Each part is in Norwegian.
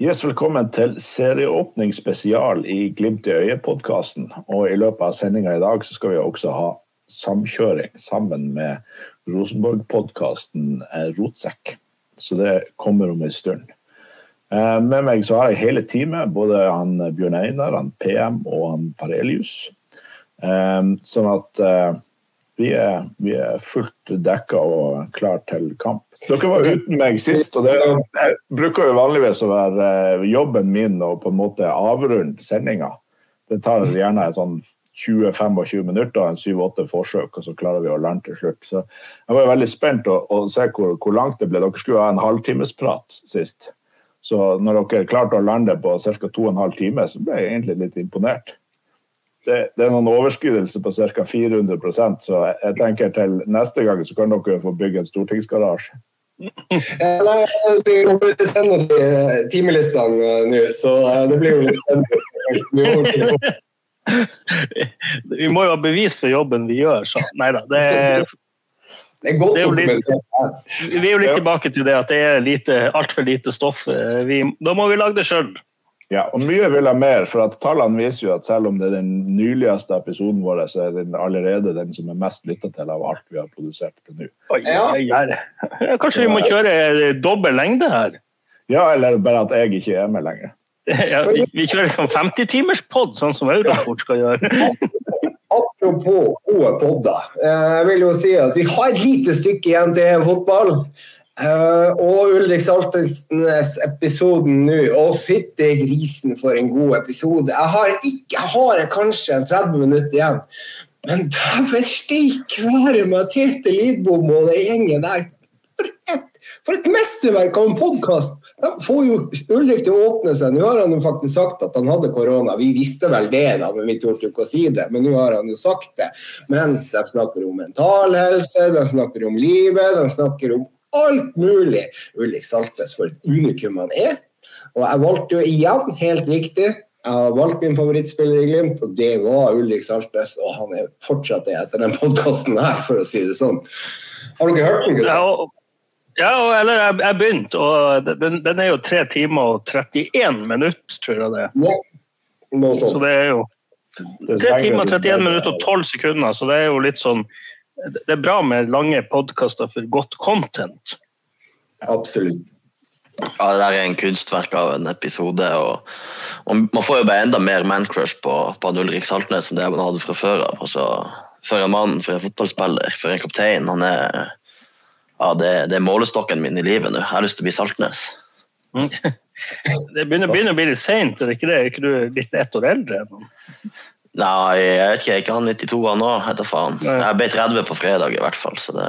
Yes, velkommen til serieåpning spesial i Glimt i øyet-podkasten. I løpet av sendinga i dag så skal vi også ha samkjøring sammen med Rosenborg-podkasten Rotsekk. Så det kommer om en stund. Eh, med meg så har jeg hele teamet, både han Bjørn Einar, han PM og han Parelius. Eh, sånn at eh, vi er, vi er fullt dekka og klar til kamp. Dere var uten meg sist, og det jeg bruker jo vanligvis å være jobben min å på en måte avrunde sendinga. Det tar gjerne sånn 20-25 minutter, en 7-8 forsøk, og så klarer vi å lande til slutt. Så jeg var veldig spent å, å se hvor, hvor, langt det ble. Dere skulle ha en halvtimesprat sist. Så når dere klarte å lande på ca. 2 12 timer, så ble jeg egentlig litt imponert. Det, det er noen overskridelser på ca. 400% så jeg, jeg tenker til neste gang så kan dere få bygge en stortingsgarasje. Nei, altså, Vi kommer til å sende de timelistene nå, så det blir jo litt spennende. Vi må jo ha bevis for jobben vi gjør, så nei da. Det det er det er litt, Vi er jo litt tilbake til det at det er altfor lite stoff. Vi, da må vi lage det sjøl. Ja, og mye vil ha mer, for at tallene viser jo at selv om det er den nyligste episoden vår, så er den allerede den som er mest lytta til av alt vi har produsert til nå. Ja. Kanskje vi må kjøre dobbel lengde her? Ja, eller bare at jeg ikke er med lenger. Ja, vi, vi kjører liksom 50-timerspod, sånn som Europort skal gjøre. Apropos gode podder. Jeg vil jo si at vi har et lite stykke igjen til fotball. Uh, og Ulrik Saltensnes episoden nå. Å, fytti grisen for en god episode. Jeg har, ikke, jeg har kanskje 30 minutter igjen. Men dæven steike være med Tete Lidbom og den gjengen der. For et, for et mesterverk av en podkast! De får jo Ulrik til å åpne seg. Nå har han jo faktisk sagt at han hadde korona. Vi visste vel det, da, men vi torde ikke å si det. Men nå har han jo sagt det. Men de snakker om mental helse, de snakker om livet, de snakker om alt mulig. Ulrik Saltnes for et unikum han er. Og jeg valgte jo igjen, helt riktig, jeg har valgt min favorittspiller i Glimt, og det var Ulrik Saltnes. Og han er fortsatt det etter den podkasten her, for å si det sånn. Har dere hørt den? Ja, ja, eller jeg, jeg begynte, og den, den, er jo 3 timer og 31 minutter, tror jeg det er. Ja. Så det er jo 3 timer, 31 minutter og 12 sekunder, så det er jo litt sånn det er bra med lange podkaster for godt content. Absolutt. Ja, det der er en kunstverk av en episode. og, og Man får jo bare enda mer mancrush på, på Ulrik Saltnes enn det man hadde fra før av. Altså, for en mann, for en fotballspiller, for en kaptein. Han er, ja, det, det er målestokken min i livet nå. Jeg har lyst til å bli Saltnes. Mm. Det begynner, begynner, å bli litt seint, er det ikke det? Er ikke du litt ett år eldre? Nei, jeg vet ikke. Er Ikke han 92 han nå, heter faen. Jeg ble 30 på fredag i hvert fall, så det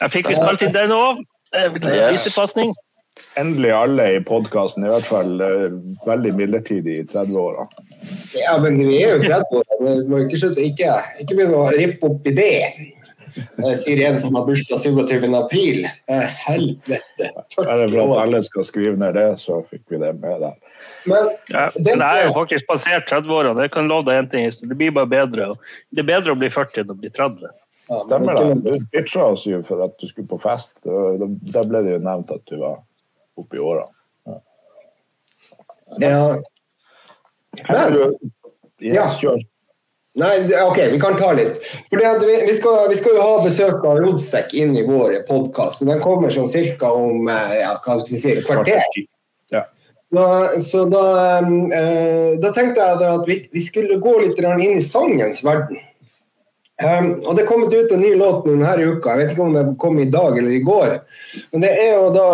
Jeg fikk vi spilt inn den òg. Visepasning. Endelig alle i podkasten, i hvert fall veldig midlertidig i 30-åra. Ja, men vi er jo 30 år. Vi må ikke slutte ikke, ikke begynne å rippe opp i det. Sier en som har bursdag 27. april. Helvete. Er det for at alle skal skrive ned det, så fikk vi det med der. Men, ja, det er jo faktisk passert 30-åra. Det kan love deg én ting. Det blir bare bedre. Det er bedre å bli 40 enn å bli 30. Ja, Stemmer det. Du bitcha oss jo for at du skulle på fest. Da ble det jo nevnt at du var oppi åra. Ja. ja. Men, yes, kjør. Nei, OK, vi kan ta litt. Fordi vi, vi, skal, vi, skal, jo ha besøk av Rodsekk inn i vår podkast. Den kommer sånn cirka om ja, hva skal vi si, kvarter. Da, så da, eh, da, tenkte jeg at vi, vi, skulle gå litt inn i sangens verden. Um, og Det er kommet ut en ny låt denne uka. Jeg vet ikke om det kom i dag eller i går. Men det er jo da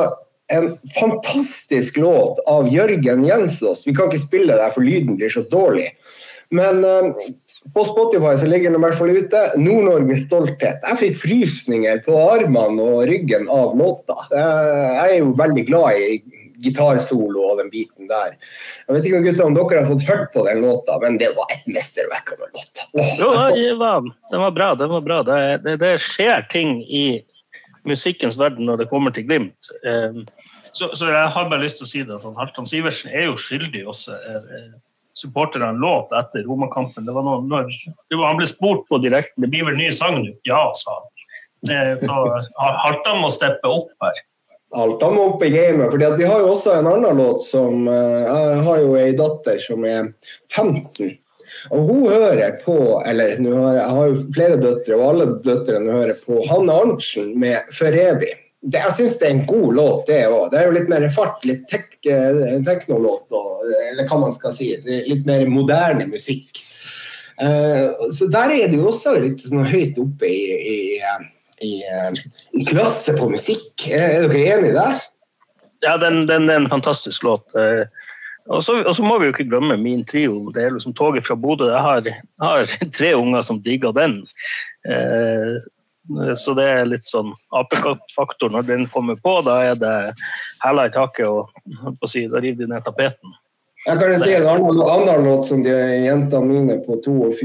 en fantastisk låt av Jørgen Jensås. Vi kan ikke spille det, for lyden blir så dårlig. Men um, på Spotify så ligger den i hvert fall ute. 'Nord-Norges stolthet'. Jeg fikk frysninger på armene og ryggen av låta. Jeg er jo veldig glad i gitarsolo og den biten der. Jeg vet ikke gutta, om dere har fått hørt på den låta, men det var et mesterverk av en låt. Jo, den var, den var, bra. Den var bra. Det, det, det, skjer ting i musikkens verden når det kommer til Glimt. Um, så, så, jeg har bare lyst til å si det at Halvdan Sivertsen er jo skyldig også. Supporterne låt etter Romakampen. Det var noe, når, det var, han ble spurt på direkten det blir vel ny sang nå. Ja, sa han. Eh, så Haltan må steppe opp her. Haltan må opp i gamet. fordi Vi har jo også en annen låt som Jeg har jo ei datter som er 15. Og hun hører på Eller jeg har jo flere døtre, og alle døtrene hører på Hanne Arntzen med 'For evig'. Det, jeg syns det er en god låt, det òg. Det er jo litt mer fart, litt tek teknolåt, eller hva man skal si. Litt mer moderne musikk. Uh, så der er det jo også litt sånn høyt oppe i, i, i, i klasse på musikk. Er, er dere enige der? Ja, den, den, er en fantastisk låt. Uh, og så, må vi jo ikke glemme min trio. Det er liksom toget fra Bodø. Jeg har, har tre unger som digger den. Eh, så det er litt sånn apekattfaktor. Når den kommer på, da er det hæla i taket, og på si, da river de ned tapeten. Jeg kan jo si en annen, annen låt som de jentene mine på to og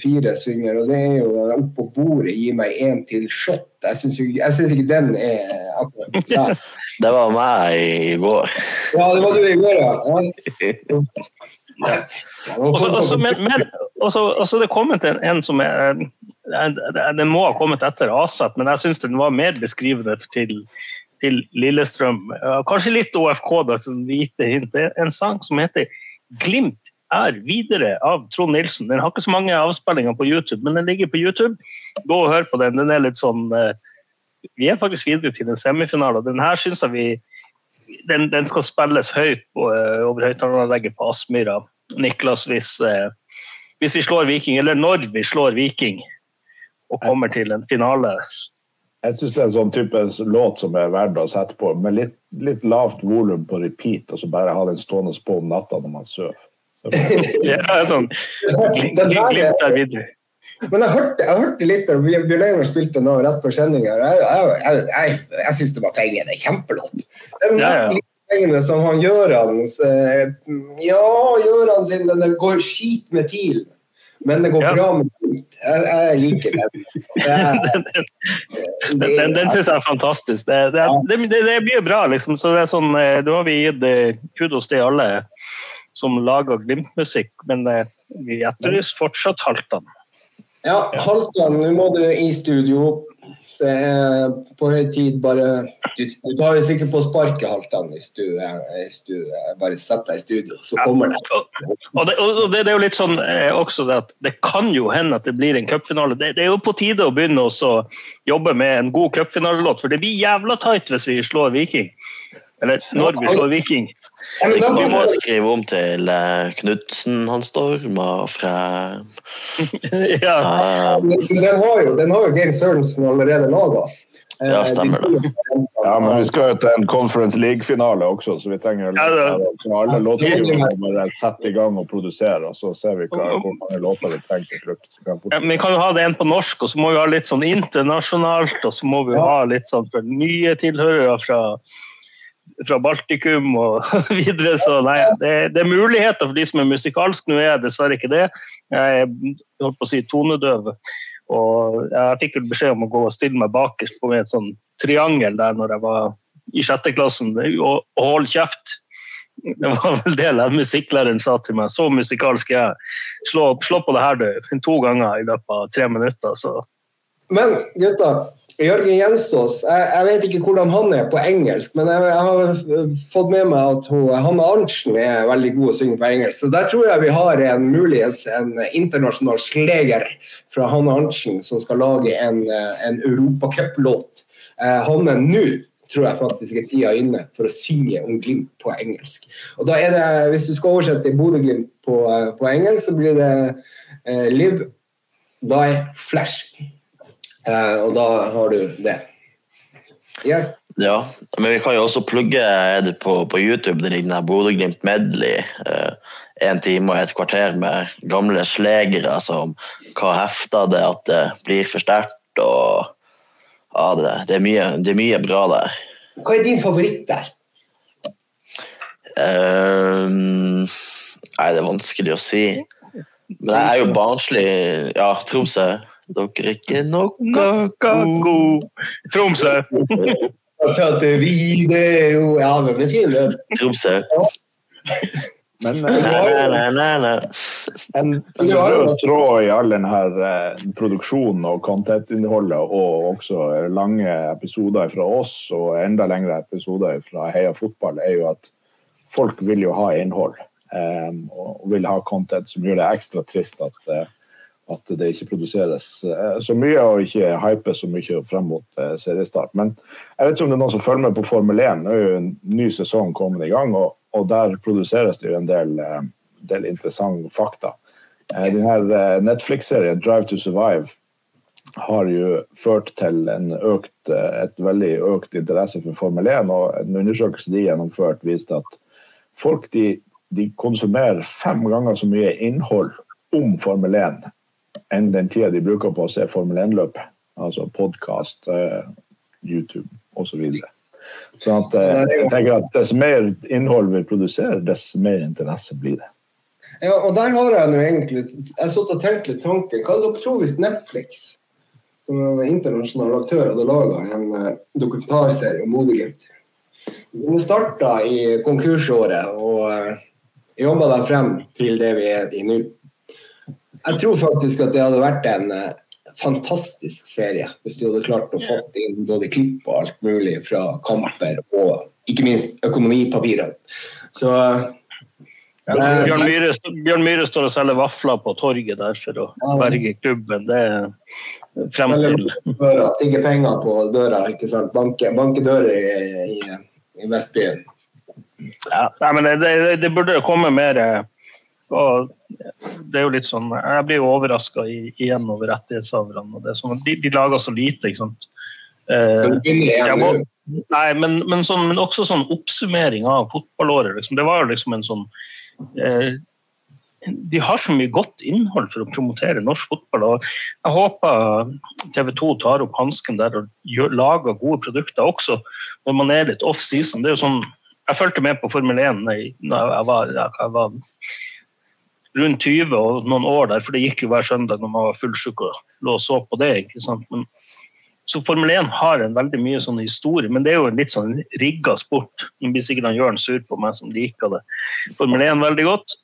fire synger, og det er jo 'Opp på bordet, gi meg en til skjøtt'. Jeg syns ikke den er akkurat der. Det var meg i går. Ja, det var du i går, ja. ja. Og så det kommet en, en som er Den må ha kommet etter Aset, men jeg syns den var mer beskrivende til, til Lillestrøm. Kanskje litt OFK, da, som hvite hint. En sang som heter 'Glimt er videre' av Trond Nilsen. Den har ikke så mange avspillinger på YouTube, men den ligger på YouTube. Gå og hør på den. Den er litt sånn eh, vi er faktisk videre til en semifinale. Den her syns jeg vi den, den, skal spilles høyt uh, over høyttaleranlegget på Aspmyra. Niklas, hvis, uh, hvis, vi slår Viking, eller når vi slår Viking og kommer til en finale. Jeg syns det er en sånn type låt som er verdt å sette på, med litt, litt lavt volum på repeat, og så bare ha den stående på om natta når man sover. ja, sånn. Glimt der videre. Men jeg hørte, jeg hørte litt da Bjørn spilte nå rett før sendinga. Jeg, jeg, jeg, jeg syns det var fengende. Kjempelåt. Det er nesten litt fengende som han Gjøran Ja, Gjøran sin den går skit med TIL, men det går ja. bra med den. Jeg, jeg, liker den. den den, den syns jeg er fantastisk. Det, det, det, det, blir bra, liksom. Så det er sånn, eh, da har vi gitt eh, kudos til alle som lager Glimt-musikk, men eh, vi etterlyser fortsatt Halvdan. Ja, Halkan, nå må du i studio. Det er på høy tid bare Du, du tar jo sikkert på sparket, Halkan, hvis hvis du, bare setter deg i studio. Så kommer det. Ja, og, det, og det, det, er jo litt sånn eh, også det at det kan jo hende at det blir en cupfinale. Det, det, er jo på tide å begynne å jobbe med en god cupfinalelåt, for det blir jævla tight hvis vi slår Viking. Eller når vi slår Viking. Vi må skrive om til uh, Knutsen han storma fra ja. Uh, den, har jo, den har jo Geir Sørensen allerede laga. Ja, stemmer det. Ja, men vi skal jo til en Conference League-finale også, så vi trenger så alle låtskrivere bare sette i gang og produsere, og så ser vi hva, hvor mange låter vi trenger til slutt. Ja, vi kan jo ha det en på norsk, og så må vi ha litt sånn internasjonalt, og så må vi ha litt sånn for nye tilhørere fra fra Baltikum og videre. Så nei, det, det, er muligheter for de som er musikalsk. Nå er jeg dessverre ikke det. Jeg holdt på å si tonedøv. Og jeg fikk vel beskjed om å gå og stille meg bakerst på et sånn triangel der når jeg var i sjette klassen, og, og hold kjeft. Det var vel det musikklæreren sa til meg. Så musikalsk er jeg. Slå, slå på det her, du. To ganger i løpet av tre minutter. Så. Men gutta, Jørgen Jensås, jeg, jeg, vet ikke hvordan han er på engelsk, men jeg, jeg har fått med meg at Hanne Arntzen er veldig god å synge på engelsk. Så der tror jeg vi har en muligens en internasjonal sleger fra Hanne Arntzen som skal lage en, en europacuplåt. Eh, Hanne, nå tror jeg faktisk er tida inne for å synge om Glimt på engelsk. Og da er det, Hvis du skal oversette Bodø-Glimt på, på, engelsk, så blir det eh, Live, Die, Flash. Eh, og da har du det. Yes. Ja, men vi kan jo også plugge på, på YouTube. Det ligger Bodø-Glimt Medley. Eh, en time og et kvarter med gamle slegere som hva hefter det at det blir for sterkt. Og ja, det, det, er mye, det, er mye, bra der. Hva er din favoritt der? Um, nei, det er vanskelig å si. Men jeg er jo barnslig. Ja, Tromsø. Dere er ikke noe god Tromsø. Ja, den blir fin, Tromsø. Men Du har jo- tråd i all denne eh, produksjonen og content-innholdet, og også lange episoder fra oss og enda lengre episoder fra Heia fotball, er jo at folk vil jo ha innhold. eh, og vil ha content som gjør det ekstra trist at, eh, at det ikke produseres eh, så mye og ikke hypes så mye frem mot eh, seriestart. Men jeg vet ikke om det er noen som følger med på Formel 1. Nå er jo en ny sesong kommet i gang, og, og der produseres det jo en del, eh, del interessante fakta. Den her eh, Netflix-serien Drive to Survive har jo ført til en økt, et veldig økt interesse for Formel 1. og En undersøkelse de gjennomførte viste at folk de, de konsumerer fem ganger så mye innhold om Formel 1 enn den tida de bruker på å se Formel 1-løpet. Altså podkast, YouTube osv. Så sånn at eh, jeg tenker at dess mer innhold vi produserer, dess mer interesse blir det. Ja, og der har jeg nå egentlig Jeg sittet og tenkt litt tanken. Hva dere tror hvis Netflix, som er en internasjonal aktør, hadde laga en eh, dokumentarserie om Bodø-Glimt? Den starta i konkursåret og jobba deg frem til det vi er i nå. Jeg tror faktisk at det hadde vært en eh, fantastisk serie hvis du hadde klart å få inn både klipp og alt mulig fra kamper og ikke minst økonomipapirene. Så eh, Ja, Bjørn Myhre, Bjørn Myhre står og selger vafler på torget der for å berge klubben. Det er frem til døra, tigge penger på døra, ikke sant? Banke, banke dører i, i, i Vestbyen. ja, Nei, men det, det, det burde komme mer eh, og det er jo litt sånn, Jeg blir jo overraska igjen over rettighetshaverne. er sånn, de, de lager så lite. ikke sant? Eh, jeg må- Nei, men, men, sånn, men også sånn oppsummering av fotballåret. Liksom. Det var jo liksom en sånn eh, De har så mye godt innhold for å promotere norsk fotball. og Jeg håper TV 2 tar opp hansken der og gjør, lager gode produkter også når man er litt off season. Det er jo sånn, Jeg fulgte med på Formel 1 da jeg jeg jeg var rundt 20 og noen år der, for det gikk jo hver søndag når man var fullsjuk og lå og så på det. ikke sant? Men så Formel 1 har en veldig mye sånn historie, men det er jo en litt sånn rigga sport. Nå blir gjør Jørn sur på meg som liker det. Formel 1 veldig godt.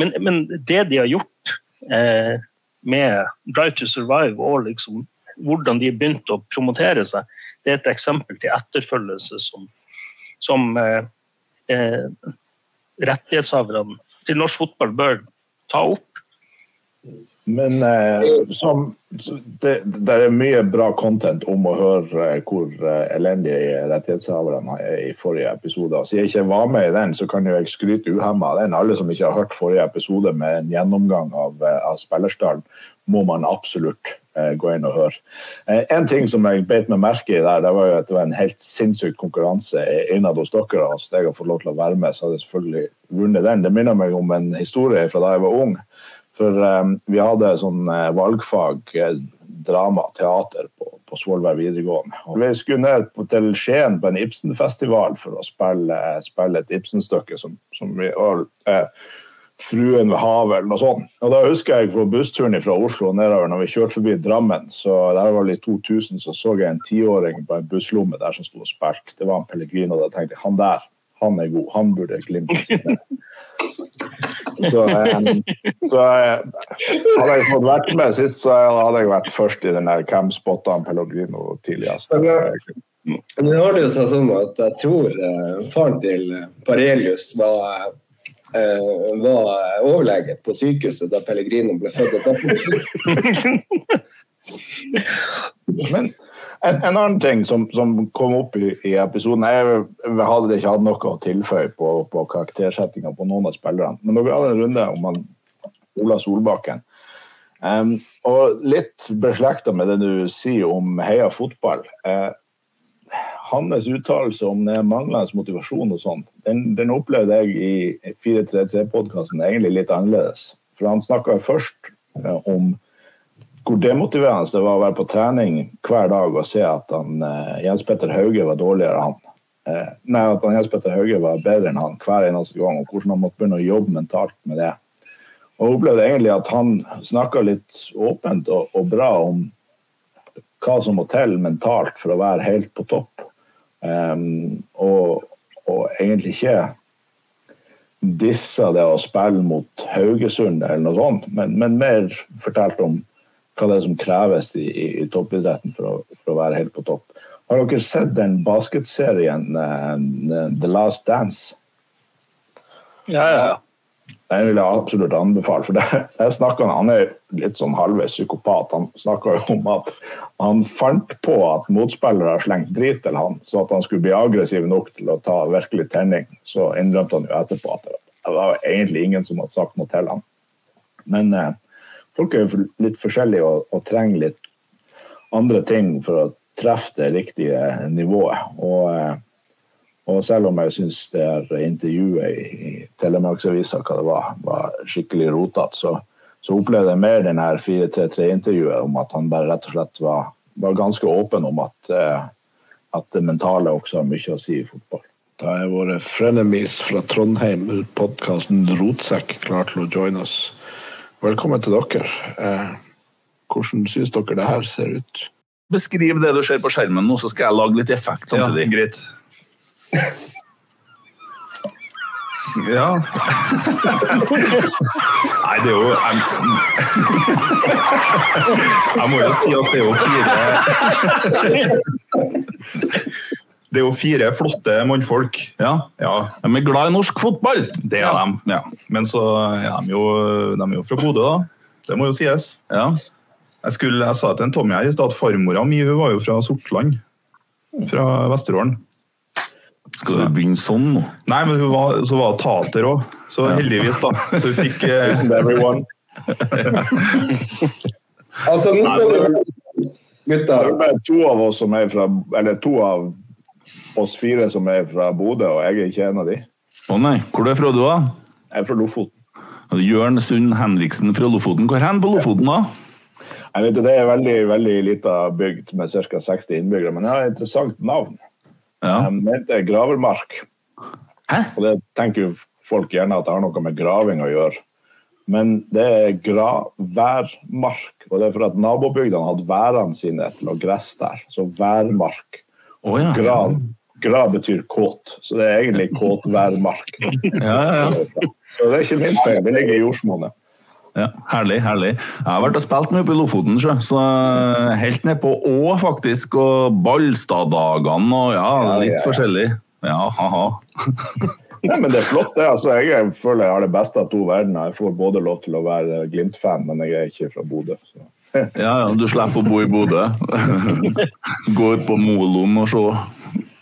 Men, men det de har gjort eh, med Drive to Survive og liksom hvordan de begynte å promotere seg, det er et eksempel til etterfølgelse som, som eh, eh, rettighetshaverne til norsk fotball bør ta opp. Men eh, som, det, det er mye bra content om å høre eh, hvor eh, elendige rettighetshaverne er i forrige episode. Siden jeg ikke var med i den, så kan jo jeg skryte uhemma av den. Alle som ikke har hørt forrige episode med en gjennomgang av, eh, av spillerstallen, må man absolutt gå inn og høre. Eh, en ting som jeg beit meg merke i der, det var jo at det var en helt sinnssyk konkurranse innad hos dere. og Hvis jeg har fått lov til å være med, så hadde jeg selvfølgelig vunnet den. Det minner meg om en historie fra da jeg var ung. For um, vi hadde sånn valgfag, drama, teater på, på Svolvær videregående. Og vi skulle ned på, til Skien på en Ibsen-festival for å spille, spille et Ibsen-stykke som, som vi og, uh, Fruen ved havet eller noe sånt. Og da husker jeg på bussturen fra Oslo nedover når vi kjørte forbi Drammen, så der var det i 2000, så så jeg en tiåring på en busslomme der som sto og spilte. Det var en Pellegrino. Da tenkte jeg han der, han er god. Han burde glimte sine. Så, um, så jeg, hadde jeg fått vært med sist, så hadde jeg vært først i den der Hvem spotta en Pellegrino tidligst? Nå har det jo seg sånn at jeg tror eh, faren til Parelius var, eh, var overlege på sykehuset da Pellegrino ble født. Men en, en annen ting som, som kom opp i, i episoden jeg hadde ikke hatt noe å tilføye på, på karaktersettinga på noen av spillerne. Men dere hadde en runde om han, Ola Solbakken. Um, og litt beslekta med det du sier om heia fotball. Uh, hans uttalelse om det manglende motivasjon og sånn, den, den opplevde jeg i 433-podkasten egentlig litt annerledes. For han snakka først uh, om hvor demotiverende det var å være på trening hver dag og se at han, uh, Jens Petter Hauge var dårligere han. Uh, nei, at han, Jens Petter Hauge var bedre enn han hver eneste gang, og hvordan han måtte begynne å jobbe mentalt med det. Og jeg opplevde egentlig at han snakka litt åpent og, og, bra om hva som må til mentalt for å være helt på topp. Um, og, og, egentlig ikke dissa det å spille mot Haugesund eller noe sånt, men, men mer fortalt om hva det er som kreves i, i, i toppidretten for å, for å, være helt på topp. Har dere sett den basketserien uh, The Last Dance? Ja, ja, ja. Den vil jeg absolutt anbefale. for det, jeg snakket, Han er litt sånn halvveis psykopat. Han snakka om at han fant på at motspillere slengte slengt drit til han, så at han skulle bli aggressiv nok til å ta virkelig tenning. Så innrømte han jo etterpå at det var egentlig ingen som hadde sagt noe til han. Men eh, folk er jo litt forskjellige og, og, trenger litt andre ting for å treffe det riktige nivået. Og eh, og selv om jeg syns er intervjuet i, i Telemarksavisa hva det var, var skikkelig rotete, så, så, opplevde jeg mer den 4-3-3-intervjuet om at han bare rett og slett var, var ganske åpen om at, eh, at, det mentale også har mye å si i fotball. Da er våre frenemies fra Trondheim, ut podkasten Rotsekk, klar til å joine oss. Velkommen til dere. Eh, hvordan syns dere det her ser ut? Beskriv det du ser på skjermen nå, så skal jeg lage litt effekt samtidig. Ja, greit. Ja. Nei, det er jo jeg, jeg må jo si at det er jo fire Det er jo fire flotte mannfolk. Ja. ja. De er glad i norsk fotball. Det er de. ja. Men så er de jo, de er jo fra Bodø, da. Det må jo sies. Ja. Jeg, skulle, jeg sa til en Tommy her i stad at farmora mi var jo fra Sortland. Fra Vesterålen. Skal du begynne sånn nå? Nei, men hun var, så var tater òg. Så ja. heldigvis, da. Så hun fikk everyone. Altså, nå skal vi Gutter. Det er to av oss som er fra Eller to av oss fire som er fra Bodø, og jeg er ikke en av de. Å nei. Hvor er du fra du, da? Jeg er fra Lofoten. Jørn Sund Henriksen fra Lofoten. Hvor hen på Lofoten, da? Jeg vet, det er veldig veldig lita bygd med ca. 60 innbyggere, men jeg har et interessant navn. Ja. De heter Gravermark. Hæ? Og det tenker jo folk gjerne at det har noe med graving å gjøre. Men det er graværmark, og det er for at nabobygdene hadde værene sine til å gresse der. Så værmark. Oh, ja. Grav, grav betyr kåt, så det er egentlig kåtværmark. ja, ja, så det er ikke min feil, det ligger i jordsmonnet. Ja, herlig, herlig. Jeg har vært og spilt mye på i Lofoten, så helt ned på Å, faktisk. Og Ballstad-dagene og ja, litt forskjellig. Ja, ha-ha. ja, men det er flott, det. Altså, jeg føler jeg har det beste av to verdener. Jeg får både lov til å være Glimt-fan, men jeg er ikke fra Bodø. Så. ja, ja, du slipper å bo i Bodø. Gå ut på Moloen og se.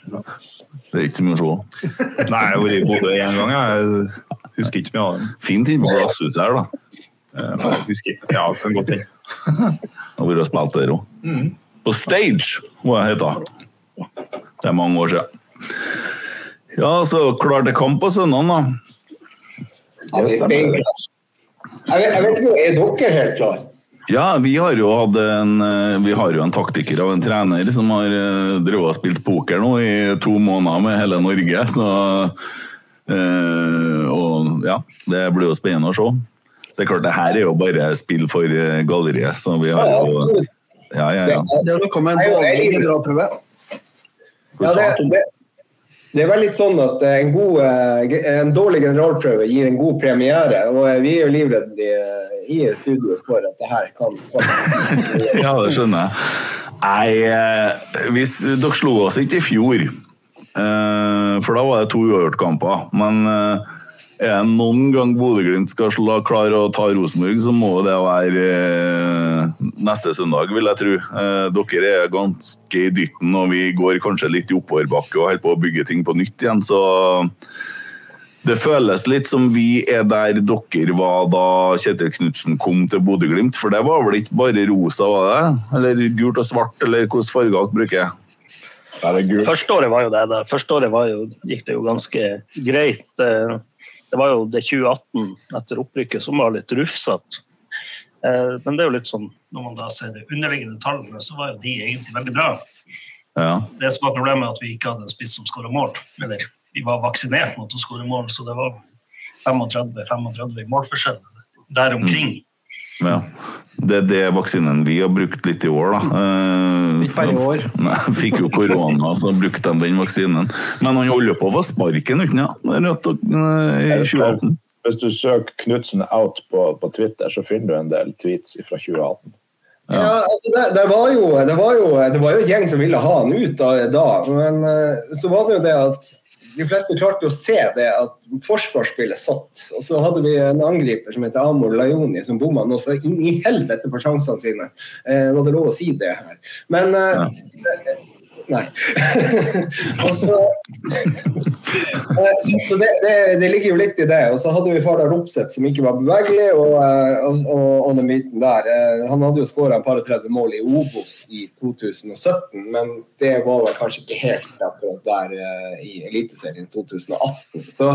Det er ikke så mye å se. Nei, jeg har vært i Bodø én gang. Jeg husker ikke mye av det. Fint inne på glasshuset her, da. Eh, jeg husker Ja, det kan godt hende. Nå vært og spilt der òg. Mm. På Stage, hva det heter. Det er mange år siden. Ja, så klar til kamp på søndag, da. Ja, jeg, jeg vet ikke, Er dere helt klare? Ja, vi har jo hatt en eh, Vi har jo en taktiker og en trener som har eh, drevet og spilt poker nå i to måneder med hele Norge. Så Og ja, det blir jo spennende å se. Det er klart, det her er jo bare spill for eh, galleriet, så vi har jo Ja, ja, ja. Det er noe med en dårlig generalprøve. Ja, det, det, det er vel litt sånn at en, god, eh, en, dårlig generalprøve gir en god premiere. Og vi er jo livredde i studio for at det her kan komme. ja, det skjønner jeg. Nei, eh, hvis, dere slo oss ikke i fjor, for da var det to uavgjort-kamper. Men er det noen gang Bodø-Glimt skal klare å ta Rosenborg, så må det være eh, neste søndag, vil jeg tro. Eh, dere er ganske i dytten, og vi går kanskje litt i oppoverbakke og holder på å bygge ting på nytt igjen, så det føles litt som vi er der dere var da Kjetil Knutsen kom til Bodø-Glimt. For det var vel ikke bare rosa, var det? Eller gult og svart, eller hvilke farger dere bruker? Første året var jo det. Da. Første året jo, gikk det jo ganske greit. Det var jo det 2018 etter opprykket som var litt rufsete. Eh, men det er jo litt sånn, når man da ser de underliggende tallene, så var jo de egentlig veldig bra. Ja. Det som var problemet, er at vi ikke hadde en spiss som skåra mål. Eller vi var vaksinert mot å skåre mål, så det var 35-35 målforskjell der omkring. Ja. Det er det vaksinen vi har brukt litt i år, da. Eh, Ikke bare i år. Nei, fikk jo korona, så brukte de den vaksinen. Men han holder på å få sparken, sant? Det rett og- eh, I 2018. Hvis du søker Knutsen out på, på Twitter, så finner du en del tweets fra 2018. Ja, altså det, det, var jo, det, var jo, det var jo en gjeng som ville ha han ut da, da. men eh, så var det jo det at de fleste klarte å se det at forsvarsspillet satt. Og så hadde vi en angriper som heter Amor Lajoni, som bomma nå så inn i helvete på sjansene sine. Eh, var det lov å si det her? Men eh, Nei. Eh, så så det, det, det ligger jo litt i det. Og så hadde vi Fardal Ropseth som ikke var bevegelig, og, eh, og, og, og der. Eh, Han hadde jo skåra et par og 30 mål i Obos i 2017, men det var vel kanskje ikke helt akkurat der i Eliteserien 2018. Så,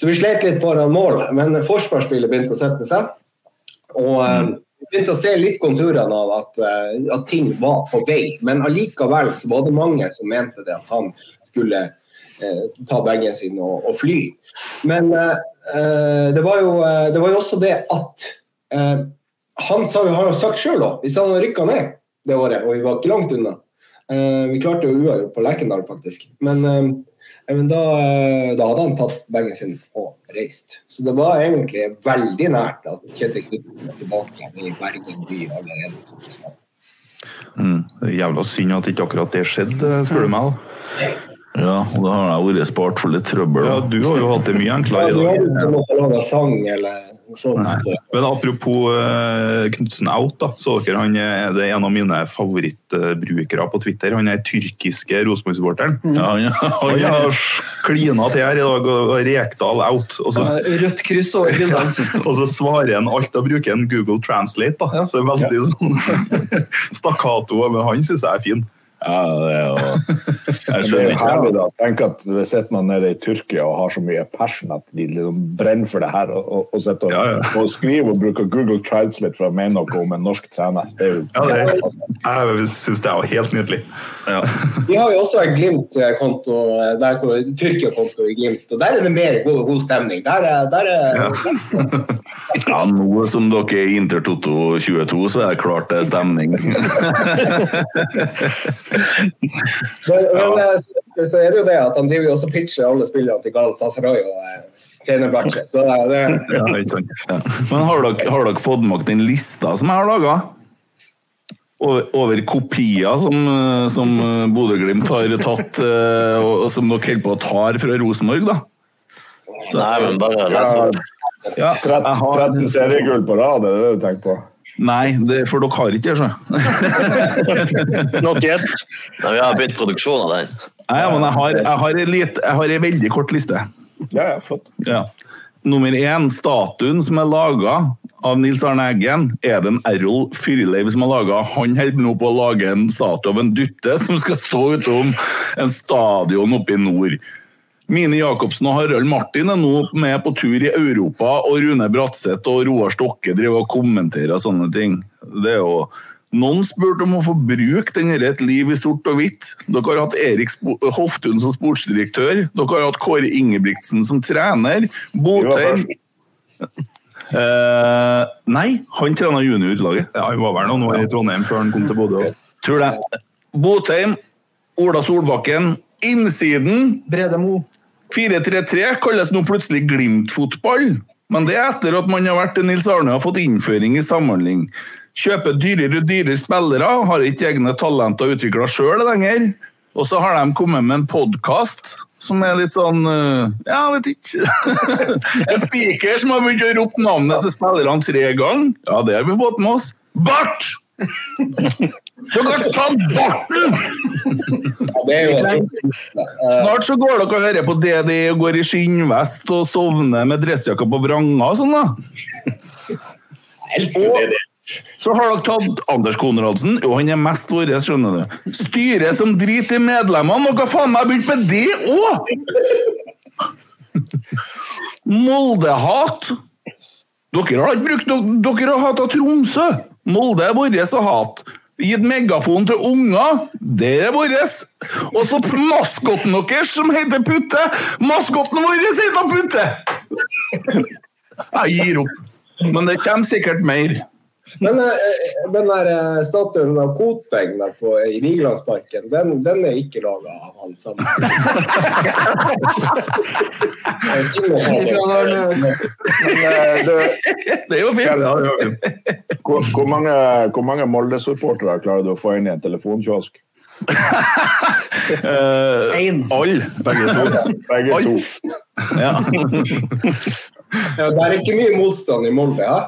så vi slet litt foran mål, men forsvarsspillet begynte å sette seg. Og begynte å se litt konturene av at, eh, at ting var på vei, men allikevel så var det mange som mente det at han skulle eh, ta bagen sin og, og fly. Men eh, eh, det, var jo, eh, det var jo også det at eh, Han sa har jo sagt sjøl òg, hvis han rykka ned det året, og vi var ikke langt unna Vi klarte jo uavgjort på Lerkendal, faktisk. Men, men da, eh, da hadde han tatt bagen sin og reist. Så det var egentlig veldig nært at Kjetil Knutsen var tilbake i Bergen by allerede i 2018. Mm. Jævla synd at ikke akkurat det skjedde, spør du meg. Da. Ja, og da har jeg vært spart for litt trøbbel. Ja, du har jo hatt det mye Ja, du har måttet lage sang eller sånt. Nei. Men apropos uh, Knutsen out, da. Så dere han er det en av mine favorittbrukere på Twitter. Han er tyrkiske Rosenborg-supporteren. Ja, han, Han har klina til her i dag og og Rekdal out. Og så, Rødt kryss over bildet og så svarer han alt og bruker en Google Translate. da. Ja. Så veldig sånn stakkato, men han syns jeg er fin. Ja, det er jo Jeg er skjønner ikke. herlig da, Tenk at det sitter man nede i Tyrkia og har så mye passion at de liksom brenner for det her. Og, og, og, sitter og, Ja, ja. og skriver og bruker Google Translate for å mene noe om en norsk trener. Det er jo Ja, det, jeg syns det er helt nydelig. Ja. Vi har jo også en Glimt-konto, eh, der hvor- Tyrkia-konto i Glimt, og der er det mer god, god stemning. Der er, der er, ja, nå som dere er Intertoto 22, så er det klart det er stemning. Men, men eh, så, så er det jo det at han driver jo også og pitcher alle spillene til Galatasaray og tjener Fenerbahçe. Så det, det, Ja, ikke? Ja. Men har dere, har dere fått med dere den lista som jeg har laga? Over, over kopier som, eh, som eh, Bodø-Glimt har tatt, eh, og, og som dere holder på å ta fra Rosenborg, da? Nei, men bare les ja, opp. Ja, 13 seriegull på rad, er det det du tenker på? Nei, det, for dere har ikke det, så. Not yet. Nei, vi har begynt produksjon av den. Nei, men jeg har, jeg har, en lit- jeg har en veldig kort liste. Ja, ja, flott. Ja. Nummer én, statuen som er laga av Nils Arne Eggen, er det en Errol Fyrleiv som har laga. Han holder nå på å lage en statue av en dutte som skal stå utom en stadion oppe i nord. Mini Jacobsen og Harald Martin er nå med på tur i Europa, og Rune Bratseth og Roar Stokke driver og kommenterer sånne ting. Det er jo noen spurte om å få bruke den Et liv i sort og hvitt. Dere har hatt Erik Hoftun som sportsdirektør. Dere har hatt Kåre Ingebrigtsen som trener. Botheim eh, Nei, han trener juniorlaget. Ja, Han var vel noen år i Trondheim før han kom til Bodø. Tror det. Botheim, Ola Solbakken. Innsiden Brede Mo. 4-3-3 kalles nå plutselig Glimt-fotball. Men det er etter at man har vært til Nils Arne og fått innføring i samhandling. Kjøper dyrere og dyrere spillere, har ikke egne talenter utvikla sjøl lenger. Og så har de kommet med en podkast som er litt sånn eh, Ja, vet ikke. en spiker som har begynt å rope navnet til spillerne tre ganger. Ja, det har vi fått med oss. Bart! Dere har tatt barten! det Snart så går dere og hører på DD og går i skinnvest og sovner med dressjakka på vranga og sånn, da. Jeg elsker det. det. Så har dere tatt Anders Konradsen. Jo, han er mest vår, skjønner du. Styret som driter i medlemmene. Dere har faen meg begynt med det òg! Moldehat. Dere har ikke brukt Dere har hatt av Tromsø. Molde er vårt å hate. Gitt megafon til unger. Det er vårt. Og så maskotten deres, som heter Putte. Maskotten vår heter Putte! Jeg gir opp. Men det kommer sikkert mer. Men eh, den der eh, statuen av Koteng der på, i Vigelandsparken, den, den er ikke laga av han sammen. Eh, det. Men, eh, er jo fint! Hvor, hvor mange, hvor mange Molde-supportere klarer du å få inn i en telefonkiosk? Uh, Én. Alle. Begge to. Begge to. Ja. Ja, det er ikke mye motstand i Molde. Ja.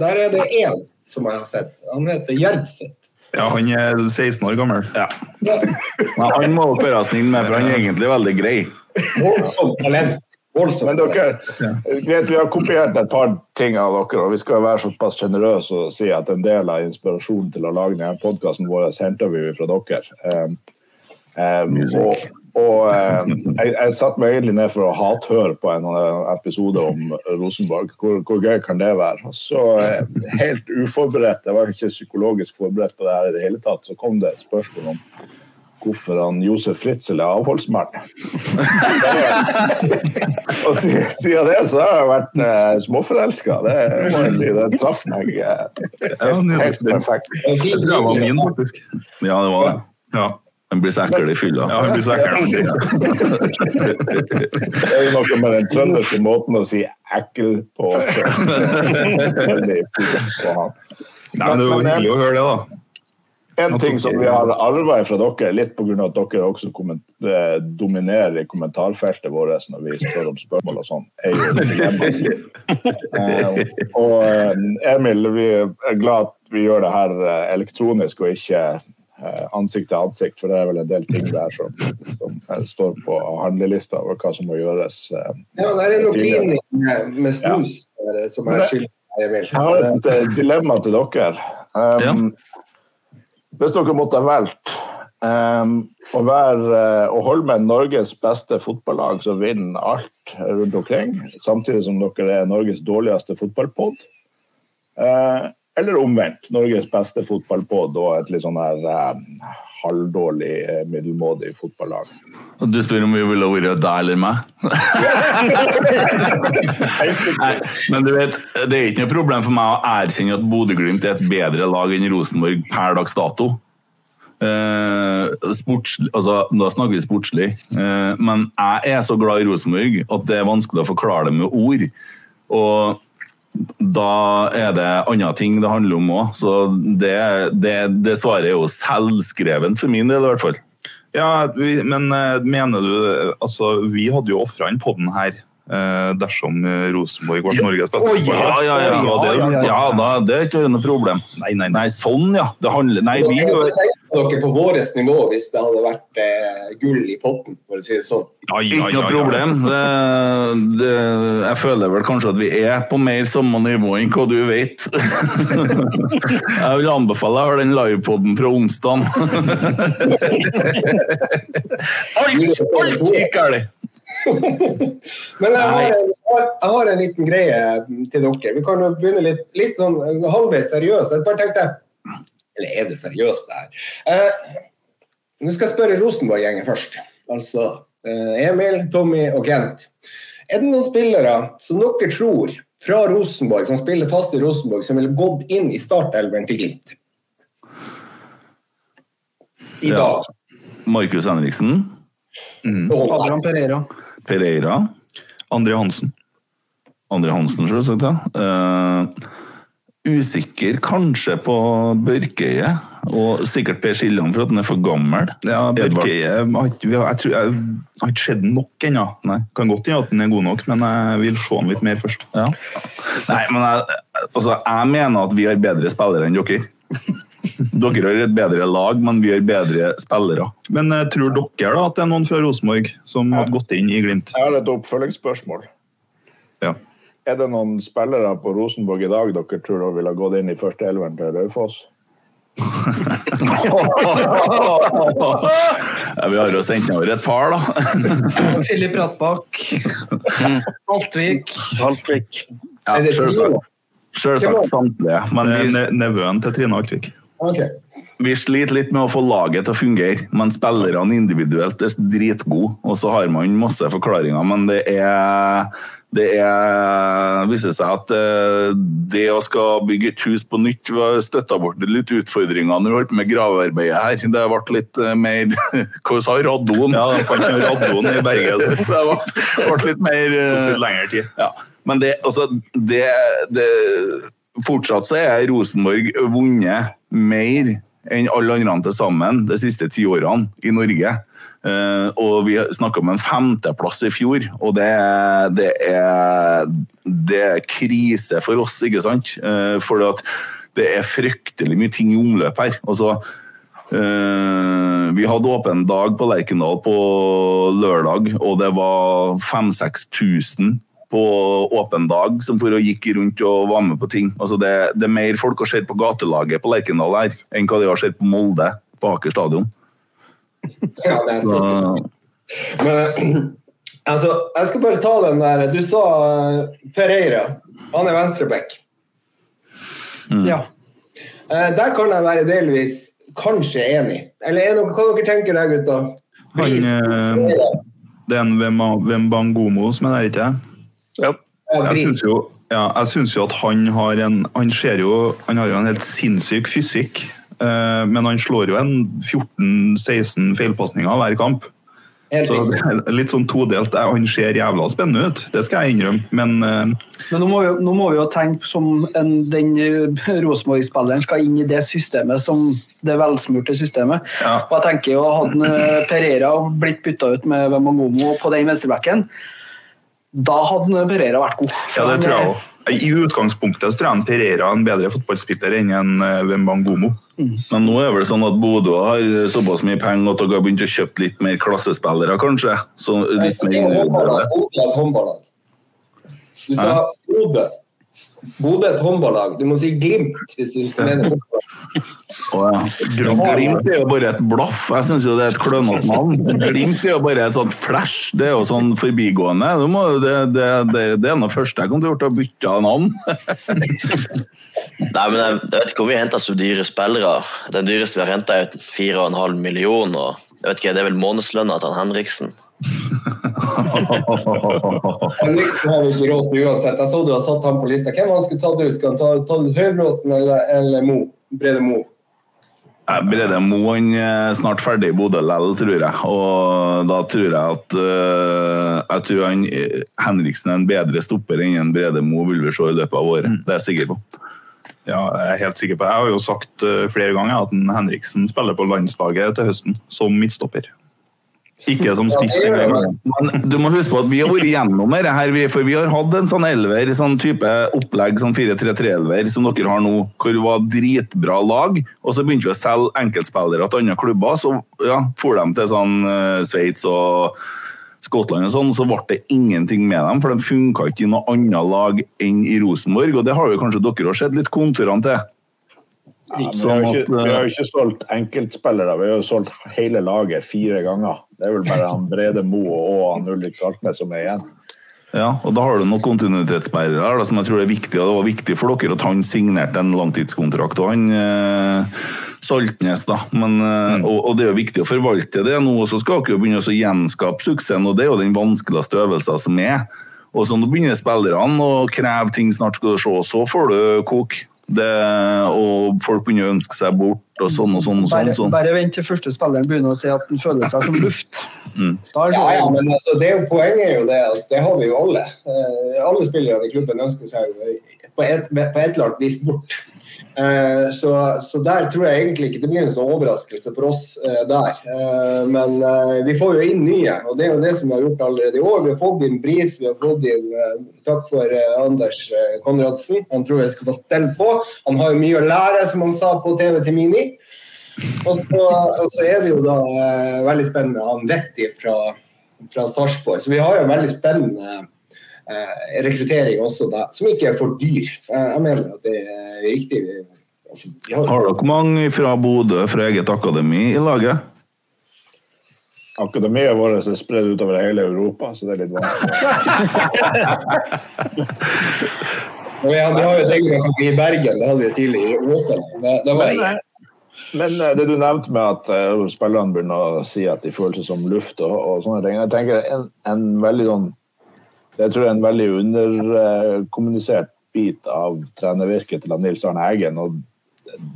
Der er det én som jeg har sett. Han heter Gjerdseth. Ja, han er 16 år gammel. ja. Men han må dere være snill med, for han er egentlig veldig grei. Voldsomt talent. Voldsomt Men dere, greit, vi har kopiert et par ting av dere, og vi skal være såpass sjenerøse og si at en del av inspirasjonen til å lage denne podkasten vår henter vi fra dere. Um, um, og og eh, jeg, jeg satte meg egentlig ned for å hathøre på en uh, episode om Rosenborg. Hvor, hvor gøy kan det være? Så eh, helt uforberedt, jeg var ikke psykologisk forberedt på det her i det hele tatt, så kom det et spørsmål om hvorfor han Josef Fritzel er avholdsmann. og siden det så har jeg vært eh, småforelska. Det må jeg si. Det traff meg eh, helt, helt perfekt. Jeg var min, faktisk. Ja, det var det. Ja, Han blir så ekkel i fylla. ja han blir så ekkel. Det er jo noe med den trønderske måten å si 'ekkel' på. Nei, men det var hyggelig å høre det, da. En ting som vi har arva fra dere, litt pga. at dere også eh, dominerer i kommentarfeltet vårt når vi spør om spørsmål og sånn, er jo dilemmaer. Eh, og eh, Emil, vi er glad at vi gjør det her eh, elektronisk og ikke eh, ansikt til ansikt, for det er vel en del ting der som, som eh, står på handlelista over hva som må gjøres. eh. Ja, det er noe klining med, med snus ja. som er skyld i Jeg har et eh, dilemma til dere. Um, Hvis dere måtte ha valgt um, å, være, eh, å holde med Norges beste fotballag som vinner alt rundt omkring, samtidig som dere er Norges dårligste fotballpod, eh, eller omvendt, Norges beste fotballpod og et litt sånn her eh, halvdårlig, eh, middelmådig fotballag. Du spør om vi ville vært deg eller meg? Nei, men du vet, det er ikke noe problem for meg å erkjenne at Bodø-Glimt er et bedre lag enn Rosenborg per dags dato. Eh, sportslig, altså, da snakker vi sportslig, eh, men jeg er så glad i Rosenborg at det er vanskelig å forklare det med ord. Og da er det andre ting det handler om òg. Så det, det, det svaret er jo selvskrevent for min del, i hvert fall. Ja, men eh, mener du Altså, vi hadde jo ofra en podden her dersom eh, Rosenborg ble Norges beste fotballag. Ja, ja, ja. Det var det, ja, ja. Ja, da, det er ikke noe problem. Nei, nei, nei. Sånn, ja. Det handler Nei, vi gjør dere på vårt nivå hvis det hadde vært eh, gull i potten, for å si det sånn. Ja, ja, Ikke noe problem. Det, det, jeg føler vel kanskje at vi er på mer samme nivå enn hva du vet. Jeg vil anbefale å høre den livepoden fra onsdag. Alt, alt gikk galt! Men jeg har, en, jeg har- en liten greie til dere. Vi kan jo begynne litt, litt sånn halvveis seriøst. Jeg bare tenkte Eller er det seriøst, det her? Eh, nå skal jeg spørre Rosenborg-gjengen først. Altså eh, Emil, Tommy og Kent. Er det noen spillere som dere tror fra Rosenborg, som spiller fast i Rosenborg, som ville gått inn i startelveren til Glimt? I Ja. dag. Markus Henriksen, Adrian Pereira. Pereira, André Hansen. André Hansen, selvsagt. Ja. Uh, usikker kanskje på Børkeøye. og sikkert Per Siljan for at han er for gammel. Ja, ikke- Jeg tror jeg har ikke sett nok ennå. Nei. Kan godt hende at han er god nok, men jeg vil se han litt mer først. Ja. Nei, men jeg, altså, jeg mener at vi har bedre spillere enn dere. Dere har et bedre lag, men vi har bedre spillere. Men eh, tror dere da at det er noen fra Rosenborg som har gått inn i Glimt? Jeg har et oppfølgingsspørsmål. Ja. Er det noen spillere på Rosenborg i dag dere tror da ville ha gått inn i første elveren til Raufoss? Ja, vi har jo sendt over et par, da. Filip Rattbakk. Haltvik. Haltvik. Ja, Selvsagt samtlige. Men nevøen til Trine Altvik. Ok. vi sliter litt med å få laget til å fungere, men spillerne individuelt er dritgode. Og så har man masse forklaringer, men det er det er, viser seg at eh, det å skal bygge et hus på nytt støtta bort litt utfordringer når vi holdt med gravearbeidet her. Det ble litt eh, mer Hva sa radon? Ja, de fant radon i Bergen. Så det ble, ble litt mer tok eh, litt lengre tid. ja. Men det, altså, det, det Fortsatt så er Rosenborg vunnet mer enn alle andre til sammen de siste ti årene i Norge. Eh, og vi snakka om en femteplass i fjor, og det, er- det, er, det er krise for oss, ikke sant? Uh, for det er fryktelig mye ting i omløp her. Altså, Uh, vi hadde åpen dag på Lerkendal på lørdag, og det var 5000-6000 på åpen dag som for å gikk rundt og var med på ting. Altså det, det er mer folk å se på gatelaget på Lerkendal her, enn hva de har sett på Molde på Aker stadion. Ja, det er Så, sant. Men altså, jeg skal bare ta den der Du sa Per Eira. Han er venstreback. Ja. Eh, Der kan jeg være delvis kanskje enig. Eller er noe, hva dere tenker der, gutta? Han, eh, det er en Wembangomo som er der, ikke sant? Ja. Jeg syns jo, ja, jo at han har en Han ser jo Han har jo en helt sinnssyk fysikk. eh, men han slår jo en 14-16 feilpasninger hver kamp. Helt Så det er litt sånn todelt. Han ser jævla spennende ut, det skal jeg innrømme. Men eh, Men nå må, vi, nå må vi jo tenke som en, den eh, Rosenborg-spilleren skal inn i det systemet som det velsmurte systemet. Ja. Og jeg tenker jo Hadde eh, Pereira blitt bytta ut med Wemangomo på den venstrebacken, da hadde Pereira vært god. ja, det tror jeg også. I utgangspunktet så tror jeg Pereira er en bedre fotballspiller enn en Wembangomo. Mm. men nå er det vel sånn at Bodø har såpass mye penger at dere har begynt å kjøpe litt mer klassespillere, kanskje? Så litt mer er håndballag. Bodø er et håndballag. Du sa Bodø. Bodø er et håndballag. Du må si Glimt hvis du mener fotball. Glimt er jo bare et blaff. Jeg syns det er et klønete navn. Glimt er jo bare et sånt flash. Det er jo sånn forbigående. Du må, det, det, det, det er noe første jeg kom til å gjøre, å bytte navn. Nei, men jeg, jeg vet ikke hvor har henta så dyre spillere. Den dyreste vi har henta, er 4,5 millioner. Og jeg vet ikke, Det er vel månedslønna til han Henriksen. Henriksen har vi ikke råd til uansett. Jeg så du har satt ham på lista. Hvem han skulle tatt ut? Skal han ta, ta Høybråten eller, eller Mo? Brede Mo? Brede Mo han er snart ferdig i Bodø likevel, tror jeg. Og da tror jeg at øh, Jeg tror han, Henriksen er en bedre stopper enn en Brede Mo vil vi se i løpet av året. Det er jeg sikker på. Ja, jeg er helt sikker på Jeg har jo sagt eh, flere ganger at Henriksen spiller på landslaget til høsten som midtstopper. Ikke som spiss engang. Men du må huske på at vi har vært gjennom dette her, for vi har hatt en sånn elver, sånn type opplegg, sånn 4-3-3-elver som dere har nå, hvor det var dritbra lag, og så begynte vi å selge enkeltspillere til andre klubber, så ja, for dem til sånn uh, Sveits og Skottland og sånn, så ble det ingenting med dem, for de funka ikke i noe annet lag enn i Rosenborg, og det har jo kanskje dere òg sett litt konturene til. Ja, men vi, har ikke, vi har jo ikke solgt enkeltspillere, vi har jo solgt hele laget fire ganger. Det er vel bare han Brede Mo og han Ulrik Saltnes som er igjen. Ja, og da har du noen kontinuitetsbærere her, som jeg tror er viktig, og det var viktig for dere at han signerte en langtidskontrakt, og han eh, Saltnes, da. Men, eh, og, og det er jo viktig å forvalte det nå, og så skal dere begynne å gjenskape suksessen, og det er jo den vanskeligste øvelsen som er. Og så nå begynner spillerne å kreve ting snart, skal du se, så får du kok. Det, og folk kunne ønske seg bort, og sånn og sånn. og sånn, Bare, sånn. bare vent til første spilleren begynner å si at han føler seg som luft. Mm. Er Ja, ja, sånn. men altså, det er jo, poenget er jo det at det har vi jo alle. Eh, alle spillerne i klubben ønsker seg på et, på et eller annet vis bort. Eh, så, så der tror jeg egentlig ikke det blir en sånn overraskelse for oss eh, der. Eh, men vi får jo inn nye, og det er jo det som vi har gjort allerede i år. Vi har fått inn Bris, vi har fått inn Takk for Anders Konradsen. Han tror jeg skal få stell på. Han har jo mye å lære, som han sa på TV til Mini. Og så, og så er det jo da veldig spennende han Vetti fra, fra Sarpsborg. Så vi har jo en veldig spennende rekruttering også da, som ikke er for dyr. Eh, jeg mener at det er riktig. Altså, vi har, Har dere mange fra Bodø, fra eget akademi, i laget? Akademiet vårt er spredd utover hele Europa, så det er litt vanskelig. vi, har, jo tenkt i Bergen, det hadde vi jo tidlig i Åsane. Det, det var jeg. Men eh, det du nevnte med at spillerne begynner å si at de føler seg som luft og, og sånne ting, jeg tenker en, en veldig sånn Det tror jeg er en veldig underkommunisert bit av trenervirket til Nils Arne Eggen. og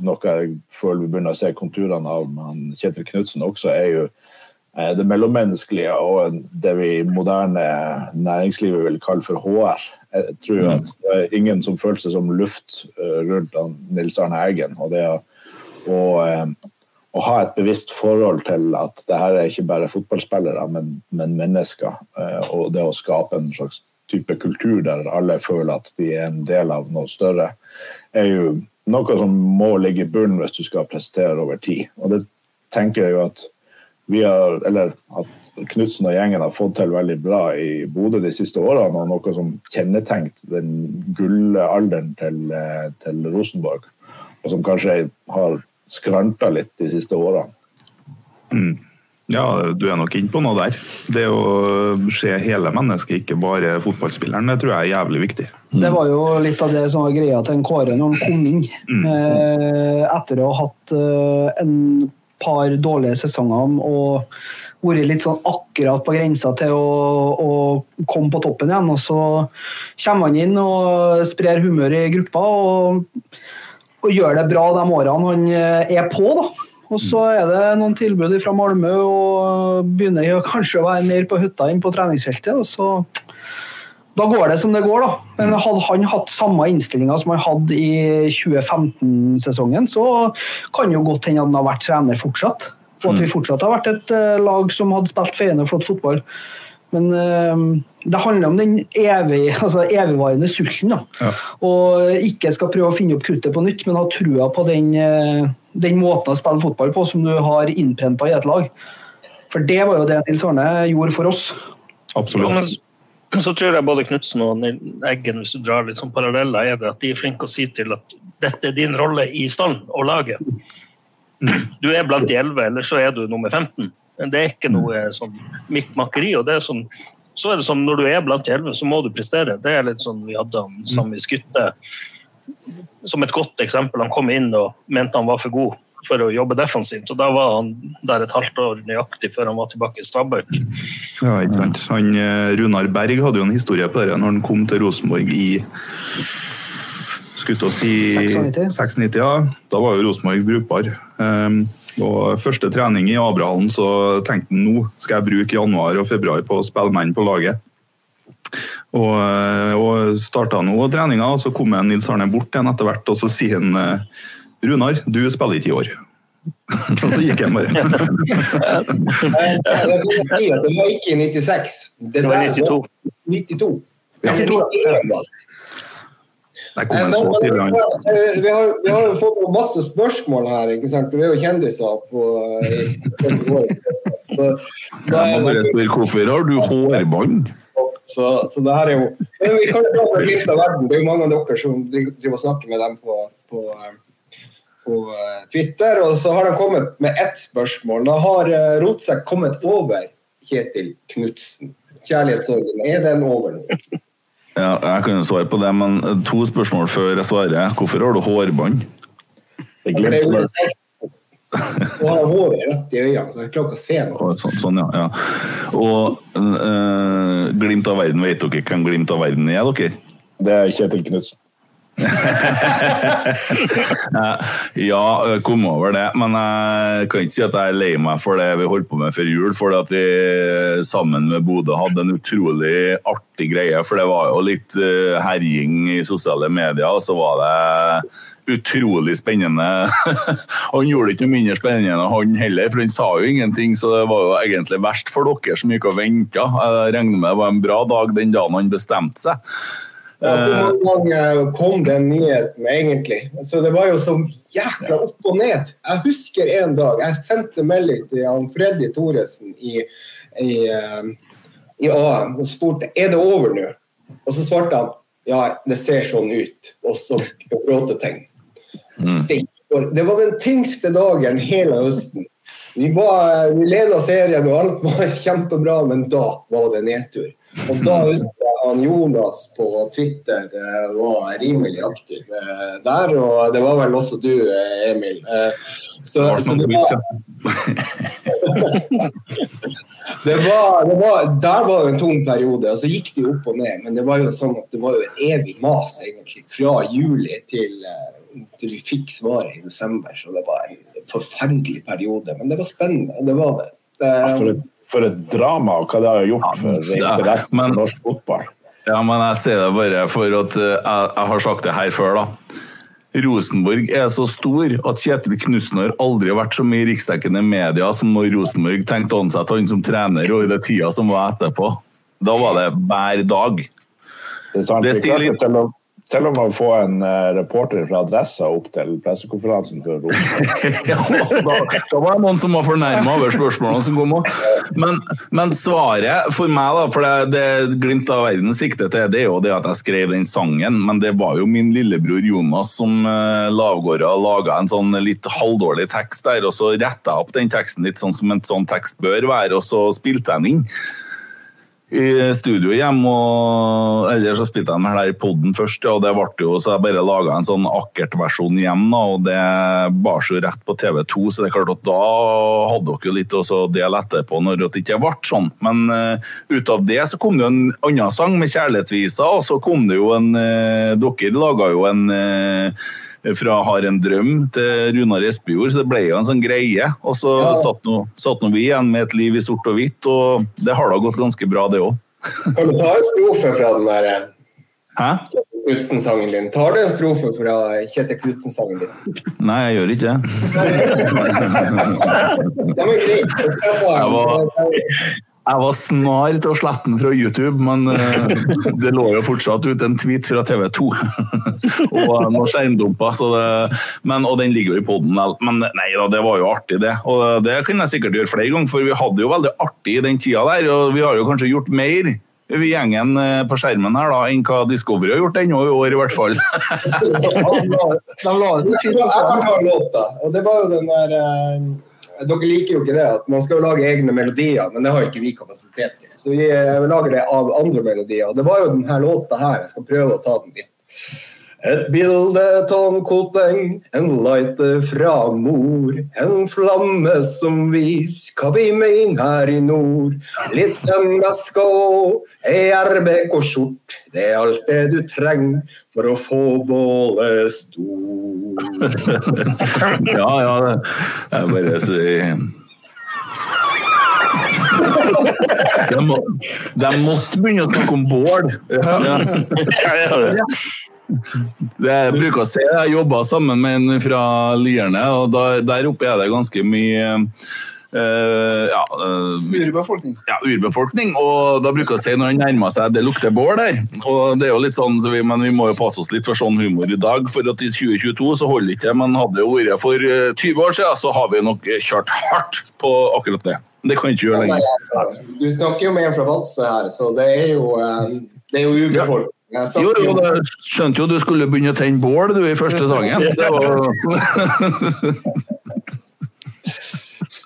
noe jeg føler vi begynner å se konturene av med Kjetil Knutsen også, er jo eh, det mellommenneskelige og det vi i moderne næringslivet vil kalle for HR. Jeg tror at det er ingen som føler seg som luft eh, rundt Nils Arne Eggen. og det å og, å ha et bevisst forhold til at det her er ikke bare fotballspillere, men, men mennesker. Eh, og det å skape en slags type kultur der alle føler at de er en del av noe større, er jo noe som må ligge i bunnen hvis du skal prestere over tid. Og det tenker jeg jo at vi har, eller at Knutsen og gjengen har fått til veldig bra i Bodø de siste årene, og noe som kjennetegnet den gullalderen til, eh, til Rosenborg, og som kanskje har skranta litt de siste årene. Mm. Ja, du er nok inne på noe der. Det å se hele mennesket, ikke bare fotballspilleren, det tror jeg er jævlig viktig. Det var jo litt av det som var greia til en Kåre når han kom inn. Mm. Eh, etter å ha hatt eh, en par dårlige sesonger og vært litt sånn akkurat på grensa til å, å, komme på toppen igjen. Og så kommer han inn og sprer humør i gruppa og, og gjør det bra de årene han eh, er på. da. Og så er det noen tilbud fra Malmö og begynner kanskje å være mer på hytta enn på treningsfeltet. og så da går det som det går, da. Men hadde han hatt samme innstillinga som han hadde i 2015-sesongen, så kan jo godt hende han har vært trener fortsatt. Og at vi fortsatt har vært et uh, lag som hadde spilt feiende flott fotball. Men uh, det handler om den evig, altså evigvarende sulten. da. Ja. Og ikke skal prøve å finne opp kruttet på nytt, men ha trua på den uh, den måten å spille fotball på som du har innprenta i et lag. For det var jo det Nils Arne gjorde for oss. Absolutt. Ja, så tror jeg både Knutsen og Eggen hvis du drar litt sånn paralleller, er det at de er flinke å si til at dette er din rolle i stallen og laget. Du er blant de elleve, eller så er du nummer 15. Det er ikke noe sånn mikkmakkeri. og det er sånn så er det sånn, Når du er blant de elleve, så må du prestere. Det er litt sånn vi hadde han Sami Skutte som et godt eksempel. Han kom inn og mente han var for god for å jobbe defensivt. og Da var han der et halvt år nøyaktig før han var tilbake i Stabæk. Ja, ikke sant. Han, eh, Runar Berg hadde jo en historie på det når han kom til Rosenborg i skulle si 96. 96 ja. Da var jo Rosenborg brukbar. Um, og Første trening i Abrahallen så tenkte han nå skal jeg bruke januar og februar på å spille menn på laget. Og, eh, og starta nå treninga, og så kom Nils Arne bort igjen etter hvert og så sier han eh, Runar, du spiller ikke i år. og så gikk han bare. jeg kan si at det var ikke i 96. Det, var 92. 92. Ja, 91 Der kommer en så tidlig an. Vi har, vi har jo fått masse spørsmål her. ikke sant? Vi er jo kjendiser på, på, spørre Hvorfor har du hårbånd? Så, så, det her er jo Men vi kan jo prate litt av verden. Det er jo mange av dere som driver og snakker med dem på, på, eh, på, eh, Twitter. Og så har de kommet med ett spørsmål. Da har eh, Rotsekk kommet over Kjetil Knutsen. Kjærlighetssorgen, er den over nå? Ja, jeg kan jo svare på det, men to spørsmål før jeg svarer. Hvorfor har du hårbånd? Jeg glemte jeg. Og har håret rett i øynene, så jeg klarer ikke å se noe. Sånn, sånn ja, ja. Og uh, Glimt av verden, vet dere hvem Glimt av verden er, dere? Det er Kjetil Knutsen. Ja, kom over det. Men jeg kan ikke si at jeg er lei meg for det vi holdt på med før jul. For at vi sammen med Bodø hadde en utrolig artig greie. For det var jo litt uh, herjing i sosiale medier, og så var det utrolig spennende. han gjorde det ikke noe mindre spennende enn han heller, for han sa jo ingenting. Så det var jo egentlig verst for dere som gikk og venta. Jeg regner med det var en bra dag den dagen han bestemte seg. Ja, hvor mange ganger kom den nyheten, egentlig? Så Det var jo så jækla opp og ned. Jeg husker en dag jeg sendte melding til han Freddy Thoresen i, i, eh, i AM og spurte er det over nå. Og så svarte han ja, det ser sånn ut. Og så gråtetegn. Mm. Det var den tyngste dagen hele høsten. Vi, var, vi leda serien, og alt var kjempebra, men da var det nedtur. Og da husker jeg han Jonas på Twitter eh, var rimelig aktiv eh, der, og det var vel også du, eh, Emil. Så, så det var det var, det var, Der var det en tung periode, og så gikk det opp og ned. Men det var jo sånn at det var jo et evig mas egentlig, fra juli til, til vi fikk svaret i desember. Så det var en forferdelig periode, men det var spennende. Det var det. det for et for et drama, og hva det har gjort for interessen for norsk fotball. Ja, men jeg sier det bare for at eh, jeg, jeg har sagt det her før, da. Rosenborg er så stor at Kjetil Knutsen har aldri vært så mye i riksdekkende media som når Rosenborg tenkte å ansette han som trener, og i det tida som var etterpå. Da var det hver dag. Det, er sant, det sier litt til og med å få en uh, reporter fra Adressa opp til pressekonferansen for ja, da, da var det noen som var fornærma over spørsmålene som kom òg. Men, men, svaret for meg, da, for det, det glimt av verden sikter til, det er jo det at jeg skrev den sangen. Men det var jo min lillebror Jonas som uh, lavgårda laga en sånn litt halvdårlig tekst der, og så retta jeg opp den teksten litt sånn som en sånn tekst bør være, og så spilte jeg den inn i studio hjemme. og Eller så spilte jeg den her poden først, og det ble jo, så jeg bare laga en sånn akkert-versjon hjemme. og Det bar seg rett på TV2, så det er klart at da hadde dere jo litt å dele etterpå når det ikke ble sånn. Men uh, ut av det så kom det jo en annen sang med kjærlighetsviser, og så kom det jo en uh, Dere laga jo en uh, fra 'Har en drøm' til Runar Espejord, så det ble jo en sånn greie. Og så ja. satt, nå, satt nå vi igjen med et liv i sort og hvitt, og det har da gått ganske bra, det òg. Kan du ta en strofe fra den der eh, Hæ? Knutsen-sangen din? Tar du en strofe fra Kjetil Knutsen-sangen din? Nei, jeg gjør ikke det. det var greit. Jeg jeg var snar til å slette den fra YouTube, men uh, det lå jo fortsatt ut en tweet fra TV 2. og noen skjermdumper, og den ligger jo i poden. Men nei da, det var jo artig, det. Og det kan jeg sikkert gjøre flere ganger, for vi hadde jo veldig artig i den tida der. Og vi har jo kanskje gjort mer vi gjengen eh, på skjermen her da, enn hva Discovery har gjort ennå i år, i hvert fall. de la ut Jeg har en låt, da. Og det var jo den der uh dere liker jo ikke det at man skal lage egne melodier, men det har ikke vi kapasitet til. Så vi eh, lager det av andre melodier. Og det var jo denne låta her. Jeg skal prøve å ta den litt. Et bilde av Koteng, en lighter fra mor. En flamme som vis hva vi mener her i nord. Litt MSK og ei RBK-skjort. Det er alt det du trenger for å få bålet stort. ja, ja. Det er bare så de, må, de måtte begynne å snakke om bål. Ja. Ja. Det jeg bruker å si, jeg jobba sammen med en fra Lierne, og der, der oppe er det ganske mye Uh, ja, uh, urbefolkning. Ja, urbefolkning. Og da bruker jeg å si når han nærmer seg det lukter bål der. Og det er jo litt sånn, så vi, Men vi må jo passe oss litt for sånn humor i dag. For at i 2022 så holder ikke det. Men hadde det vært for 20 eh, år siden, så har vi nok kjørt hardt på akkurat det. Det kan ikke gjøre lenger. Du snakker jo med en fra Vadsø her, så det er jo, det er jo urbefolkning. Jo, jo, jeg skjønte jo du skulle begynne å tenne bål du i første sangen. Det var...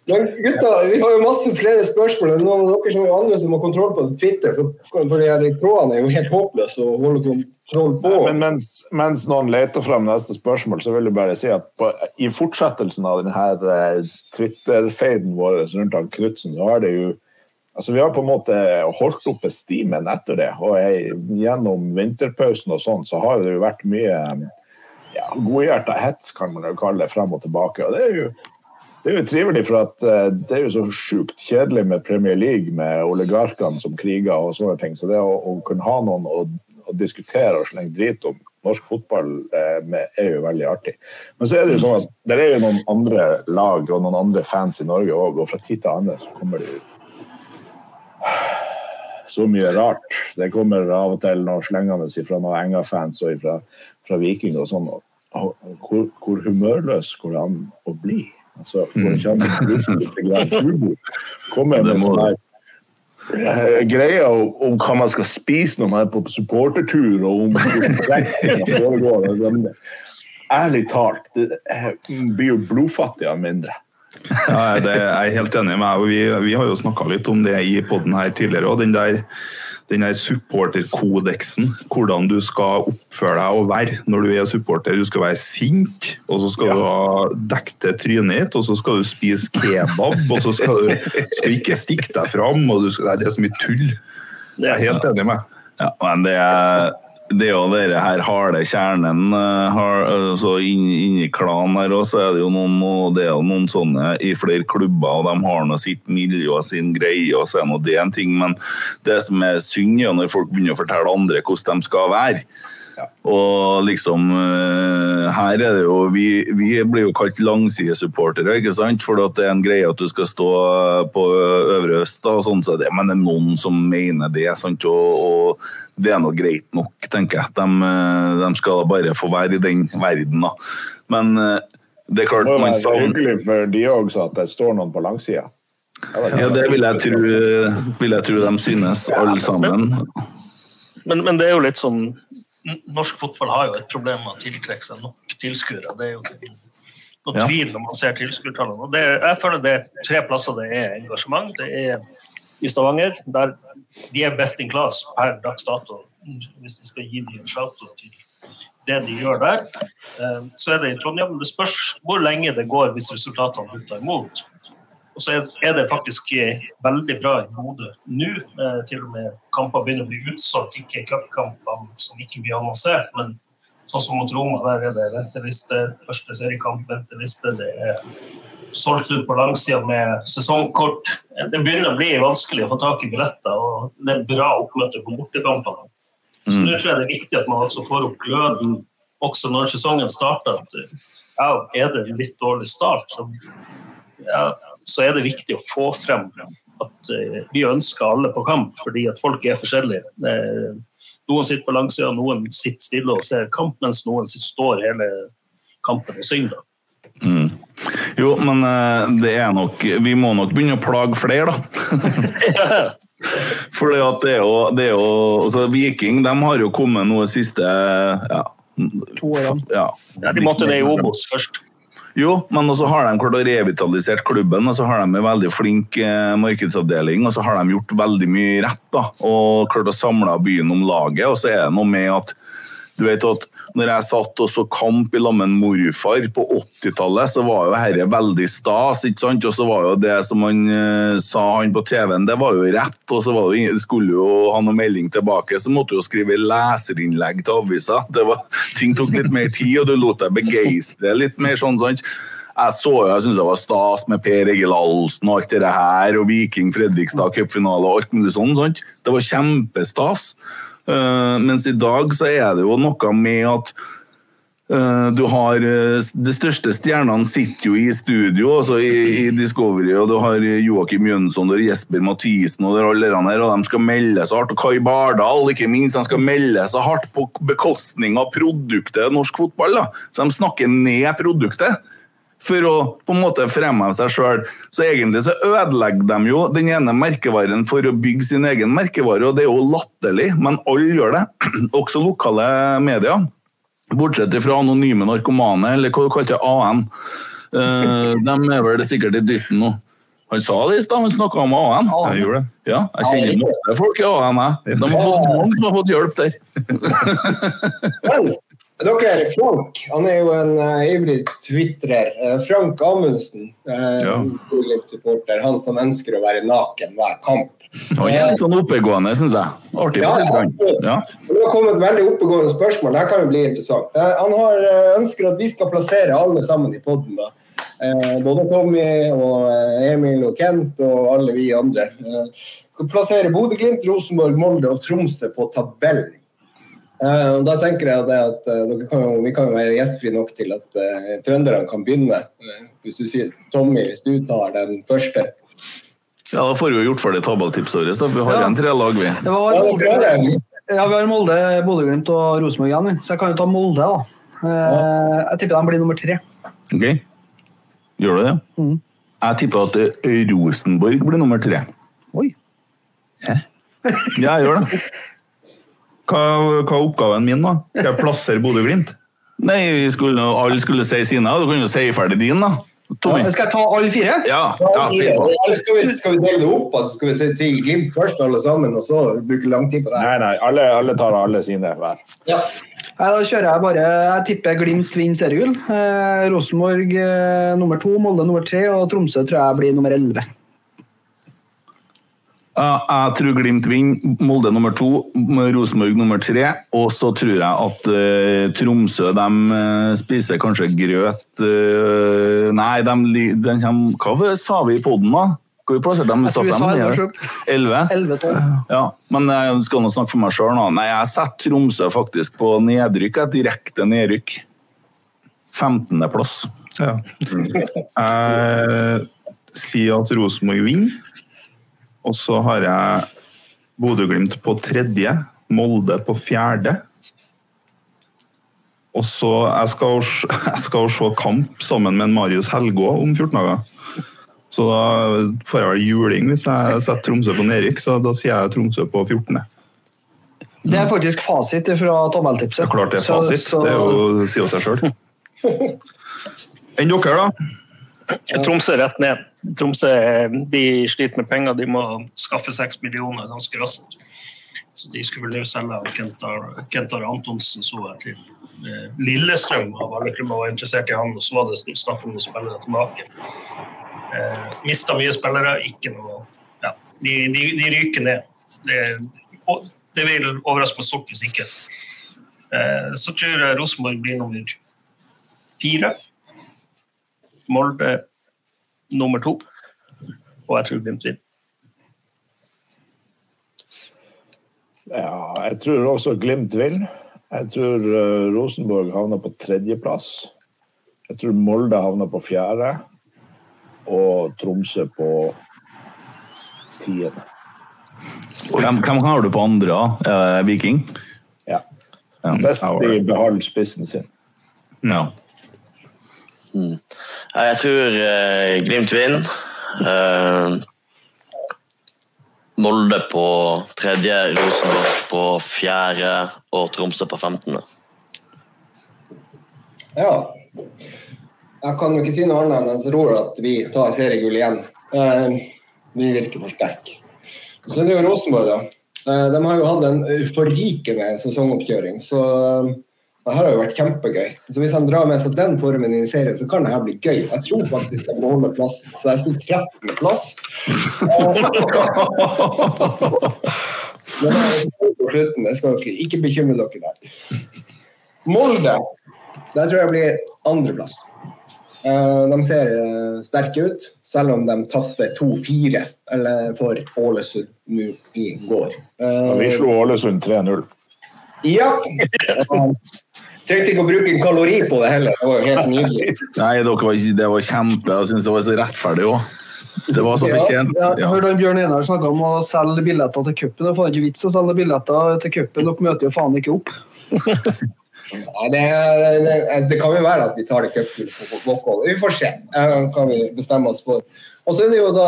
Men gutta, vi har jo masse flere spørsmål. Noen av dere som er andre som har kontroll på Twitter, for, for de trådene er jo helt håpløse å holde kontroll på. Men mens, mens, noen leter frem neste spørsmål, så vil jeg bare si at på, i fortsettelsen av denne eh, Twitter-feiden vår rundt Knutsen, så har det jo Altså, vi har på en måte holdt oppe stimen etter det. Og jeg, gjennom vinterpausen og sånn, så har det jo vært mye ja, godhjerta hets, kan man jo kalle det, frem og tilbake. Og det er jo, det er jo trivelig, for at uh, det er jo så sjukt kjedelig med Premier League, med oligarkene som kriger og sånne ting. Så det å, å kunne ha noen å, å, diskutere og slenge drit om norsk fotball uh, med, er jo veldig artig. Men så er det jo sånn at det er jo noen andre lag og noen andre fans i Norge òg, og fra tid til annen så kommer det jo så mye rart. Det kommer av og til noe slengende fra noen Enga-fans og fra, fra Viking og sånn. Hvor, hvor humørløs går det an å bli? Altså, går det ikke an å litt humor? Kommer med sånn her eh, greia om hva man skal spise når man er på supportertur, og om hvordan foregår. Ærlig talt, det blir jo blodfattig av mindre. Ja, det, er jeg helt enig med deg. Vi, vi har jo snakka litt om det i poden her tidligere. og den der den der supporterkodeksen, hvordan du skal oppføre deg og være når du er supporter. Du skal være sint, og så skal ja. du ha dekket trynet ditt, og så skal du spise kebab, og så skal du skal ikke stikke deg fram. og skal, Det er så mye tull. Jeg er helt enig med ja, men det er det er jo denne her harde kjernen har, altså inni klanen her også er det jo noen, det er noen sånne i flere klubber, og de har nå sitt miljø og sin greie, og så er nå det en ting. Men det som er synd, er når folk begynner å fortelle andre hvordan de skal være. Ja. Og liksom uh, Her er det jo Vi, vi blir jo kalt langsidesupportere, ikke sant? For det er en greie at du skal stå på Øvre Øst, og sånn, så det, men det er noen som mener det. sant? og, og det er nå greit nok, tenker jeg. De, eh, de, skal bare få være i den verden, da. Men eh, det er klart Det man savner hyggelig for de også at det står noen på langsida. Ja, det vil jeg tro, vil jeg tro de synes, alle sammen. Men, men, det er jo litt sånn Norsk fotball har jo et problem med å tiltrekke seg nok tilskuere. Det er jo noe tvil når man ser tilskuertallene. Jeg føler det er tre plasser det er engasjement. Det er i Stavanger. Der de er best in class per dags dato, hvis vi skal gi dem en shout til det de gjør der. Eh, så er det i Trondheim. Det spørs hvor lenge det går hvis resultatene butter imot. Og så er det faktisk veldig bra i Bodø nå. Eh, til og med kamper begynner å bli utsolgt. Ikke cupkamper som ikke blir annonsert, men sånn som mot Roma, der er det venteliste. Første seriekamp, venteliste. Det er solgt ut på langsida med sesongkort. Det begynner å bli vanskelig å få tak i billetter, og det er bra oppmøte på bortekampene. Så mm. nå tror jeg det er viktig at man også får opp gløden også når sesongen starter. At, ja, er det en litt dårlig start, så, ja, så er det viktig å få frem at uh, vi ønsker alle på kamp, fordi at folk er forskjellige. Uh, noen sitter på langsida, noen sitter stille og ser kamp, mens noen står hele kampen og synger. Mm. Jo, men eh, det er nok Vi må nok begynne å plage flere, da. For det er jo, det er jo altså Viking de har jo kommet noe siste ja, To årene. Ja. ja, de måtte det i Obos først. Jo, men også har de klart å revitalisere klubben, og så har de en veldig flink eh, markedsavdeling. Og så har de gjort veldig mye rett da, og klart å samle byen om laget. Og så er det noe med at du vet at når jeg satt og så kamp i lag med morfar på 80-tallet, så var jo dette veldig stas. ikke sant? Og så var jo det som han uh, sa han på TV-en, det var jo rett. Og så var det, skulle jo ha noe melding tilbake, så måtte du jo skrive leserinnlegg til avisa. ting tok litt mer tid, og du lot deg begeistre litt mer sånn. sant? Jeg så jo, jeg syntes det var stas med Per Egil Ahlsen og alt det her, og Viking Fredrikstad cupfinale og alt mulig sånn. sant? Det var kjempestas. Uh, mens i dag så er det jo noe med at uh, du har uh, De største stjernene sitter jo i studio, altså i, i Discovery, og du har Joakim Jønsson og Jesper Mathisen og alle her, og de skal melde så hardt. Og Kai Bardal, ikke minst, de skal melde så hardt på bekostning av produktet norsk fotball. Da. Så de snakker ned produktet for å på en måte fremheve seg sjøl. Så egentlig så ødelegger de jo den ene merkevaren for å bygge sin egen merkevare, og det er jo latterlig, men alle gjør det. Også lokale medier. Bortsett fra anonyme narkomane, eller hva du kalte det, AN. De er vel sikkert i dytten nå. Han sa det i stad, han snakka om AN. Jeg gjorde det. Ja, jeg kjenner masse folk i AN. Jeg. De har fått mange som har fått hjelp der. Dere, Frank han er jo en uh, ivrig tvitrer. Uh, Frank Amundsen, uh, ja. supporter, han som ønsker å være naken hver kamp. Han er litt sånn oppegående, syns jeg. Artig. Ja, ja. Det har kommet veldig oppegående spørsmål. Det kan jo bli interessant. han har, ønsker at vi skal plassere alle sammen i poden. både Tommy og Emil og Kent og alle vi andre. skal plassere Bodø-Glimt, Rosenborg, Molde og Tromsø på tabellen. Uh, da tenker jeg at uh, kan jo, Vi kan jo være gjestfrie nok til at uh, trønderne kan begynne. hvis du sier Tommy, hvis du tar den første. Ja, Da får vi jo gjort ferdig tabelltipset vårt. Vi har igjen ja. tre lag, vi. Det var, ja, ja, vi har Molde, Bodø-Glimt og Rosenborg igjen. Så jeg kan jo ta Molde, da. Jeg tipper de blir nummer tre. Ok. Gjør du det? Mm. Jeg tipper at Rosenborg blir nummer tre. Oi. Ja, jeg gjør det. Hva, hva er oppgaven min, da? Skal jeg plassere Bodø-Glimt? Nei, skulle, alle skulle si sine. Du kan jo si ferdig din, da. Ja, Skal jeg ta alle fire? Ja, ja. Eller skal, vi, skal vi dele det opp? Altså, skal vi si til Glimt først, alle sammen, og så bruke lang tid på det? Nei, nei, alle, alle tar alle sine hver. Ja. Nei, da kjører jeg bare Jeg tipper Glimt vinner seriegull. Eh, Rosenborg eh, nummer to, Molde nummer tre, og Tromsø tror jeg blir nummer elleve. Jeg tror Glimt vinner. Molde nummer to, Rosenborg nummer tre. Og så tror jeg at uh, Tromsø de eh, spiser kanskje grøt uh, Nei, de, de kommer Hva sa vi i poden, da? Hvor vi plasserte dem? Jeg tror vi sa dem elleve, ned? sjukt. Elleve? 11-12. Ja, men jeg skal nå snakke for meg sjøl. Nei, jeg setter Tromsø faktisk på nedrykk. Et direkte nedrykk. 15.-plass. Ja. Jeg sier at Rosenborg vinner. Og så har jeg Bodø-Glimt på tredje, Molde på fjerde. Og så jeg skal, jeg skal se kamp sammen med Marius Helgå om 14 dager. Så da får jeg vel juling hvis jeg setter Tromsø på nedrykk, så da sier jeg Tromsø på 14. Det er faktisk fasit fra tommeltipset. Det er klart det er Så- fasit. så- Det er jo, sier jo seg sjøl. Enn dere, da? Tromsø rett ned. Tromsø eh, de sliter med penger, de må skaffe seks millioner ganske raskt. Så de skulle vel selge Kentar Antonsen så jeg til eh, Lillestrøm av alle klubber var interessert i han, og så var det snakk om å spille det tilbake. Eh, Mista mye spillere, ikke noe ja, de, de, de ryker ned. Det, og det vil overraske meg stort hvis ikke. Eh, så tror jeg Rosenborg blir nummer fire. Molde nummer to. Og jeg tror Glimt vinner. Ja, jeg tror også Glimt vinner. Jeg tror eh, Rosenborg havner på tredjeplass. Jeg tror Molde havner på fjerde. Og Tromsø på tiende. Hvem, hvem har du på andre? da? Er Viking? Ja. Best de beholder spissen sin. ja. Mm. Jeg tror eh, Glimt vinner. Eh, Molde på tredje, Rosenborg på fjerde og Tromsø på femtende. ja. Jeg kan jo ikke si noe annet enn jeg tror at vi tar seriegull igjen. Eh, vi virker for sterke. Så det er jo Rosenborg, da. Eh, de har jo hatt en forrikende sesongoppkjøring, så det har jo vært kjempegøy. Så Hvis han drar med seg den formen i serien, så kan det her bli gøy. Jeg tror faktisk de beholder plass, så jeg sier 13. plass. Men på slutten, jeg skal ikke, ikke bekymre dere der. Molde, der tror jeg blir andreplass. Eh, De ser eh, sterke ut, selv om de tapte 2-4 eller for Ålesund nå i går. Ja, vi slo Ålesund 3-0. Ja. Trengte ikke å bruke en kalori på det heller. Det var jo helt nydelig. Nei, dere var, det var kjempe. Jeg syns det var så rettferdig òg. Det var så fortjent. Ja, jeg Ja. hørte Bjørn Einar snakke om å selge billetter til cupen. Det er faen ikke vits å selge billetter til cupen. Dere møter jo faen ikke opp. Ja, det, det, det kan jo være at vi tar det cupen på walkover. Vi får se. hva kan vi bestemme oss for. Og så er det jo da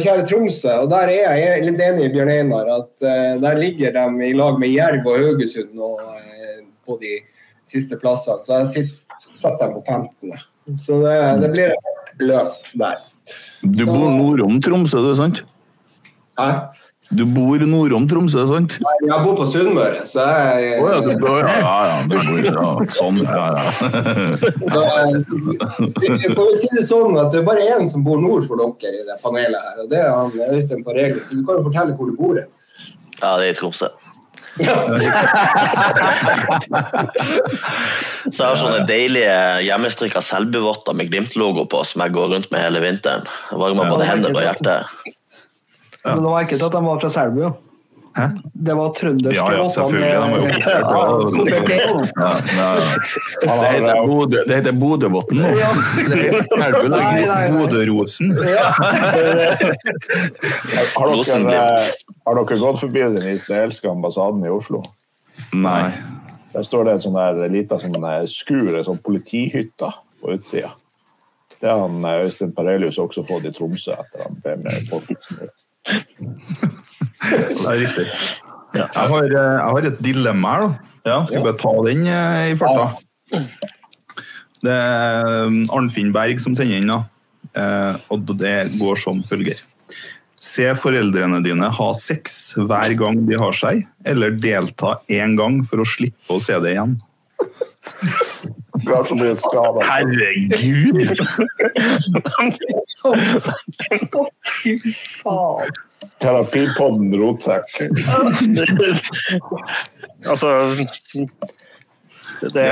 kjære Tromsø, og der er jeg litt enig i Bjørn Einar. At eh, der ligger de i lag med Jerv og Haugesund og, eh, på de siste plassene. Så jeg sitter, setter dem på 15. Så det, det blir et hardt løp der. Du bor nordom Tromsø, du, sant? Hæ? Du bor nordom Tromsø, sant? Nei, Jeg bor på Sunnmøre, så jeg oh, ja, du bor, ja, ja, ja, du bor, ja. Sånn, ja, ja. Så, eh, vi vi si det sånn at det er bare én som bor nord for dere i det panelet her, og det er han Øystein Pareli. Så du kan jo fortelle hvor du bor. Ja, det er i Tromsø. Så jeg har sånne deilige hjemmestrikka selvbevotter med Glimt-logo på som jeg går rundt med hele vinteren. Varmer både hender og hjerte. Men det var ikke til at de var fra Selbu. jo. Hæ? Det var trønderske Ja, ja, selvfølgelig. Konvertert. Ja, ja. Det heter Bodø- Det heter Bodøbotn nå. Bodø-Rosen. Har dere, eh, gått forbi den israelske ambassaden i Oslo? Nei. Der står det en sånn der lita sånn skur, en sånn politihytte på utsida. Det har han eh, Øystein Parelius også fått i Tromsø etter han ble med i podcasten. Det er riktig. Jeg har, eh, jeg har et dilemma her. da. Ja. Skal jeg bare ta den eh, i farta? Det er um, Arnfinn Berg som sender inn, da. Eh, og det går som følger. Se foreldrene dine ha sex hver gang de har seg, eller delta én gang for å slippe å se det igjen. Du har så mye skader. Herregud! Fy faen. Terapipodden rotsekk. altså det, det, det,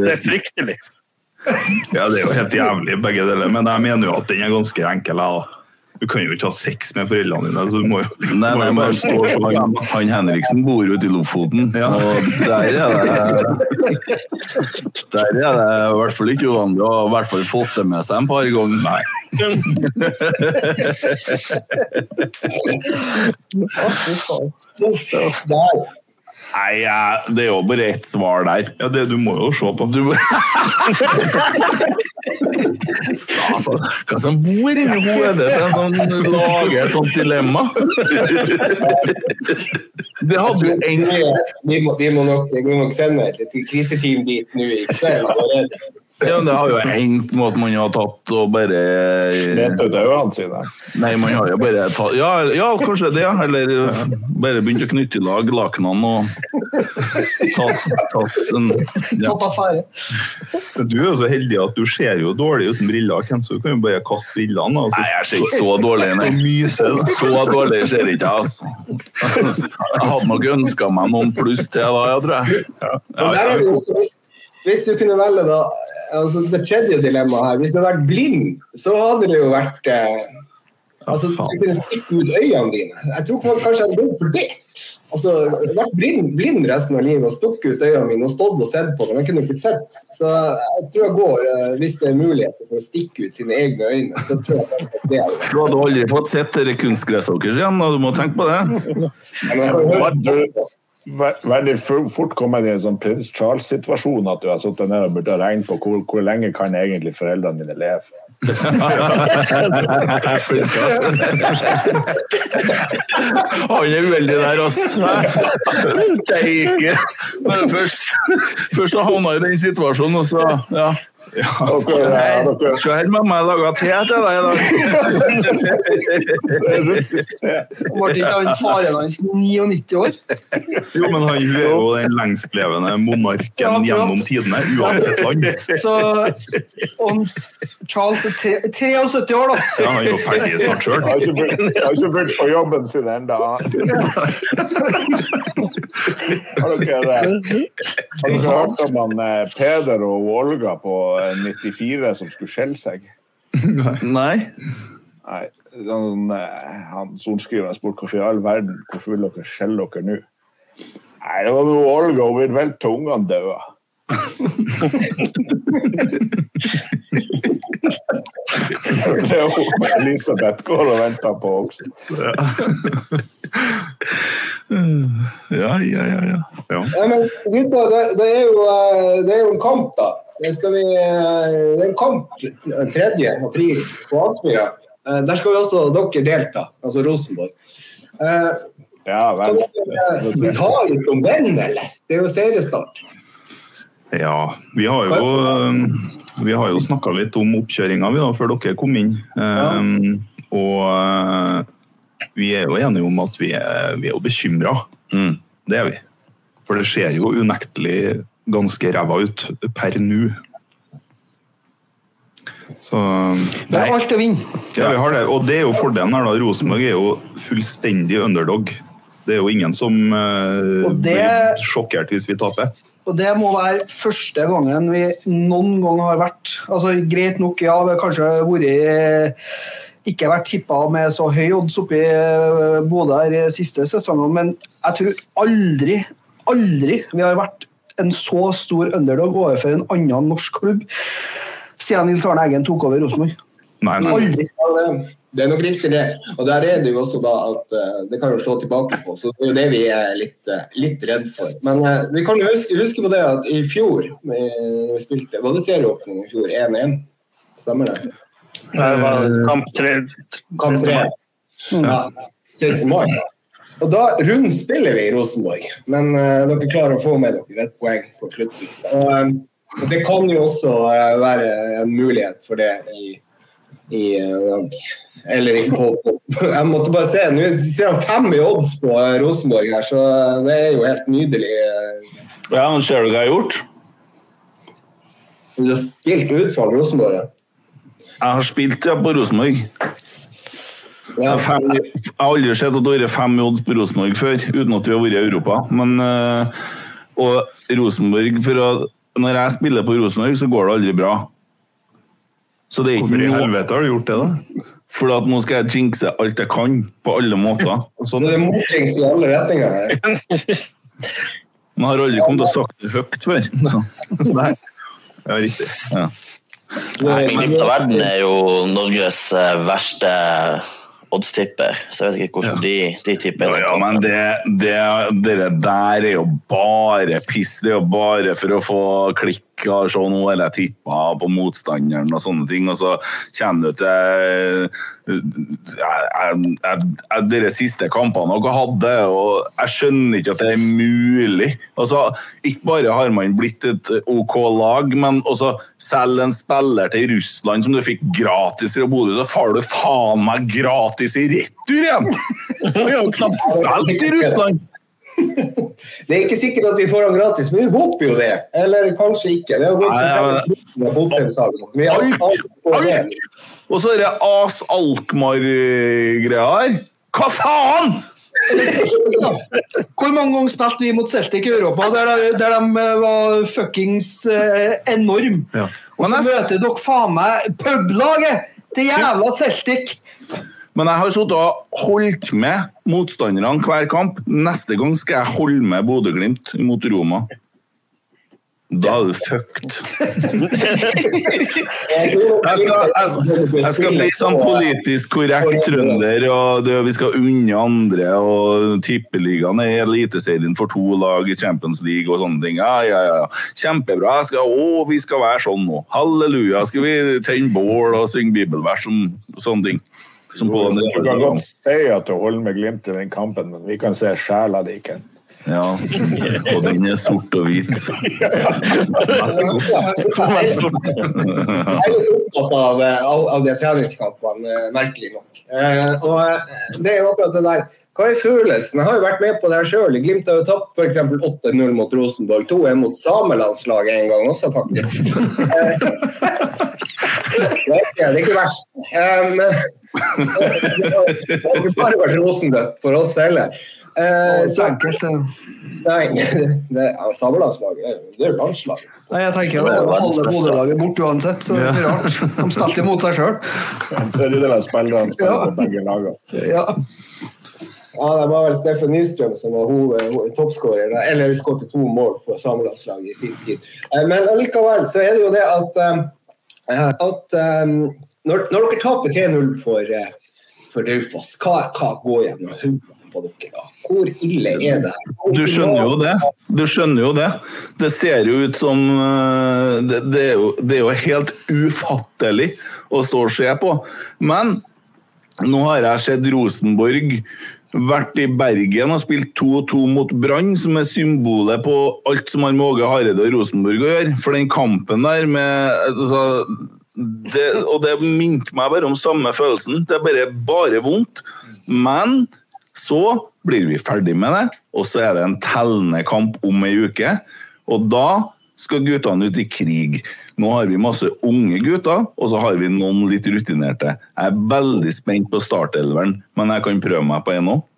det er fryktelig. Ja, det er jo helt jævlig, begge deler, men jeg mener jo at den er ganske enkel. jeg, da. Du kan jo ikke ha sex med foreldrene dine. så du må jo, Nei, må nei, jo men bare stå han, han Henriksen bor jo ute i Lofoten, Ja. og der er det Der er det i hvert fall ikke uvanlig å ha i hvert fall fått det med seg en par ganger. Nei. Å, fy faen. Der. Nei, det er jo bare ett svar der. Ja, det, du må jo se på. Du hva som bor inni hodet til en sånn lager et sånt dilemma? Det hadde jo egentlig Vi vi, må nok, sende et kriseteam dit nå i kveld. Ja, Det har jo endt med at man har tatt og bare sine. Nei, man har jo bare tatt Ja, ja kanskje det. Eller bare begynt å knytte i lag lakenene og tatt, tatt en ja. Du er jo så heldig at du ser jo dårlig uten briller, så du kan jo bare kaste brillene. Altså. Nei, jeg ser ikke så dårlig, nei. Så dårlig ser ikke altså. Jeg hadde nok ønska meg noen pluss til da, jeg tror jeg. Ja. Ja, det jo også, hvis, du kunne velge da, altså det tredje dilemmaet her, hvis du hadde vært blind, så hadde det jo vært eh, altså, Du kunne stikke ut øynene dine. Jeg tror kanskje jeg hadde gått for det. Altså, vært blind, blind resten av livet og stukket ut øynene mine og stått og sett på dem. men jeg kunne ikke sett. Så jeg tror jeg går, eh, hvis det er muligheter for å stikke ut sine egne øyne, så tror jeg det er det. Du hadde aldri fått sett dere kunstgresset deres igjen, og du må tenke på det. Men jeg Veldig fort kommet i en sånn prins Charles-situasjon at du har sittet ned og burde ha regnet på hvor, hvor lenge kan egentlig foreldrene mine leve. Han er uheldig der, altså. Steike! Men først, først havna i den situasjonen, og så ja. Dere, eh, dere, Se her, mamma, jeg laga te til deg i dag. Ble ikke han faren hans 99 år? Jo, men han er jo den lengstlevende monarken Ja, gjennom tidene, uansett land. Så om Charles er 73 år, da. Ja, han er jo ferdig snart sjøl. Har ikke begynt- har på jobben sin ennå. Har dere, har dere hørt om han eh, Peder og Olga på eh, 94 som skulle skjelle seg? Nei. Nei, han, eh, han sorenskriveren spurte hvorfor i all verden hvorfor vil dere skjelle dere nå? Nei, det var noe Olga, hun ville vel til ungene døde. det er jo Elisabeth går og venter på også. Ja, ja, ja. ja. Ja, men gutta, det, det, er jo, eh, det er jo en kamp, da. Skal vi, den kom er en kamp 3. april på Aspmyra. Eh, Der skal vi også dere delta, altså Rosenborg. Ja, vel. Skal dere ta litt om den, eller? Det er jo seriestart. Ja, vi har jo vi har jo snakka litt om oppkjøringa før dere kom inn. Um, og eh, vi er jo enige om at vi er, vi er jo bekymra. Mm. Det er vi. For det skjer jo unektelig ganske ræva ut per nå. Så Det er alt å vinne. ja, vi har det. Og det er jo fordelen her, da. Rosenborg er jo fullstendig underdog. Det er jo ingen som uh, det- blir sjokkert hvis vi taper. Og det må være første gangen vi noen gang har vært altså Greit nok, ja, vi har kanskje vært ikke vært tippa med så høy odds oppi eh, Bodø i siste sesongen, men jeg tror aldri, aldri vi har vært en så stor underdog overfor en annen norsk klubb siden Nils Arne Eggen tok over Rosenborg. Nei, nei. Aldri. Det- er nok riktig, det. Og der er det jo også da at eh, det kan jo slå tilbake på. Så det er jo det vi er litt, eh, litt redd for. Men eh, vi kan jo huske, huske på det at i fjor, når vi spilte, var det serieåpning i fjor 1-1? Stemmer det? Det var kamp tre. Kamp tre. Ja, 16. mai. Og da rundspiller vi i Rosenborg, men uh, dere klarer å få med dere et poeng på slutten. Og, um, Det kan jo også uh, være en mulighet for det i, i dag. Eller på, på, Jeg måtte bare se. Nå ser han fem i odds på Rosenborg her, så det er jo helt nydelig. Ja, men Ser du hva jeg har gjort? Du har spilt ut for Rosenborg? Ja. Jeg har spilt ja, på Rosenborg. Ja. Fem, jeg har aldri sett at det har vært fem i odds på Rosenborg før, uten at vi har vært i Europa. Men, øh, og Rosenborg for å, Når jeg spiller på Rosenborg, så går det aldri bra. Så det er Hvorfor i helvete har du gjort det, da? For at nå skal jeg jinxe alt jeg kan, på alle måter. Sånn. det er motings i alle retninger Man har aldri kommet til å sagt det høyt før. Så. Nei. Ja, riktig. Ja. Nei, Glimt av verden er jo Norges eh, verste oddstipper, så jeg vet ikke hvordan de, de tipper. Ja, ja, men det, det, det der er jo bare piss. Det er jo bare for å få klikk og se nå eller tippa på motstanderen og sånne ting. Og så kommer du til de siste kampene dere hadde, og jeg skjønner ikke at det er mulig. Altså, ikke bare har man blitt et OK lag, men også selv en spiller til Russland som du fikk gratis fra Bodø, så får du faen meg gratis i retur igjen! Vi har jo knapt spilt i Russland! Det er ikke sikkert at vi får han gratis, men vi håper jo det. Eller kanskje ikke. Det har gått så vi har Alt. Og så er det As Alkmaar-greia her. Hva faen?! Hvor mange ganger spilte vi mot Celtic i Europa der de, der de eh, var fuckings eh, enorm? Ja. Og så møter dere faen meg publaget til jævla Celtic! Men jeg har sittet og holdt med motstanderne hver kamp. Neste gang skal jeg holde med Bodø-Glimt mot Roma. Da er du fucked. Jeg skal, jeg, jeg skal bli sånn politisk korrekt trønder, og det, vi skal unne andre. og Tippeligaen er Eliteserien for to lag i Champions League og sånne ting. Ja, ja, ja. Kjempebra. Jeg skal, å, vi skal være sånn nå. Halleluja. Skal vi tenne bål og synge bibelvers om sånne ting? Som på Du kan godt si at du holder med Glimt i den kampen, men vi kan se sjela di ikke. Ja, og den er sort og hvit. Ja. Jeg er litt opptatt av, av, av de treningskampene, eh, merkelig nok. Eh, og eh, det er jo akkurat det der Hva er følelsen? Jeg har jo vært med på det her sjøl. Glimt har jo tapt f.eks. 8-0 mot Rosenborg. 2-1 mot samelandslaget en gang også, faktisk. Eh, det, er ikke, det er ikke verst. Um, så, det har ikke bare vært rosenbløtt for oss heller. Uh, Så nei, det, ja, samelandslaget det er- er jo landslaget. Nei, jeg tenker det var halve Bodø-laget borte uansett, så det er rart. De spilte mot seg sjøl. En tredjedel av spillerne spiller på begge lagene. Ja. Ja, det var vel Steffen Nystrøm som var toppskårer. Eller vi skåret to mål for samelandslaget i sin tid. Eh, Men allikevel så er det jo det at, eh, at eh, når, når dere taper 3-0 for, for Raufoss, hva, hva går gjennom hodet? Hvor ille er det? Du skjønner jo det. Du skjønner jo det. Det ser jo ut som Det, det, er, jo, det er jo helt ufattelig å stå og se på. Men nå har jeg sett Rosenborg vært i Bergen og spilt 2-2 mot Brann, som er symbolet på alt som har med Åge Hareide og Rosenborg å gjøre. For den kampen der med altså, det, Og det minte meg bare om samme følelsen. Det er bare, bare vondt. Men så blir vi ferdig med det, og så er det en tellende kamp om ei uke. Og da skal guttene ut i krig. Nå har vi masse unge gutter, og så har vi noen litt rutinerte. Jeg er veldig spent på startelveren, men jeg kan prøve meg på en òg.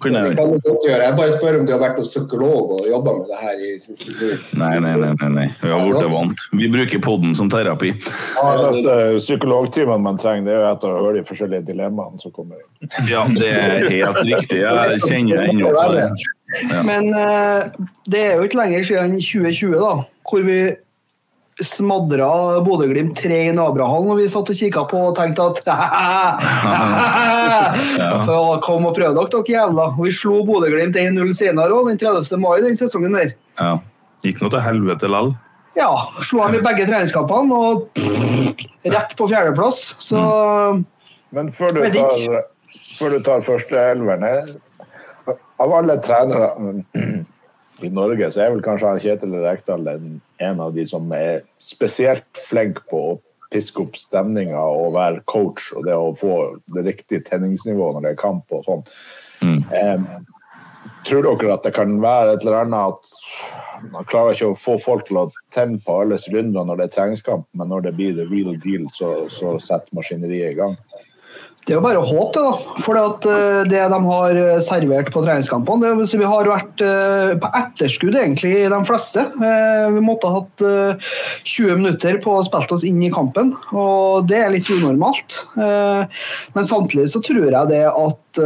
Kan Det jeg gjøre? kan du godt gjøre. Jeg bare spør om du har vært hos psykolog og jobba med det her i siste tid. Nei, nei, nei. nei, nei. Vi har blitt vant. Vi bruker podden som terapi. Ja, neste psykologtimen man trenger, det er jo etter å høre de forskjellige dilemmaene som kommer inn. Ja, det er helt riktig. Jeg kjenner ennå på det. Men eh, det er jo ikke lenger siden 2020, da, hvor vi smadra Bodø-Glimt 3 i Nabrahallen, og vi satt og kikka på og tenkte at Så Kom og prøv dere, dere jævla. Og vi slo Bodø-Glimt 1-0 senere òg, den 30. mai den sesongen der. Ja. Gikk nå til helvete lall? Ja, slo han i begge treningskampene og rett på fjerdeplass. Så Men før du tar, før du tar førsteelveren eh, Av alle trenere i Norge, så er vel kanskje Kjetil Rekdal en av de som er spesielt flink på å piske opp stemninga og være coach og det å få det riktige tenningsnivået når det er kamp og sånn. Mm. Eh, tror dere at det kan være et eller annet at man klarer ikke å få folk til å tenne på alle sylindere når det er treningskamp, men når det blir the real deal, så, så setter maskineriet i gang? Det er jo bare å håpe, da. For eh, det de har eh, servert på treningskampene det, Vi har vært eh, på etterskudd, egentlig, de fleste. Vi måtte ha hatt 20 minutter på å spille oss inn i kampen, og det er litt unormalt. Men samtidig så tror jeg det at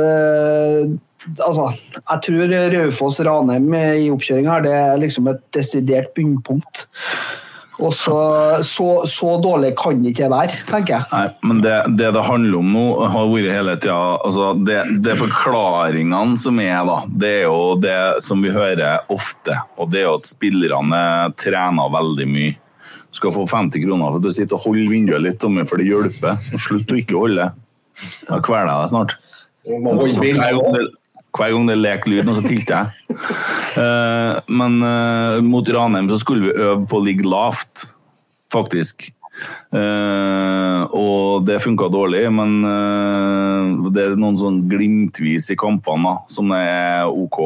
Altså, jeg tror Raufoss-Ranheim i oppkjøringa er liksom et desidert bunnpunkt. Og så, så, så, dårlig kan det ikke være, tenker jeg. Nei, men det det, det handler om nå, har vært hele tida altså det, det forklaringene som er, da, det er jo det som vi hører ofte. Og det er jo at spillerne trener veldig mye. Du skal få 50 kroner for at du sitter og holder vinduet litt, Tommy, for det hjelper. Slutt å ikke holde. Da kveler jeg deg snart. Hver gang det leker lyd, så tilte jeg. Uh, men uh, mot Ranheim så skulle vi øve på å ligge lavt, faktisk. Uh, og det funka dårlig, men det er noen sånn glimtvis i kampene som er OK.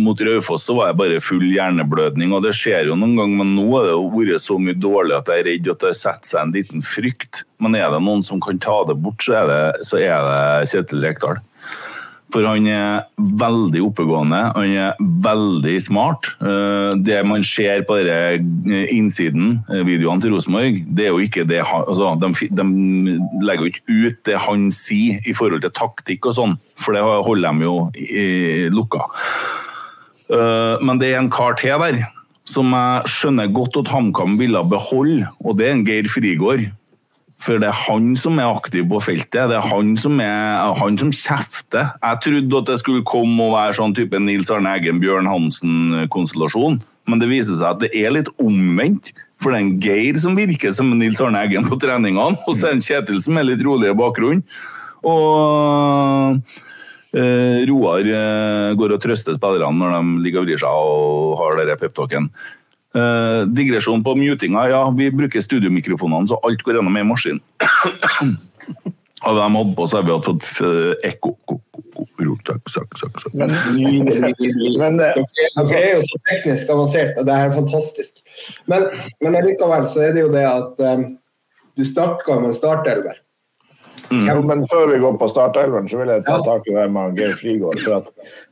mot Raufoss så var jeg bare full hjerneblødning, og det skjer jo noen ganger, men nå har det vært så mye dårlig at jeg er redd at det setter seg en liten frykt. Men er det noen som kan ta det bort, så er det, så er det Kjetil Rekdal. For han er veldig oppegående, han er veldig smart. Eh, det man ser på denne innsiden, eh, videoene til Rosenborg, det er jo ikke det han, altså, de, de, legger jo ikke ut det han sier i forhold til taktikk og sånn, for det holder de jo i, lukka. Eh, men det er en kar til der som jeg skjønner godt at HamKam ville beholde, og det er en Geir Frigård. For det er han som er aktiv på feltet. Det er han som, er, han som kjefter. Jeg trodde at det skulle komme og være sånn type Nils Arne Eggen, Bjørn Hansen-konstellasjon, men det viser seg at det er litt omvendt. For det er en Geir som virker som Nils Arne Eggen på treningene, og så er det en Kjetil som er litt rolig i bakgrunnen. Og eh, Roar eh, går og trøster spillerne når de ligger og vrir seg og har den peptalken. Uh, digresjon på mutinga. Ja, vi bruker studiomikrofonene, så alt går gjennom ei maskin. Hadde de hatt på, så hadde vi hatt fått uh, ekko. Men, men dere er jo så teknisk avansert, og det er fantastisk. Men, men likevel så er det jo det at um, du starter med startelver. Mm. Ja, men før vi går på startelveren, så vil jeg ta tak i det med Geir Frigård. For at,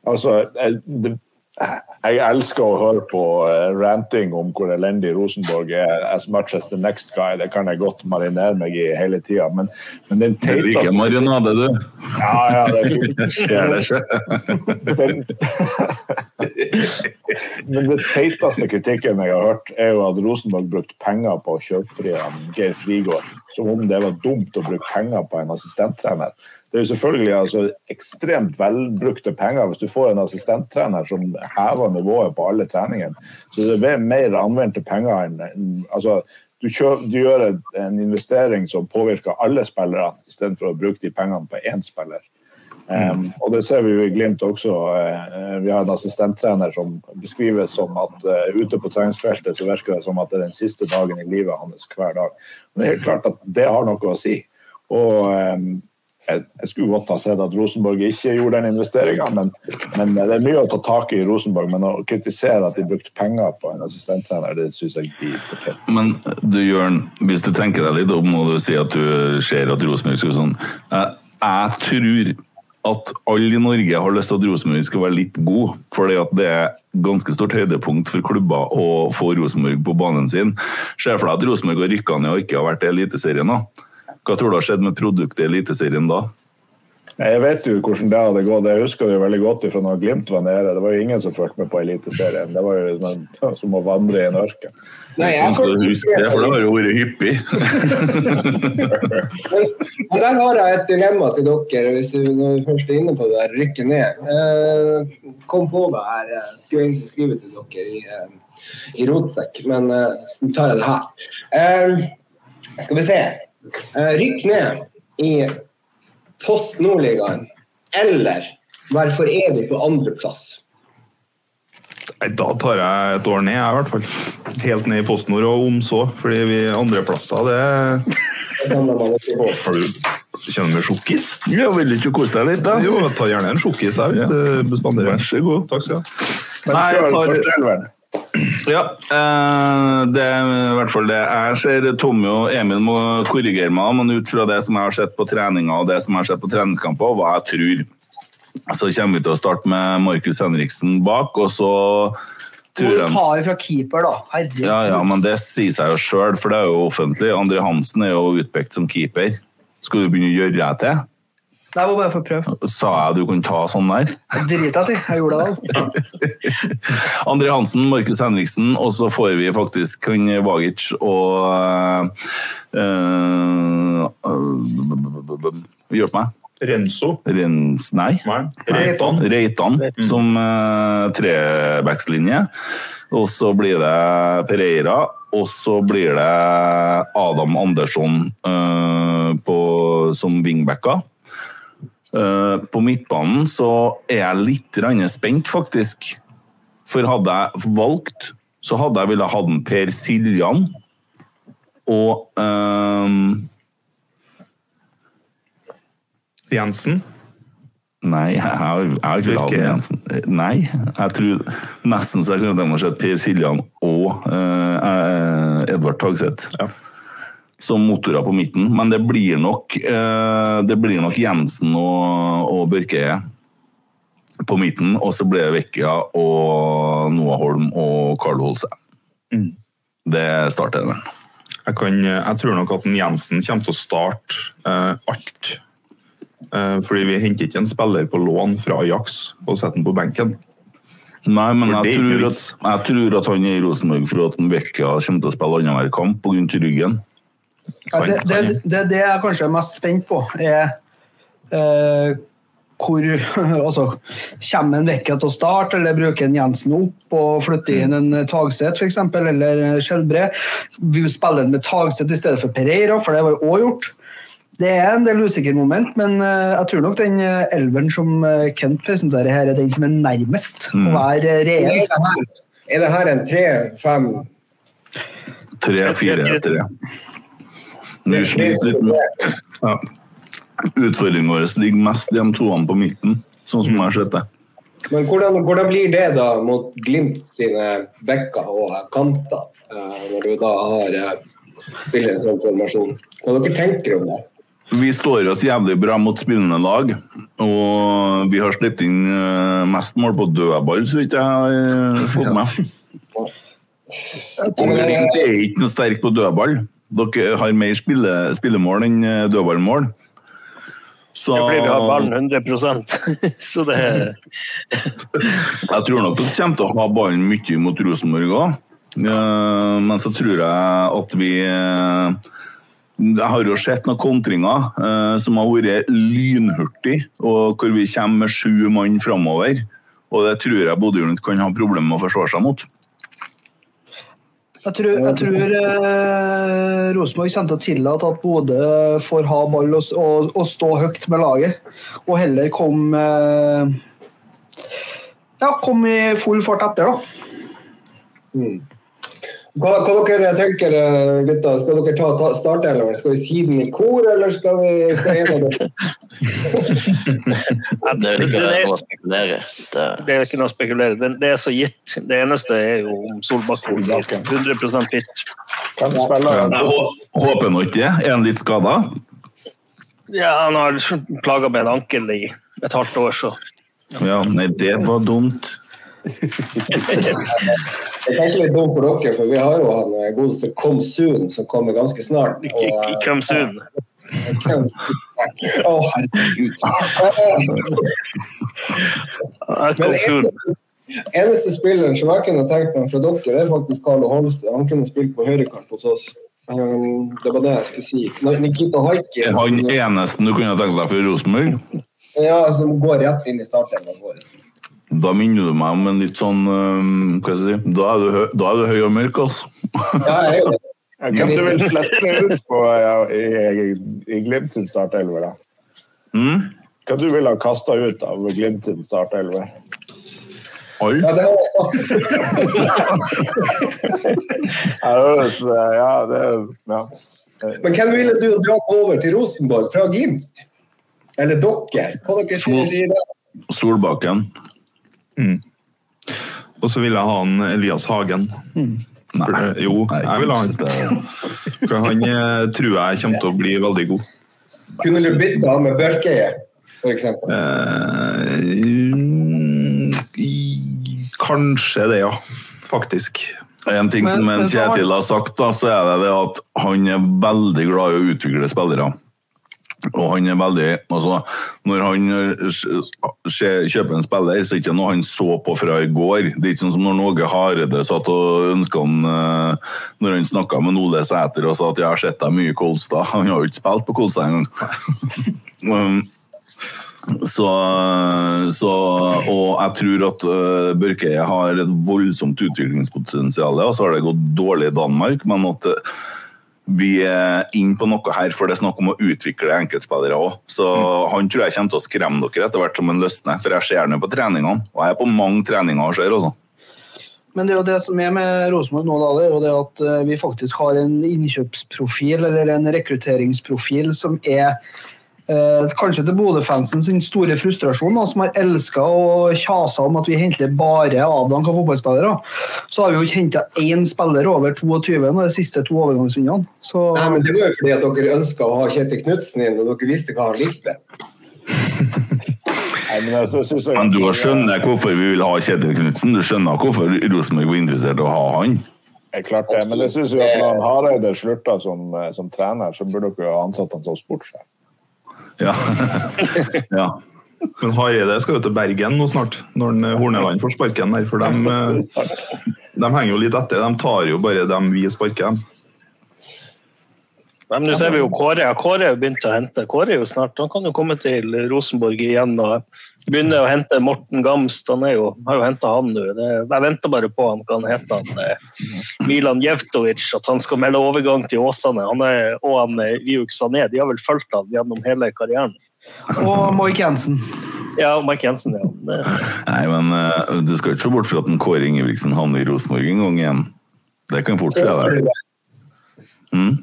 altså, det, jeg elsker å høre på uh, ranting om hvor elendig Rosenborg er. As much as the next guy. Det kan jeg godt marinere meg i hele tida. Men, men den teiteste Du liker marinade, du. Ja, ja, det skjer det sjøl. Men den teiteste kritikken jeg har hørt, er jo at Rosenborg brukte penger på å kjøpe fri Geir Frigård. Som om det var dumt å bruke penger på en assistenttrener. Det er jo selvfølgelig altså, ekstremt velbrukte penger hvis du får en assistenttrener som hever nivået på alle treningene. Så det er mer anvendte penger enn altså, du, kjøper, du, gjør en investering som påvirker alle spillere, istedenfor å bruke de pengene på én spiller. Um, og det ser vi jo i Glimt også. Uh, vi har en assistenttrener som beskrives som at uh, ute på treningsfeltet så virker det som at det er den siste dagen i livet hans hver dag. Men det er helt klart at det har noe å si. Og um, jeg, jeg, skulle godt ha sett at Rosenborg ikke gjorde den investeringa, men, men, det er mye å ta tak i i Rosenborg. Men å kritisere at de brukte penger på en assistenttrener, det syns jeg blir forkert. Men du Jørn, hvis du tenker deg litt om, og du sier at du ser at Rosenborg skal sånn jeg, tror at alle i Norge har lyst til at Rosenborg skal være litt god, fordi at det er ganske stort høydepunkt for klubber å få Rosenborg på banen sin. Ser for deg at Rosenborg har rykka ned og ikke har vært i Eliteserien. da hva tror du har skjedd med produktet i Eliteserien da? Jeg vet jo hvordan det hadde gått. Jeg husker det jo veldig godt fra når Glimt var nede. Det var jo ingen som fulgte med på Eliteserien. Det var jo som å vandre i en ørken. Nei, jeg skal huske det, for det har jo vært hyppig. men, der har jeg et dilemma til dere, hvis vi først er inne på det der, rykker ned. Eh, kom på det her. Jeg skulle egentlig skrive til dere i, eh, i rotsekk, men eh, så tar jeg det her. skal vi se. Eh, rykk ned i Post Nordligaen eller vær for evig på andreplass. Nei, Da tar jeg et år ned, jeg, i hvert fall. Helt ned i PostNord og om så. Fordi vi andreplasser, det Det. Har du Kjenner du sjokkis? Ja, vil du ikke kose deg litt, da? Jo, jeg tar gjerne en sjokkis her, hvis Ja. du spanderer. Vær så god. Takk skal du ha. Nei, jeg tar-. Ja, eh, det er i hvert fall det. Jeg ser Tommy og Emil må korrigere meg, men ut fra det som jeg har sett på treninga og det som jeg har sett på treningskamper, og hva jeg tror, så kommer vi til å starte med Markus Henriksen bak, og så tror jeg ta fra keeper, da. Herregud. ja, ja, men det sier seg jo sjøl, for det er jo offentlig. André Hansen er jo utpekt som keeper. Skal du begynne å gjøre deg til? Jeg må bare få prøve. Sa jeg du kunne ta sånn der? Drita til. Jeg gjorde det. da. André Hansen, Markus Henriksen, og så får vi faktisk han Vagic og uh, Hjelp meg. Renzo. Rens, nei. Nei. Reitan. Reitan som uh, trebackslinje. Og så blir det Pereira, og så blir det Adam Andersson uh, på, som wingbacker. Eh, på midtbanen så er jeg litt spent, faktisk. For hadde jeg valgt, så hadde jeg villet ha den Per Siljan og um... Jensen. Nei, jeg har ikke ja. Jensen. Nei, jeg tror nesten så jeg kunne tenkt meg å se Per Siljan og uh, eh, Edvard Tagseth Ja. Som motorer på midten. Men det blir nok, eh, det blir nok Jensen og, og Børkeie på midten. Og så blir det Vekkia og Noah Holm og Carl Holse. Mm. Det starter den. Jeg, kan, jeg tror nok at Jensen kommer til å starte eh, alt. Eh, fordi vi henter ikke en spiller på lån fra Ajax og setter den på benken. Nei, men jeg tror, at, jeg tror at han er i Rosenborg for at Vekkia kommer til å spille annenhver kamp pga. ryggen. Ja, det, det, det, det jeg kanskje er mest spent på, er eh, hvor altså, Kommer en Vekka til å starte, eller bruker en Jensen opp og flytter inn en Tagset f.eks., eller Skjelbre? Vi spiller en med Tagset i stedet for Pereira, for det var jo òg gjort. Det er en del usikker moment, men eh, jeg tror nok den eh, elveren som eh, Kent presenterer her, er den som er nærmest Mm. å være Er reell. er det her en tre-fem Tre-fire-tre. Vi sliter litt med ja. Utfordringen vår ligger mest i de toene på midten, sånn som jeg har sett det. Men hvordan, hvordan blir det da mot Glimt sine bekker og kanter, eh, når du da har eh, spiller en sånn formasjon? Hva dere tenker om det? Vi står oss jævlig bra mot spillende lag, og vi har sluppet inn eh, mest mål på dødball, så vidt jeg har eh, fått med. Glimt er ikke noe sterk på dødball. Dere har mer spille, spillemål enn eh, dødballmål. Så Det Fordi vi har ballen 100% Så det er Jeg tror nok dere kommer til å ha ballen mye mot Rosenborg òg. Men så tror jeg at vi eh, Jeg har jo sett noen kontringer eh, som har vært lynhurtige, og hvor vi kommer med sju mann framover. Og det tror jeg Bodø-Glimt kan ha problemer med å forsvare seg mot. Jeg tror, jeg tror eh, Rosenborg kommer til å tillate at Bodø får ha ball og, og, og stå høyt med laget, og heller komme eh, ja, kom i full fart etter, da. Hva, hva dere tenker eh, gutta? Skal dere ta, ta startelveren? Skal vi si den i kor, eller skal vi skal en av dere? Det er ikke noe å spekulere. Det, Det er ikke noe å spekulere. Det, det er så gitt. Det eneste er jo om Solbakken blir 100 fit. Håper nå ikke det. Er han litt skada? Ja, han har plaga med en ankel i et halvt år, så Ja, nei, det var dumt. Det er kanskje litt dumt for dere, for vi har jo han eh, godeste Come Soon som kommer ganske snart. Komsun. eh, come soon. Å, herregud. Men eneste, eneste spilleren som jeg kunne tenkt meg fra dere, er faktisk Carlo Holse. Han kunne spilt på høyrekant hos oss. Um, det var det jeg skulle si. Nikita Haiki Er han eneste du kunne tenkt deg for Rosenborg? ja, som går rett inn i starten vår. Da minner du meg om en litt sånn øhm, Hva skal jeg si Da er du, hø da er du høy og mørk, altså. Ja, jeg er jo det. Hvem du vil slette ut på ja, i, i, i Glimt sin startelver, da? Mm? Hva du ville ha kasta ut av Glimt sin startelver? Oi. Ja, det var jeg. Jeg eh, ja, det ja. Men hvem ville du dratt over til Rosenborg fra Glimt? Eller dere? Hva dere sier da? Solbakken. Og så vil jeg ha han Elias Hagen. Mm. Nei. Det, jo, Nei, jeg vil ha han. For han eh, tror jeg kommer til å bli veldig god. Kunne du bytta med Børkeie, f.eks.? Eh, kanskje det, ja. Faktisk. En ting Men- som en Kjetil har sagt, da, så er det det at han er veldig glad i å utvikle spillere. Og han er veldig altså, Når han eh, kjøper en spiller, så er det ikke noe han så på fra i går. Det er ikke sånn som når Åge Hareide satt og ønska han eh, Når han snakka med Ole Sæter og sa at 'jeg har sett deg mye i Kolstad'. Han har jo ikke spilt på Kolstad engang. um, så, så, og jeg tror at uh, Børkeie har et voldsomt utviklingspotensial. Og så har det gått dårlig i Danmark, men at uh, vi er inne på noe her, for det er snakk om å utvikle enkeltspillere òg. Så han tror jeg kommer til å skremme dere etter hvert som han løsner, for jeg ser ham på treningene. Og jeg er på mange treninger og ser, altså. Men det er jo det som er med Rosenborg nå, da, det er jo det at eh, vi faktisk har en innkjøpsprofil eller en rekrutteringsprofil som er eh, kanskje til Bodø-fansen sin store frustrasjon, da, som har elska og kjasa om at vi henter bare avdanka fotballspillere. Så har vi jo ikke henta én spiller over 22 nå, de siste to overgangsvinnene. Så Nei, men Det var jo fordi at dere ønska å ha Kjetil Knutsen inn, og dere visste hva han likte. Nei, men jeg synes jeg, Men du skjønner hvorfor vi vil ha Kjetil Knutsen? Du skjønner hvorfor Rosenborg var interessert i å ha han? Jeg klart det, men jeg synes jo at når Hareide slutta som, eh, som trener, så burde dere jo ha ansatt han som sportssjef. Ja. ja. Men Hareide skal jo til Bergen nå snart, når eh, Horneland får sparken der. For de, de henger jo litt etter. De tar jo bare dem vi sparker. dem. Men Nå ser vi jo Kåre. Kåre har begynt å hente. Kåre er jo snart, Han kan jo komme til Rosenborg igjen og begynne å hente Morten Gamst. Han er jo, har jo henta han nå. Jeg venter bare på han kan heter han, eh, Milan Jevtovic, at han skal melde overgang til Åsane. Han er, og han eh, Ryuk Sané. De har vel fulgt han gjennom hele karrieren. Og Mike Jensen. Ja, Mike Jensen, ja. Det, Nei, men uh, du skal ikke se bort fra at en Kåre Ingebrigtsen havner i Rosenborg en gang igjen. Det kan fort skje. Mm?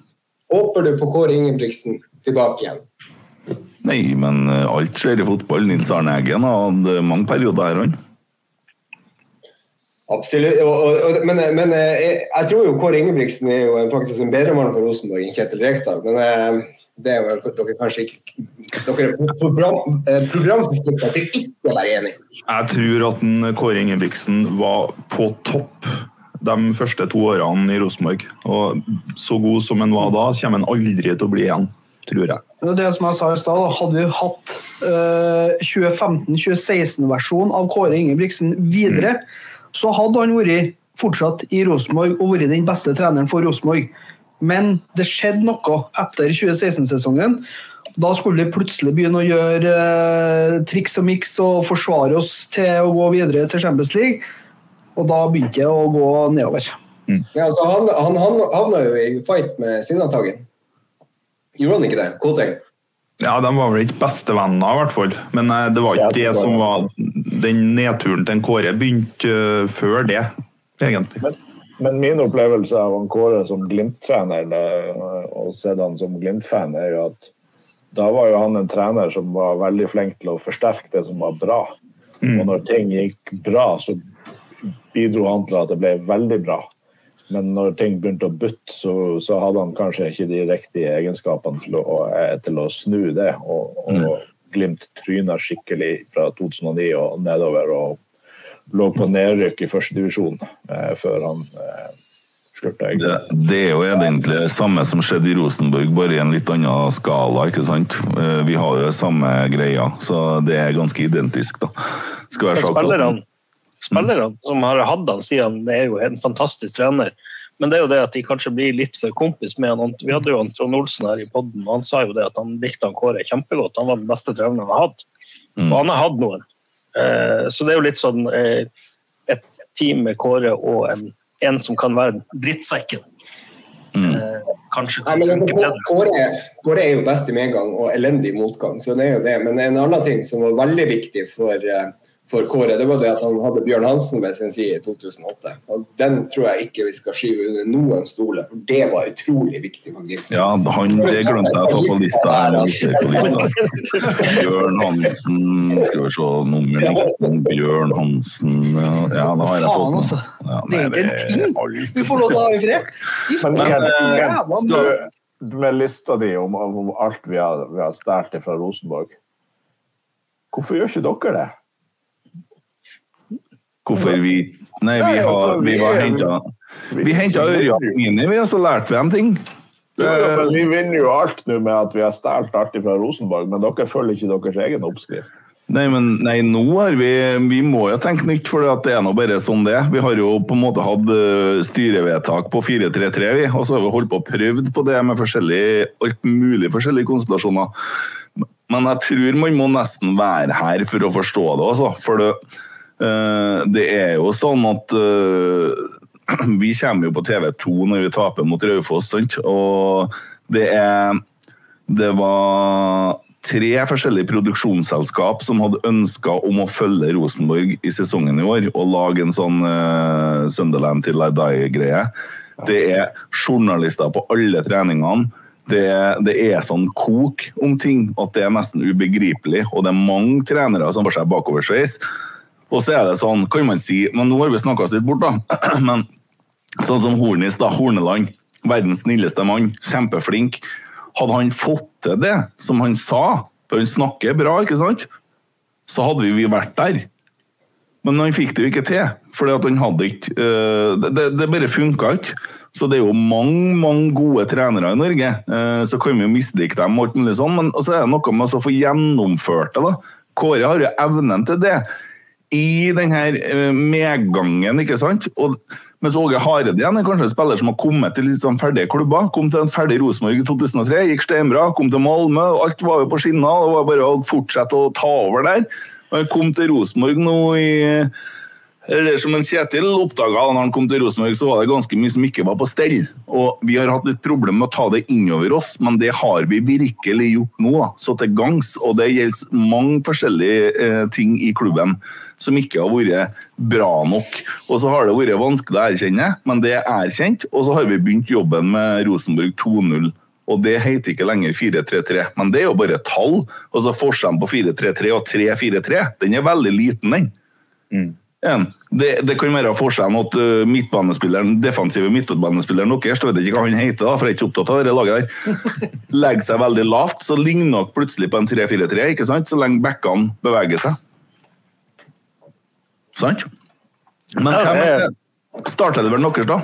Håper du på Kåre Ingebrigtsen tilbake igjen? Nei, men eh, alt skjer i fotball. Nils Arne Eggen har hatt eh, mange perioder her, han. Absolutt. Og, og, og, men men eh, jeg, jeg tror jo Kåre Ingebrigtsen er jo faktisk en bedre mann for Rosenborg enn Kjetil Rekdal. Men det er jo dere kanskje ikke Dere er program, programforplikta til ikke å være enig. Jeg tror at en Kåre Ingebrigtsen var på topp de første to årene i Rosenborg. Og så god som han var da, kommer han aldri til å bli igjen, tror jeg. Det som jeg sa i stad, hadde vi hatt eh, 2015-2016-versjon av Kåre Ingebrigtsen videre, så hadde han vært fortsatt i Rosenborg og vært den beste treneren for Rosenborg. Men det skjedde noe etter 2016-sesongen. Da skulle vi plutselig begynne å gjøre eh, triks og miks og forsvare oss til å gå videre til Champions League. Og da begynte det å gå nedover. Ja, altså, han, han, han havna jo i fight med Sinnataggen. Gjorde han ikke det? Koteng? Ja, De var vel ikke bestevenner, i hvert fall. Men eh, det var ikke det som var Den nedturen til en Kåre begynte eh, før det, egentlig. Men, men min opplevelse av en Kåre som Glimt-trener, og sett han som Glimt-fan, er jo at da var jo han en trener som var veldig flink til å forsterke det som var bra. Og når ting gikk bra, så bidro han til at det ble veldig bra. Men når ting begynte å butte, så, så hadde han kanskje ikke de riktige egenskapene til å, til å snu det. Og, og Glimt tryna skikkelig fra 2009 og nedover og lå på nedrykk i førstedivisjon eh, før han eh, slutta. Det, det er jo egentlig det samme som skjedde i Rosenborg, bare i en litt annen skala. ikke sant? Eh, Vi har jo samme greia, så det er ganske identisk. da. Skal være sagt spillerne, som har hatt han, sier han er jo en fantastisk trener. Men det er jo det at de kanskje blir litt for kompis med han. Vi hadde jo han Trond Olsen her i podden, og han sa jo det at han likte han Kåre kjempegodt. Han var den beste treneren han har hatt. Mm. Og han har hatt noen. Eh, så det er jo litt sånn eh, et team med Kåre og en, en som kan være drittsekken. Mm. Eh, kanskje Nei, men altså. Kåre, Kåre er jo best i medgang og elendig i motgang, så det er jo det. Men en annen ting som var veldig viktig for, for Kåre, det var det at han hadde Bjørn Hansen ved sin side i 2008. Og den tror jeg ikke vi skal skyve under noen stole, for det var utrolig viktig for Glimt. Ja, han, det glemte jeg å ta på lista. her. på lista. Bjørn Hansen Skal vi se nummer 19. Bjørn Hansen Ja, da har jeg fått den. altså. Ja, Det er ikke en ting. alt. Vi får lov til å ha i fred. Men, Men jævla skal med lista di om, om alt vi har, vi har stjålet fra Rosenborg, hvorfor gjør ikke dere det? Hvorfor vi Nei, vi, har, vi var henta Vi henta Ørjan Mini, vi, og så lærte vi dem ting. Ja, vi vinner jo alt nå med at vi har stjålet alt fra Rosenborg, men dere følger ikke deres egen oppskrift. Nei, men nei, nå har vi Vi må jo tenke nytt, for det er nå bare sånn det er. Vi har jo på en måte hatt eh, styrevedtak på 4-3-3, vi. Og så har vi holdt på og prøvd på det med alt mulig forskjellige konstellasjoner. Men jeg tror man må nesten være her for å forstå det, altså. For det, eh, det er jo sånn at eh, vi kommer jo på TV2 når vi taper mot Raufoss? Og det er Det var tre forskjellige produksjonsselskap som hadde ønska om å følge Rosenborg i sesongen i år og lage en sånn uh, Sunderland til I die-greie. Det er journalister på alle treningene. Det, det er sånn kok om ting at det er nesten ubegripelig. Og det er mange trenere som får seg bakoversveis. Og så er det sånn, kan man si Men nå har vi snakka oss litt bort, da. Men sånn som Hornis, da. Horneland. Verdens snilleste mann. Kjempeflink. Hadde han fått til det som han sa, for han snakker bra, ikke sant, så hadde vi vært der. Men han fikk det jo ikke til, for han hadde ikke eh, Det, det bare funka ikke. Så det er jo mange mange gode trenere i Norge. eh, Så kan vi jo mislike dem, sånn, men så er det noe med å få gjennomført det. da. Kåre har jo evnen til det i denne eh, medgangen, ikke sant? Og, mens Åge Hareide igjen er kanskje en spiller som har kommet til litt sånn ferdige klubber. Kom til en ferdig Rosenborg i 2003, gikk steinbra. Kom til Malmö, alt var jo på skinner. Det var bare å fortsette å ta over der. Og Han kom til Rosenborg nå i eller som en Kjetil oppdaga da han kom til Rosenborg, så var det ganske mye som ikke var på stell. Og Vi har hatt litt problem med å ta det innover oss, men det har vi virkelig gjort nå. Så til gangs. Og det gjelder mange forskjellige eh, ting i klubben som ikke har vært bra nok. Og så har det vært vanskelig å erkjenne, men det er erkjent. Og så har vi begynt jobben med Rosenborg 2.0. Og det heter ikke lenger 4-3-3, men det er jo bare tall. Og så Forskjellen på 4-3-3 og 3-4-3 den er veldig liten, den. En. Det, det kan være forskjellen at uh, midtbanespilleren, defensive midtbanespilleren deres, jeg vet ikke hva han heter, da, for jeg er ikke opptatt av det laget der, legger seg veldig lavt, så ligner nok plutselig på en 3-4-3, ikke sant? så lenge backene beveger seg. Sant? Men Ja, hvem det- er startelveren deres, da?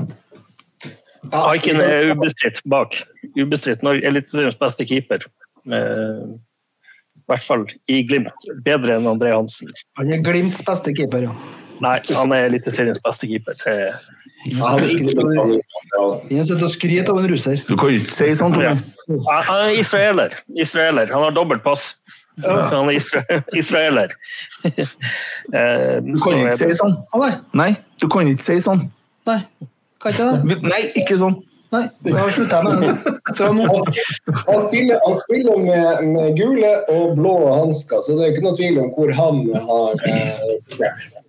Aiken er ubestridt bak. Ubestridt Norge Eliteseriens beste keeper. Med I hvert fall i Glimt. Bedre enn André Hansen. Han er Glimts beste keeper, ja. Nei, han er Eliteseriens beste keeper. Eh, Jeg han altså. Sitter og skryter av en russer. Du kan ikke si sånn, ja. Han er israeler. israeler. Han har dobbelt pass. Så han er isra israeler. Eh, Du kan ikke si sånn. Nei. Du kan ikke si sånn. Nei. Kan ikke det? Nei, ikke sånn. Nei, da slutter jeg med. Han spiller, han spiller med, med gule og blå hansker, så det er ikke noe tvil om hvor han har eh.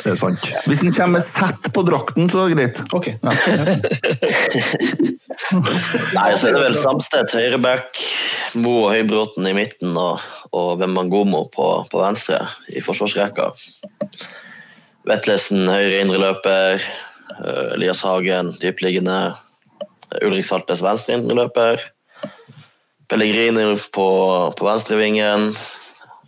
Det er sant. Hvis den kommer med sett på drakten, så er det greit. Ok. Nei, så er det vel Samstedt høyreback, Mo og Høybråten i midten og, og Wembangomo på, på venstre i forsvarsrekka. Vetlesen høyre indreløper, eh, Elias Hagen dypliggende, Ulrik Saltnes venstre indreløper, Pellegrini på, på venstrevingen,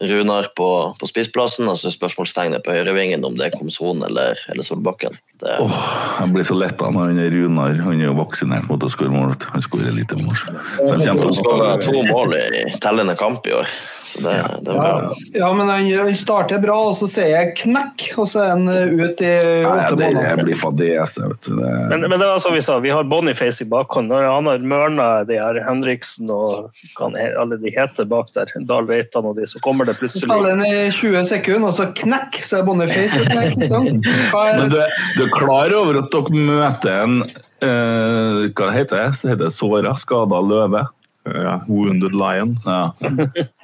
Runar på, på spissplassen, og så spørsmålstegnet på høyrevingen om det er Komson eller, eller Solbakken. Det, Åh, jeg blir så letta når han er Runar han er jo vaksinert mot å skåre mål. Han skårer lite mål. Han kommer til å to mål i tellende kamp i år, så det, det er bra. Ja, ja, men han, han starter bra, og så ser jeg knekk, og så er han eh, ut i åtte det måneder. jeg blir fadese, vet du. Det, Men, men det var som vi sa, vi har Boniface i bakhånd. Når han har mørna de her Henriksen og kan, alle de heter bak der, Dahl Reitan og de, så kommer det plutselig spiller han i 20 sekunder, og så knekk, så er Boniface ut neste sesong. Er, men du, du er klar over at dere møter en eh, Hva heter det? Så heter det såra, skada løve? Ja, Wounded Lion. Ja.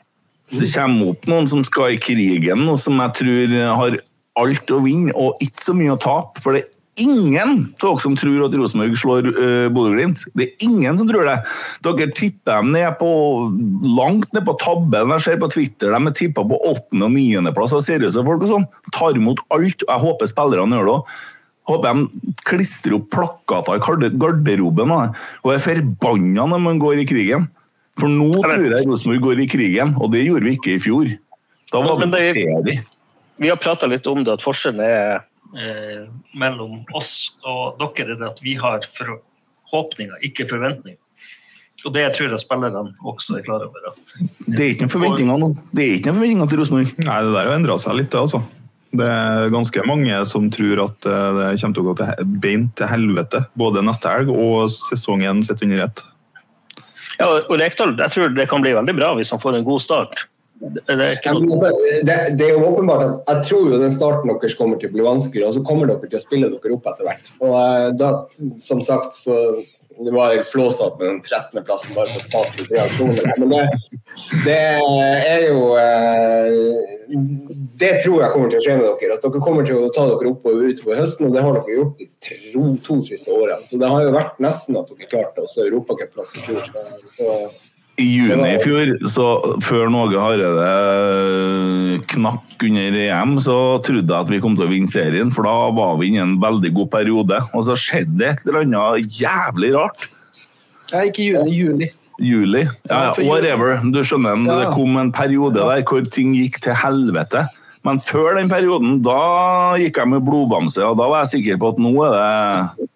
Det kommer opp noen som skal i krigen, og som jeg tror har alt å vinne og ikke så mye å tape. For det er ingen av dere som tror at Rosenborg slår uh, Bodø-Glimt. Det er ingen som tror det. Dere tipper dem ned på, langt ned på tabben. Jeg ser på Twitter de er tippa på åttende- og niendeplass av seriøse folk. og sånn. Tar imot alt. Jeg håper spillerne gjør det òg. Håper de klistrer opp plakater i garderoben og er forbanna når man går i krigen. For nå tror jeg Rosenborg går i krigen, og det gjorde vi ikke i fjor. Da var vi på det- ferie. Vi har prata litt om det, at forskjellen er eh, mellom oss og dere er det at vi har forhåpninger, ikke forventninger. Og det tror jeg spillerne også er klar over. at Det er ikke noen forventninger nå. Det er ikke noen forventninger til Rosenborg. Nei, det der har endra seg litt, det, altså. Det er ganske mange som tror at eh, det kommer til å gå til beint til helvete. Både neste helg og sesongen sett under ett. Ja, og Rekdal, jeg tror det kan bli veldig bra hvis han får en god start. Det, det er noe, altså, det, det er jo åpenbart at jeg tror jo den starten deres kommer til å bli vanskelig, og så kommer dere til å spille dere opp etter hvert. Og eh, da, som sagt, så det var jeg flåsatt med den 13. plassen bare for statlige reaksjoner. Men det, det er jo eh, Det tror jeg kommer til å skje med dere. At dere kommer til å ta dere opp og utover høsten, og det har dere gjort de to, siste årene. Så det har jo vært nesten at dere klarte også europacupplass i fjor. Så I juni i fjor, så før Någe Hareide knakk under EM, så trodde jeg at vi kom til å vinne serien, for da var vi inne i en veldig god periode. Og så skjedde det et eller annet jævlig rart. Ja, ikke juni, juli. Juli. Ja, whatever. Du skjønner, det kom en periode der hvor ting gikk til helvete. Men før den perioden, da gikk jeg med blodbamse, og da var jeg sikker på at nå er det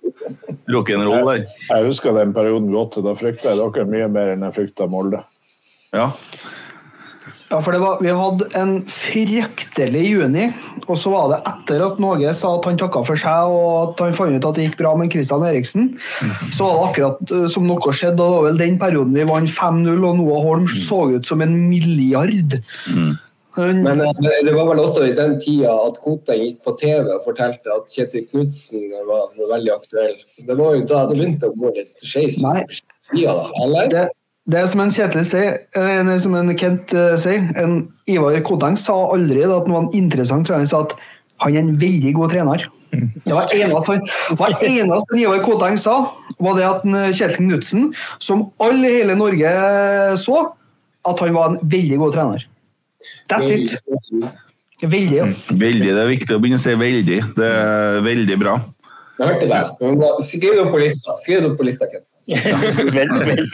rock'n'roll der. Jeg husker den perioden godt. Da frykta jeg dere mye mer enn jeg frykta Molde. Ja. Ja, for det var, Vi hadde en fryktelig juni, og så var det etter at Norge sa at han takka for seg og at han fant ut at det gikk bra med Christian Eriksen. Så var det akkurat eh, som noe skjedde, og det var vel den perioden vi vant 5-0 og Noah Holm så ut som en milliard. Han- Men eh, det var vel også i den tida at Koteng gikk på TV og fortalte at Kjetil Knutsen var, var veldig aktuell. Det var jo da det begynte å gå litt skeis. Det, det er som en Kjetil sier, eller som en Kent eh, sier, en Ivar Koteng sa aldri at en interessant trener sa at han er en veldig god trener. Det var eneste, var eneste Ivar Koteng sa, var det at eh, Kjetil Knutsen, som alle i hele Norge så, at han var en veldig god trener. That's it. Veldig, ja. Veldig, Det er viktig å begynne å si veldig. Det er veldig bra. Jeg hørte det. Skriv det opp på lista. Skriv det opp på lista, Ken. Vel, vel.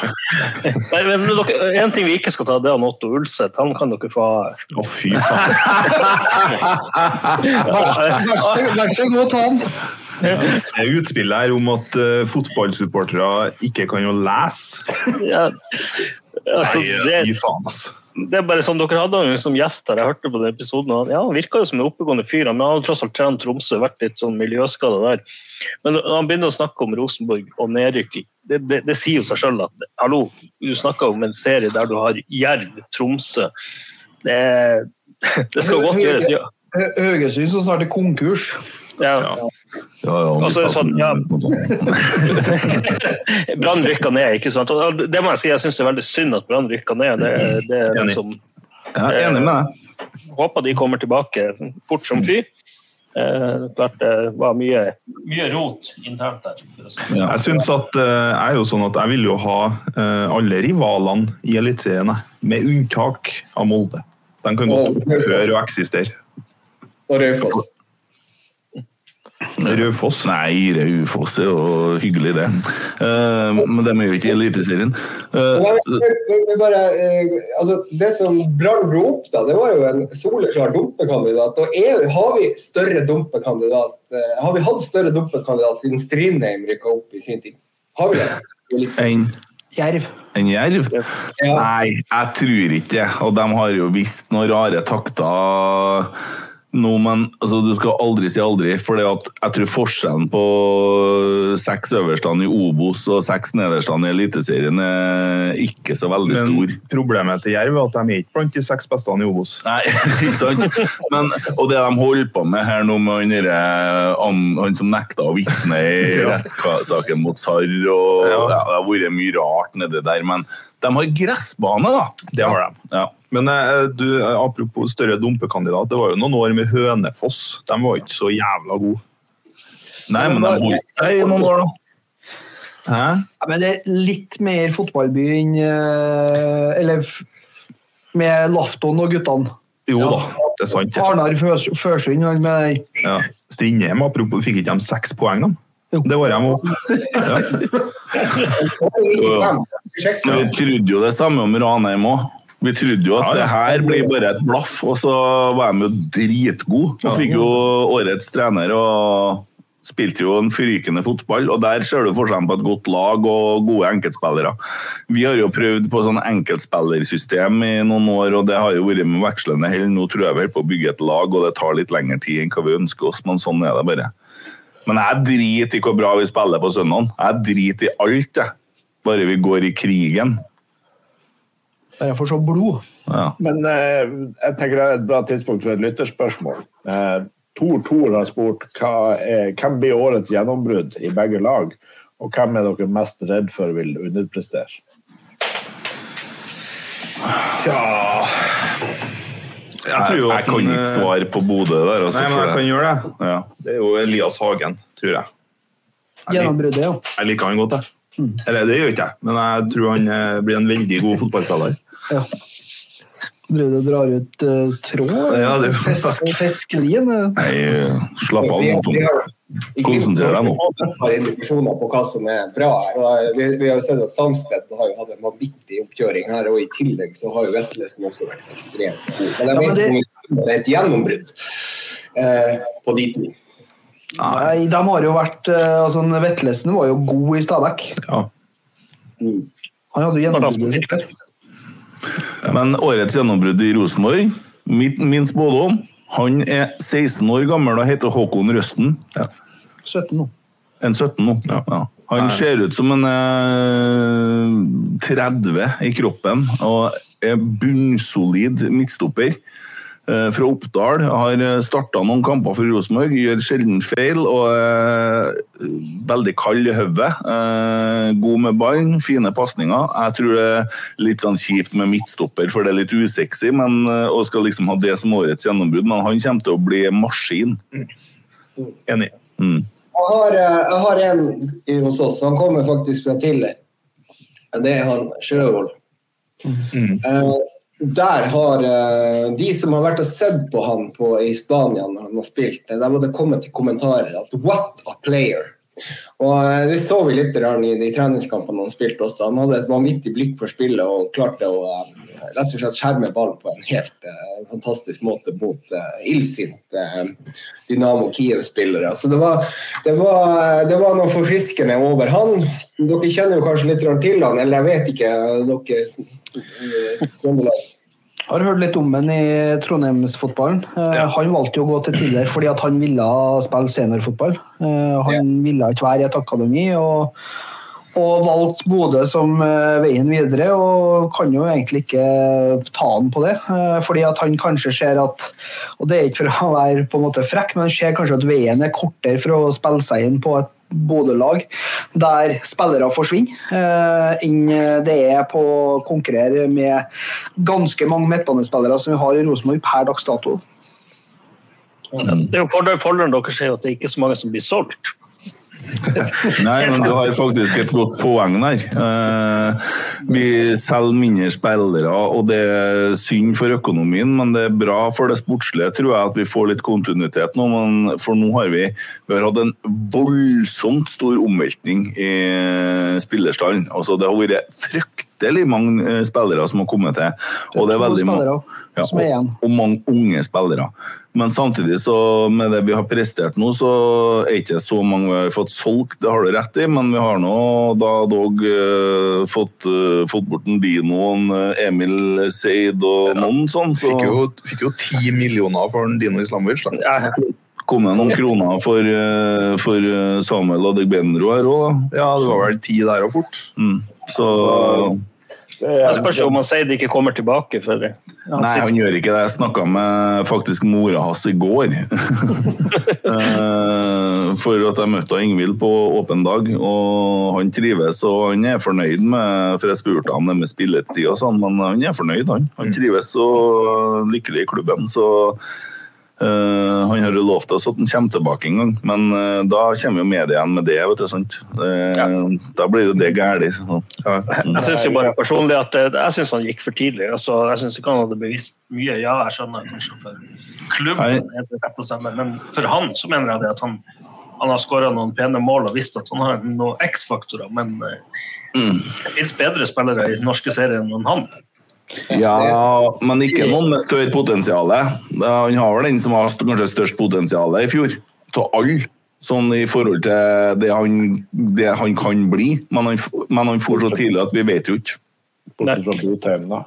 Nei, men dere, en ting vi ikke skal ta, det er Otto Ulseth. Han kan dere få. Å, fy faen. Vær så- god, ta han. Det er utspill her om at uh, fotballsupportere ikke kan jo lese. Ja, altså, Nei, fy faen, altså. Det er bare sånn, Dere hadde han som gjest her, jeg hørte på den episoden. og ja, han virka jo som en oppegående fyr, men han hadde tross alt trent Tromsø, vært litt sånn miljøskada der. Men når han begynner å snakke om Rosenborg og nedrykking, det, det, det sier jo seg sjøl at hallo, du snakker om en serie der du har Jerv, Tromsø. Det, det skal godt gjøres. Ja. Haugesund som snart er konkurs. Ja. Ja, ja, Og så er sånn, ja. Brann rykka ned, ikke sant. Og det må jeg si, jeg syns det er veldig synd at Brann rykka ned. Det, det er liksom Jeg er enig med deg. Håper de kommer tilbake fort som fy. Eh, klart det var mye, mye rot internt der. Ja. Jeg synes at eh, jeg er jo sånn at jeg vil jo ha eh, alle rivalene i Eliteserien, med unntak av Molde. De kan godt opphøre å eksistere. Og Raufoss. Raufoss. Nei, Raufoss er jo hyggelig, det. Uh, men de er jo ikke i Eliteserien. Eh, eh, altså, det som Brann dro opp, da, det var jo en soleklar dumpekandidat. Og er, har vi større dumpekandidat uh, Har vi hatt større dumpekandidat siden Strindheim rykka opp i sin tid? Har vi det? det? sånn. en Jerv. en jerv? Ja. Nei, jeg tror ikke det. Og de har jo visst noen rare takter nå, men altså, du skal aldri si aldri. For jeg tror forskjellen på seks øverstene i Obos og seks nederstene i Eliteserien er ikke så veldig stor. Men problemet til Jerv er at de er ikke blant de seks beste i Obos. Nei, ikke sant? Men, og det de holder på med her nå med han, han, han som nekta å vitne i Ja. rettssaken mot Sarr og Ja. ja, Det har vært mye rart nedi der, men de har gressbane, da. Det har de. Ja. Men eh, du, eh, apropos større dumpekandidat, det var jo noen år med Hønefoss. De var ikke så jævla gode. Nei, men de holdt seg i noen år, da. Hæ? Ja, men det er litt mer fotballby enn eh, Eller med Lafton og guttene. Jo da, det er sant. Arnar Førsund han med Ja. Strindheim, apropos, fikk ikke de seks poeng, da? Jo. Det var de òg. Ja. Vi trodde jo det samme om Ranheim òg. Vi trodde jo at Ja, det her blir bare et blaff, og så var de jo dritgode. Og fikk jo årets trener og spilte jo en frykende fotball. Og der ser du forskjellen på et godt lag og gode enkeltspillere. Vi har jo prøvd på sånn enkeltspillersystem i noen år, og det har jo vært med vekslende hell. Nå tror jeg vel på å bygge et lag, og det tar litt lengre tid enn hva vi ønsker oss, men sånn er det bare. Men jeg driter i hvor bra vi spiller på søndag. Jeg driter i alt, jeg. Bare vi går i krigen. For å se blod. Ja. Men eh, jeg tenker det er et bra tidspunkt for et lytterspørsmål. Eh, Tor Tor har spurt hva er, hvem blir årets gjennombrudd i begge lag, og hvem er dere mest redd for vil underprestere? Tja Jeg tror jo jeg, kan ikke eh, svare på Bodø der. Altså, Nei, men jeg kan gjøre det. Ja. Det er jo Elias Hagen, tror jeg. Jeg, Gjennombruddet, ja. jeg liker han godt, jeg. Eller det gjør ikke jeg, men jeg tror han eh, blir en veldig god fotballspiller. Ja. Driver du og drar ut uh, tråd? Ja, det er faktisk- fiskelin? eh. Nei, slapp av. Nå, Tom. Konsentrer deg nå. Vi har indikasjoner på hva som er bra. her, og Vi, vi har jo sett at Samsted har jo hatt en vanvittig oppkjøring her, og i tillegg så har jo Vetlesen også vært ekstremt god. Men jeg Ja, men det- det er et gjennombrudd eh, på de to. Nei, de har jo vært uh, altså, Vetlesen var jo god i Stabæk. Ja. Mm. Han hadde jo der. Men årets gjennombrudd i Rosenborg, min, min spådom Han er 16 år gammel og heter Håkon Røsten. 17 nå. En 17 nå. Ja. Han ser ut som en eh, 30 i kroppen og er bunnsolid midtstopper. Eh, Fra Oppdal. Har starta noen kamper for Rosenborg, gjør sjelden feil og er veldig kald i hodet. Eh, God med ballen, fine pasninger. Jeg tror det er litt sånn kjipt med midtstopper, for det er litt usexy, men, eh, og skal liksom ha det som årets gjennombrudd, men han kommer til å bli maskin. Enig. Mm. Jeg har, eh, jeg har en hos oss. Han kommer faktisk fra Tiller. Det er han Sjøvold. Eh, der har eh, de som har vært og sett på han på, i Spania når han har spilt, eh, der var det kommet til kommentarer at 'what a player'. Og eh, Det så vi litt i de treningskampene han spilte også. Han hadde et vanvittig blikk for spillet og klarte å rett og slett skjerme ballen på en helt uh, fantastisk måte mot uh, illsinte uh, Dynamo Kiev-spillere. Så det var, det, var, det var noe forfriskende over han. Dere kjenner jo kanskje litt til han, eller jeg vet ikke, dere Trøndelag. Har hørt litt om ham i Trondheimsfotballen. Ja. Han valgte jo å gå til Tiller fordi at han ville spille seniorfotball. Han Han ville ikke være i et akademi. og og valgte Bodø som eh, veien videre, og kan jo egentlig ikke ta han på det. eh, fordi at han kanskje ser at Og det er ikke for å være på en måte frekk, men han ser kanskje at veien er kortere for å spille seg inn på et Bodø-lag der spillere forsvinner, eh, enn det er på å konkurrere med ganske mange midtbanespillere som vi har i Rosenborg per dags dato. Det er jo fordelen, fordelen deres er at det ikke er så mange som blir solgt. Nei, men du har faktisk et godt poeng der. Eh, vi selger mindre spillere, og det er synd for økonomien, men det er bra for det sportslige, tror jeg, at vi får litt kontinuitet nå. Men for nå har vi, vi har hatt en voldsomt stor omveltning i spillerstanden. Altså, det har vært fryktelig mange eh, spillere som har kommet til. Og det er veldig mange igjen. og, og mange unge spillere. Men samtidig, så med det vi har prestert nå, så er det ikke så mange vi har fått solgt, det har du rett i, men vi har nå da dog uh, fått, uh, fått bort en Dino, en eh, Emil Seid og noen sånn. Så Fikk jo, 10 millioner for en Dino Islamovic. Da. Ja, kom det noen kroner for, eh, for Samuel og Degbenro her òg, da. Ja, det var vel ti der og fort. Mm. Så Jeg spørs om han sier det ikke kommer tilbake. For det. Nei, han gjør ikke det. Jeg snakka med faktisk mora hans i går. Eh, for at jeg møtte Ingvild på åpen dag, og han trives og han er fornøyd med For jeg spurte ham det med spilletid og sånn, men han er fornøyd, han. Han trives og lykkelig i klubben, så Uh, han har jo lovt oss at han kommer tilbake en gang, men uh, da kommer jo media igjen med det. vet du, sant? Uh, ja. Da blir jo det galt. Ja. Jeg syns jo bare personlig at jeg synes han gikk for tidlig. Altså, jeg syns ikke han hadde bevisst mye. Ja, jeg skjønner kanskje for klubben, rett stemme, men for han så mener jeg det at han, han har skåra noen pene mål og visst at han har noen X-faktorer, men mm. det fins bedre spillere i den norske serien enn han. Ja, men ikke noen med større potensial. Han har vel den som har kanskje størst potensial i fjor, av alle. Sånn i forhold til det han, det han kan bli. Men han, men han får så tidlig at vi vet jo ikke. Bortsett fra Botheim, da.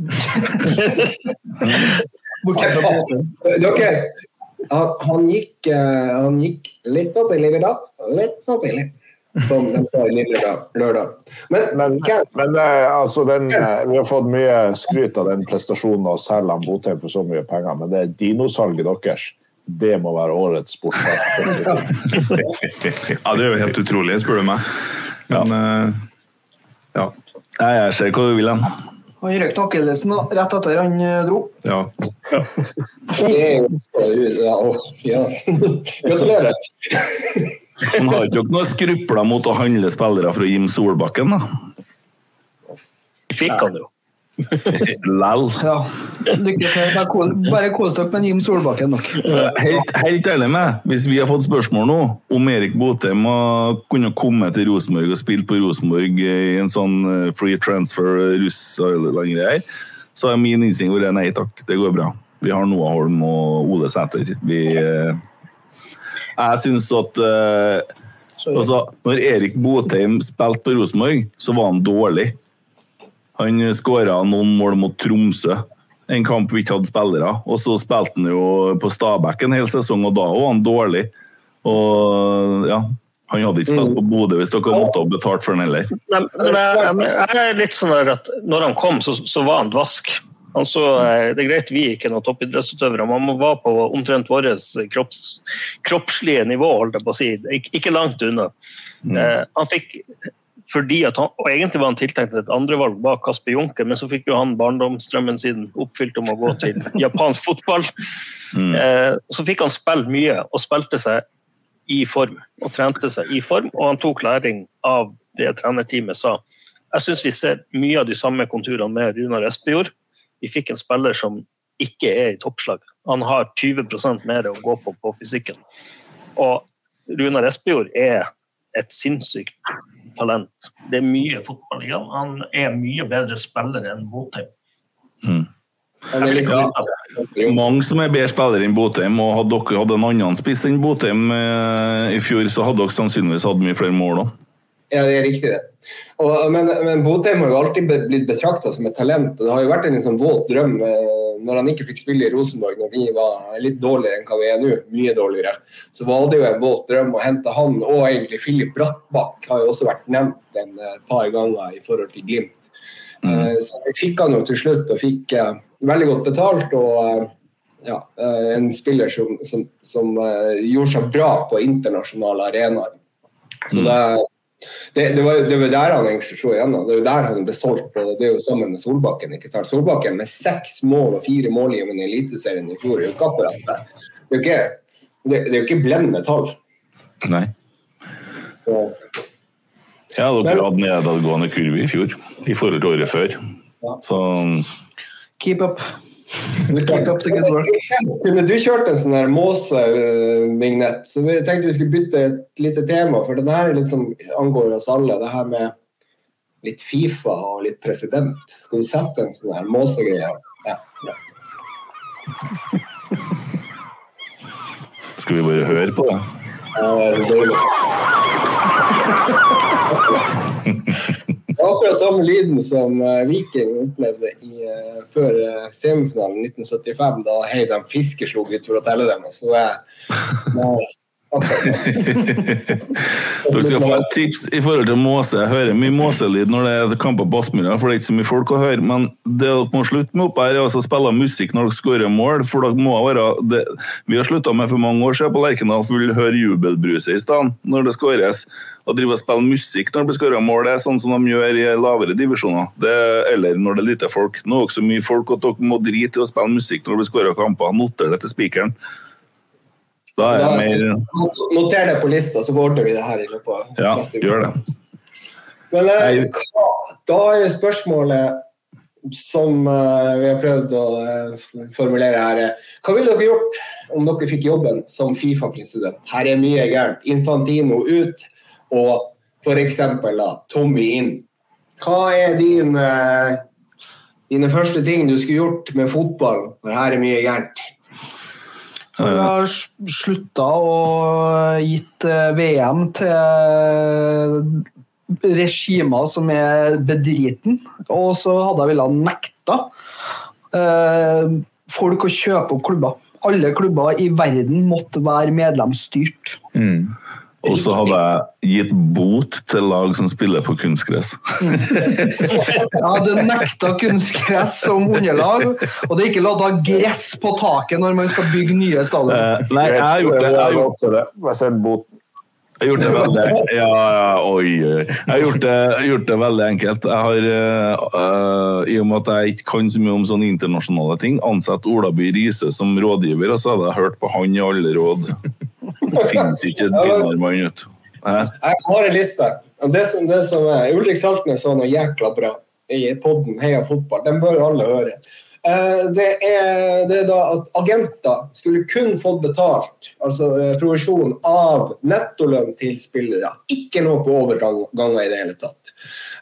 Bortsett fra Botheim. Dere, han, han, gikk, eh, han gikk litt for tidlig i dag. Litt for tidlig som de sa lille lørdag. Men, men, men eh, altså den, eh, vi har fått mye skryt av den prestasjonen å selge Botheim for så mye penger, men det er dinosalget deres det må være årets sport. ja, det er jo helt utrolig, spør du meg. Men uh, ja. Jeg ser hva du vil hen. Han røk akillesen rett etter han dro. Ja. ja. ja. Gratulerer. Han har ikke noe skrupler mot å handle spillere fra Jim Solbakken, da? Fikk han jo. Lell. Ja. Lykke til. Bare kos dere med Jim Solbakken nok. Helt, helt ærlig med, hvis vi har fått spørsmål nå om Erik Botheim kunne komme til Rosenborg og spille på Rosenborg i en sånn eh, free transfer russ-greier, så har min innstilling vært nei takk, det går bra. Vi har Noah Holm og Ole Sæter. Vi eh, jeg syns at uh, altså, Når Erik Botheim spilte på Rosenborg, så var han dårlig. Han skåra noen mål mot Tromsø, en kamp vi ikke hadde spillere. Og så spilte han jo på Stabæk en hel sesong, og da var han dårlig. Og ja, han hadde ikke spilt på Bodø hvis dere måtte ha betalt for han heller. Nei, men jeg, jeg, er litt sånn at når han kom, så, så var han dvask. Altså, det er greit vi ikke er noen toppidrettsutøvere, man var på omtrent vårt kropps, kroppslige nivå, holdt jeg på å si. Ikke langt unna. Mm. Eh, han fikk fordi at han, og Egentlig var han tiltenkt et andrevalg bak Kasper Junker, men så fikk jo han barndomsdrømmen sin oppfylt om å gå til japansk fotball. Mm. Eh, så fikk han spille mye, og spilte seg i form. Og trente seg i form, og han tok læring av det trenerteamet sa. Jeg syns vi ser mye av de samme konturene med Runar Espejord vi fikk en spiller som ikke er i toppslag. Han har 20% mer å gå på på fysikken. Og Runar Espejord er et sinnssykt talent. Det er mye fotball i ham. Han er mye bedre spiller enn Botheim. Mm. Ja, mange som er bedre spillere enn Botheim, og hadde dere hatt en annen spiss enn Botheim eh, i fjor, så hadde dere sannsynligvis hatt mye flere mål òg. Ja, det er riktig, det. Og, men, men Botheim har jo alltid blitt betrakta som et talent. og Det har jo vært en liksom våt drøm eh, når han ikke fikk spille i Rosenborg når vi var litt dårligere enn hva vi er nå, mye dårligere. Så var det jo en våt drøm å hente han, og egentlig Filip Brattbakk har jo også vært nevnt en eh, par ganger i forhold til Glimt. Mm. Eh, så vi fikk han jo til slutt, og fikk veldig godt betalt. og ja, en spiller som, som, som gjorde seg bra på internasjonale arenaer. Så mm. det det, det, var, det var der han egentlig slo igjennom. Det var der han ble solgt. og Det er jo sammen med Solbakken. ikke sant? Solbakken med seks mål og fire målgivende i Eliteserien i fjor. Det er jo ikke akkurat det. Det er jo ikke, det, det er jo ikke blendende tall. Nei. Så. Ja, dere hadde nedadgående kurve i fjor i forhold til året før. Ja. Så Keep up. Kunne du kjørt en sånn Måse-vignett? Så vi tenkte vi skulle bytte et lite tema, for det her liksom angår oss alle. Det her med litt Fifa og litt president. Skal du sette en sånn her Måse-greie? Ja. ja. Skal vi bare høre på det? Ja, det er så dårlig. akkurat samme lyden som uh, Viking opplevde i, uh, før uh, semifinalen 1975, da Heidem Fiske slo ut for å telle dem. Så det, Dere skal få et tips i forhold til måse. Jeg hører mye måselyd når det er kamper på Aspmyra, for det er ikke så mye folk å høre. Men det dere må slutte med oppe her, er å spille musikk når dere skårer mål. For dere må være det, Vi har slutta med for mange år siden på Lerkendal, vil høre jubelbruset i stedet når det skåres. Å drive og spille musikk når det blir skåra mål, det er sånn som de gjør i lavere divisjoner. Det, eller når det er lite folk. Nå er det så mye folk at dere må drite i å spille musikk når det blir skåra kamper. Noter det til spikeren. Da er jeg mer Noter det på lista, så ordner vi det her i løpet av Ja, neste uke. gjør det. Men eh, hva, da er jo spørsmålet som eh, vi har prøvd å eh, formulere her Hva ville dere gjort om dere fikk jobben som Fifa-president? Her er mye gærent. Infantino ut, og f.eks. Tommy inn. Hva er din, dine første ting du skulle gjort med fotball? For her er mye gærent. Vi har slutta og gitt eh, VM til regimer som er bedriten. Og så hadde jeg villet nekta eh, folk å kjøpe opp klubber. Alle klubber i verden måtte være medlemsstyrt. Og så hadde jeg gitt bot til lag som spiller på kunstgress. Jeg hadde nekta kunstgress som underlag, og det er ikke lov å ha gress på taket når man skal bygge nye stadioner. Eh, nei, jeg har gjort det. Jeg har gjort, det. Jeg har gjort det veldig Ja, ja, oi, oi. Jeg har gjort det, gjort det veldig enkelt. Har, eh, I og med at jeg ikke kan så mye om sånne internasjonale ting, ansatt Ola By Riise som rådgiver, og så hadde jeg hørt på han i alle råd. Det finnes ikke en finere mann, vet Jeg har en liste. Det som, det som er, Ulrik Saltnes sa noe jækla bra i podden Heia fotball. Den bør alle høre. Eh, Det er, det er da at agenter skulle kun fått betalt, altså eh, provisjon, av nettolønn til spillere. Ikke noe på overganger i det hele tatt.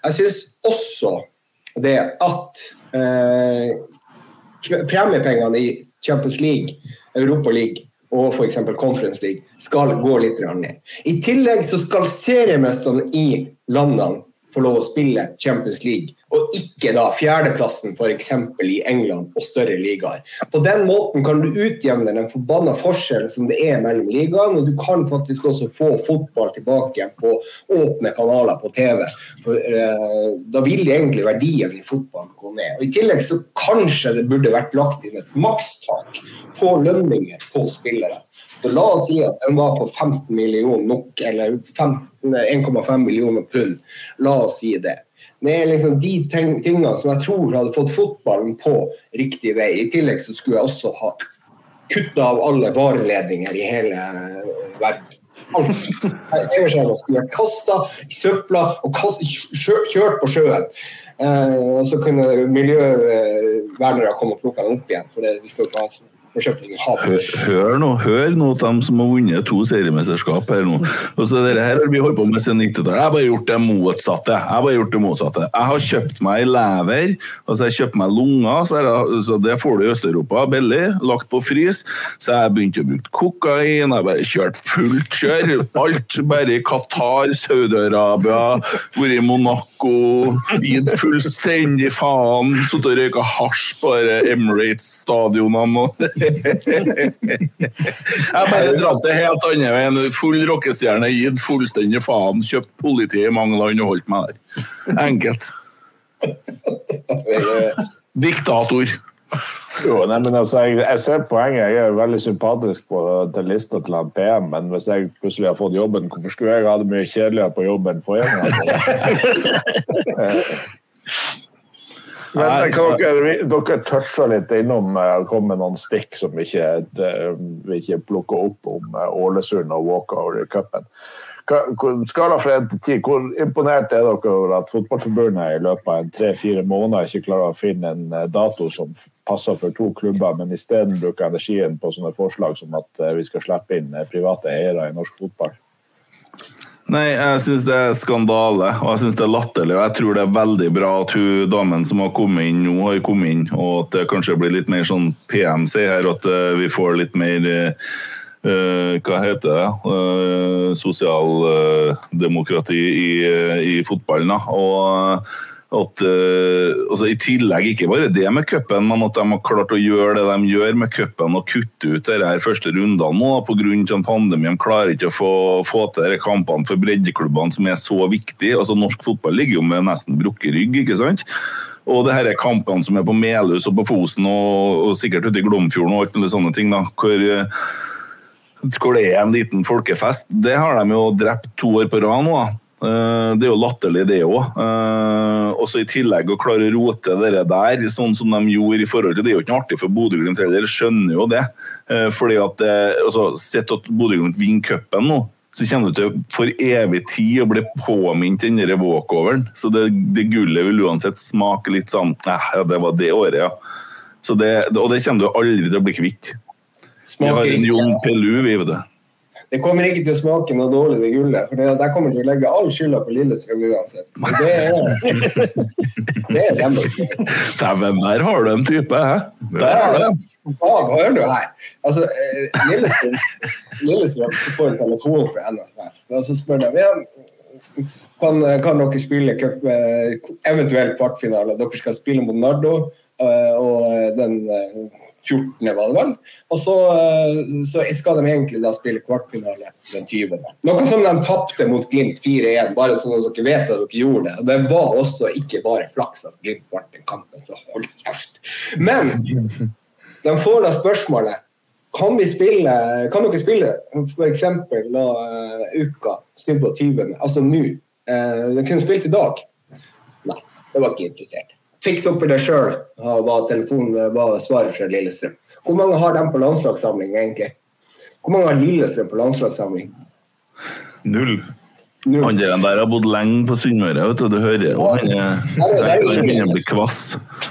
Jeg syns også det at eh, premiepengene i Champions League, Europa League og f.eks. Conference League skal gå litt ned. I tillegg så skal seriemesterne i landene få lov å spille Champions League, og ikke da fjerdeplassen f.eks. i England og større ligaer. På den måten kan du utjevne den forbanna forskjellen som det er mellom ligaene, og du kan faktisk også få fotball tilbake på åpne kanaler på TV. For eh, Da vil egentlig verdien i fotballen gå ned. Og I tillegg så kanskje det burde vært lagt inn et makstak på lønninger på spillere. Så La oss si at den var på 15 millioner NOK, eller 15 1,5 millioner pund. La oss si det. Det er liksom de tingene som jeg tror hadde fått fotballen på riktig vei. I tillegg så skulle jeg også ha kutta av alle vareledninger i hele verden. Alt. jeg skulle vært kasta i søpla og kastet, kjø, kjørt på sjøen. Eh, og så kunne miljøvernere komme og plukke den opp igjen. For det, vi skal ikke ha havet. Hør, nå, hør nå dem som har vunnet to seriemesterskap her nå. Og så dere her har vi holdt på med siden 90-tallet. Jeg har bare gjort det motsatte. Jeg har bare gjort det motsatte. Jeg har kjøpt meg lever, altså jeg kjøpt meg lunger, så, jeg, så det får du i Øst-Europa billig, lagt på frys. Så jeg begynte å bruke kokain, jeg bare kjørt fullt kjør. Alt bare i Qatar, Saudi-Arabia, vært i Monaco, gitt fullstendig faen, sittet og røyka hasj på Emirates-stadionene. Jeg bare dratt det helt andre veien. Full rockestjerne, gitt fullstendig faen, kjøpt politi i mange land og holdt meg der. Enkelt. Diktator. Jo, nei, men altså, jeg, jeg ser poenget. Jeg er veldig sympatisk på til lista til han PM, men hvis jeg plutselig har fått jobben, hvorfor skulle jeg ha det mye kjedeligere på jobben for Men kan dere, dere toucha litt innom og kom med noen stikk som ikke, eh, vi ikke plukker opp om eh, Ålesund og walkover i cupen. Skala fra 1 til 10, hvor imponert er dere over at Fotballforbundet i løpet av tre-fire måneder ikke klarer å finne en eh, dato som passer for to klubber, men isteden bruker energien på sånne forslag som at eh, vi skal slippe inn eh, private eiere i norsk fotball? Nei, jeg syns det er skandale, og jeg syns det er latterlig. Og jeg tror det er veldig bra at hun damen som har kommet inn nå, har kommet inn, og at det kanskje blir litt mer sånn PMC her, at eh, vi får litt mer eh, hva heter det? Uh, Sosialdemokrati i, eh, i fotballen. da. Og at uh, altså I tillegg ikke bare det med cupen, men at de har klart å gjøre det de gjør med cupen og kutte ut de her første rundene nå pga. pandemien. De klarer ikke å få, få til kampene for breddeklubbene som er så viktige. Altså Norsk fotball ligger jo med nesten brukket rygg. ikke sant? Og det er kampene som er på Melhus og på Fosen og, og sikkert ute i Glomfjorden og alt mulig sånne ting. da, hvor hvor det er en liten folkefest. Det har de jo drept to år på rad nå. Eh, det er jo latterlig, det òg. Og så i tillegg å klare å rote det der, sånn som de gjorde i forhold til Det er jo ikke noe artig for Bodø-Glimt heller, skjønner jo det. Eh, fordi at altså, Sett at Bodø-Glimt vinner cupen nå, så kommer du til for evig tid å bli påminnet den walkoveren. Så det, det, gullet vil uansett smake litt sånn Nei, det var det året, ja. Det, og det kommer du aldri til å bli kvitt. Vi har en Jon Pelu, vi, vet du det kommer ikke til å smake noe dårlig, det gullet. For det, der kommer til å legge all skylda på Lillestrøm uansett. Så det er, det er deres Dæven, der har du en type, hæ? Der har du en. Hva har du her. Altså, eh, Lillestrøm, Lillestrøm får en telefon fra NFF, og så spør de ja, kan, kan dere spille cup, eh, eventuelt kvartfinale. Dere skal spille mot Nardo, eh, og den 14., var det vel. Og så, eh, så, skal de egentlig da spille kvartfinale den 20. Noe som de tapte mot Glimt 4-1, bare sånn at dere vet at dere gjorde det. Det var også ikke bare flaks at Glimt vant den kampen, så hold kjeft. Men de får da spørsmålet kan vi spille Kan dere spille f.eks. Uh, uka 27., altså nå? Uh, de kunne spilt i dag. Nei, det var ikke interessert fikse opp for det sjøl, var, var svaret fra Lillestrøm. Hvor mange har de på landslagssamling, egentlig? Hvor mange har Lillestrøm på landslagssamling? Null. Null. Han der har bodd lenge på Sunnmøre, vet du. Du hører jo han begynner å bli kvass.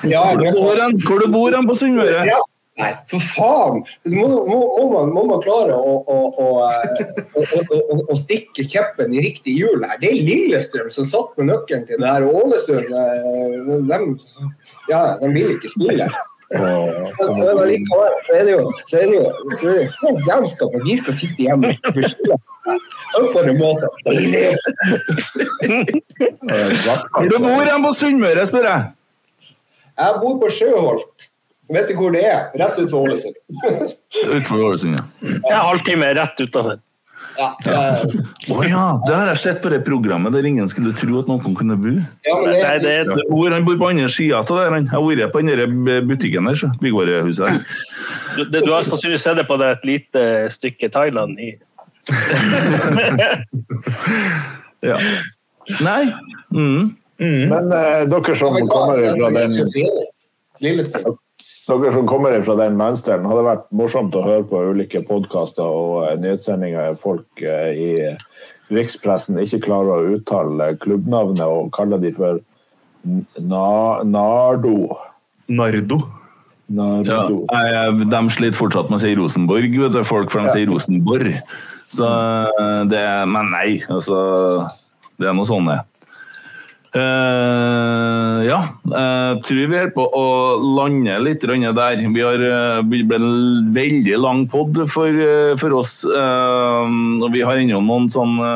Hvor du bor, bor han på Sunnmøre? Ja. Nei, for faen! Må, må, må, man, må man, klare å, å, å, å, stikke kjeppen i riktig hjul her. Det er Lillestrøm som satt med nøkkelen til det her. og Ålesund eh, de, ja, de vil ikke spille. Men likevel så er det jo, så er det jo jævskap at de skal sitte hjemme det måsa. Hvor bor du på Sunnmøre, spør jeg? Jeg bor på Sjøholt. Vet du hvor det er? Rett utenfor Ålesund. utenfor Ålesund, ja. Jeg er halvtime rett utafor. Ja, det, oh, ja, det har jeg sett på det programmet der ingen skulle tro at noen kunne bo. Ja, det, Nei, det, det, hvor han bor på andre sida av der. Han har vært på den butikken der, byggvarehuset. Du, du har sannsynligvis sett det på det et lite stykke Thailand i Ja. Nei. Mm. Mm. Men uh, dere som kommer fra den Lillestrøm. Dere som kommer fra den landsdelen, hadde vært morsomt å høre på ulike podkaster og eh, nyhetssendinger folk eh, i rikspressen ikke klarer å uttale klubbnavnet og kaller de for na Nardo. Nardo. Nardo. Ja, de sliter fortsatt med å si Rosenborg, vet du, folk, for de sier Rosenborg. Så eh, det Men nei, altså Det er noe sånn, det. Uh, ja, jeg tror vi er på å lande litt der. Vi har uh, blitt en veldig lang pod for, uh, for oss. og vi har ennå noen sånne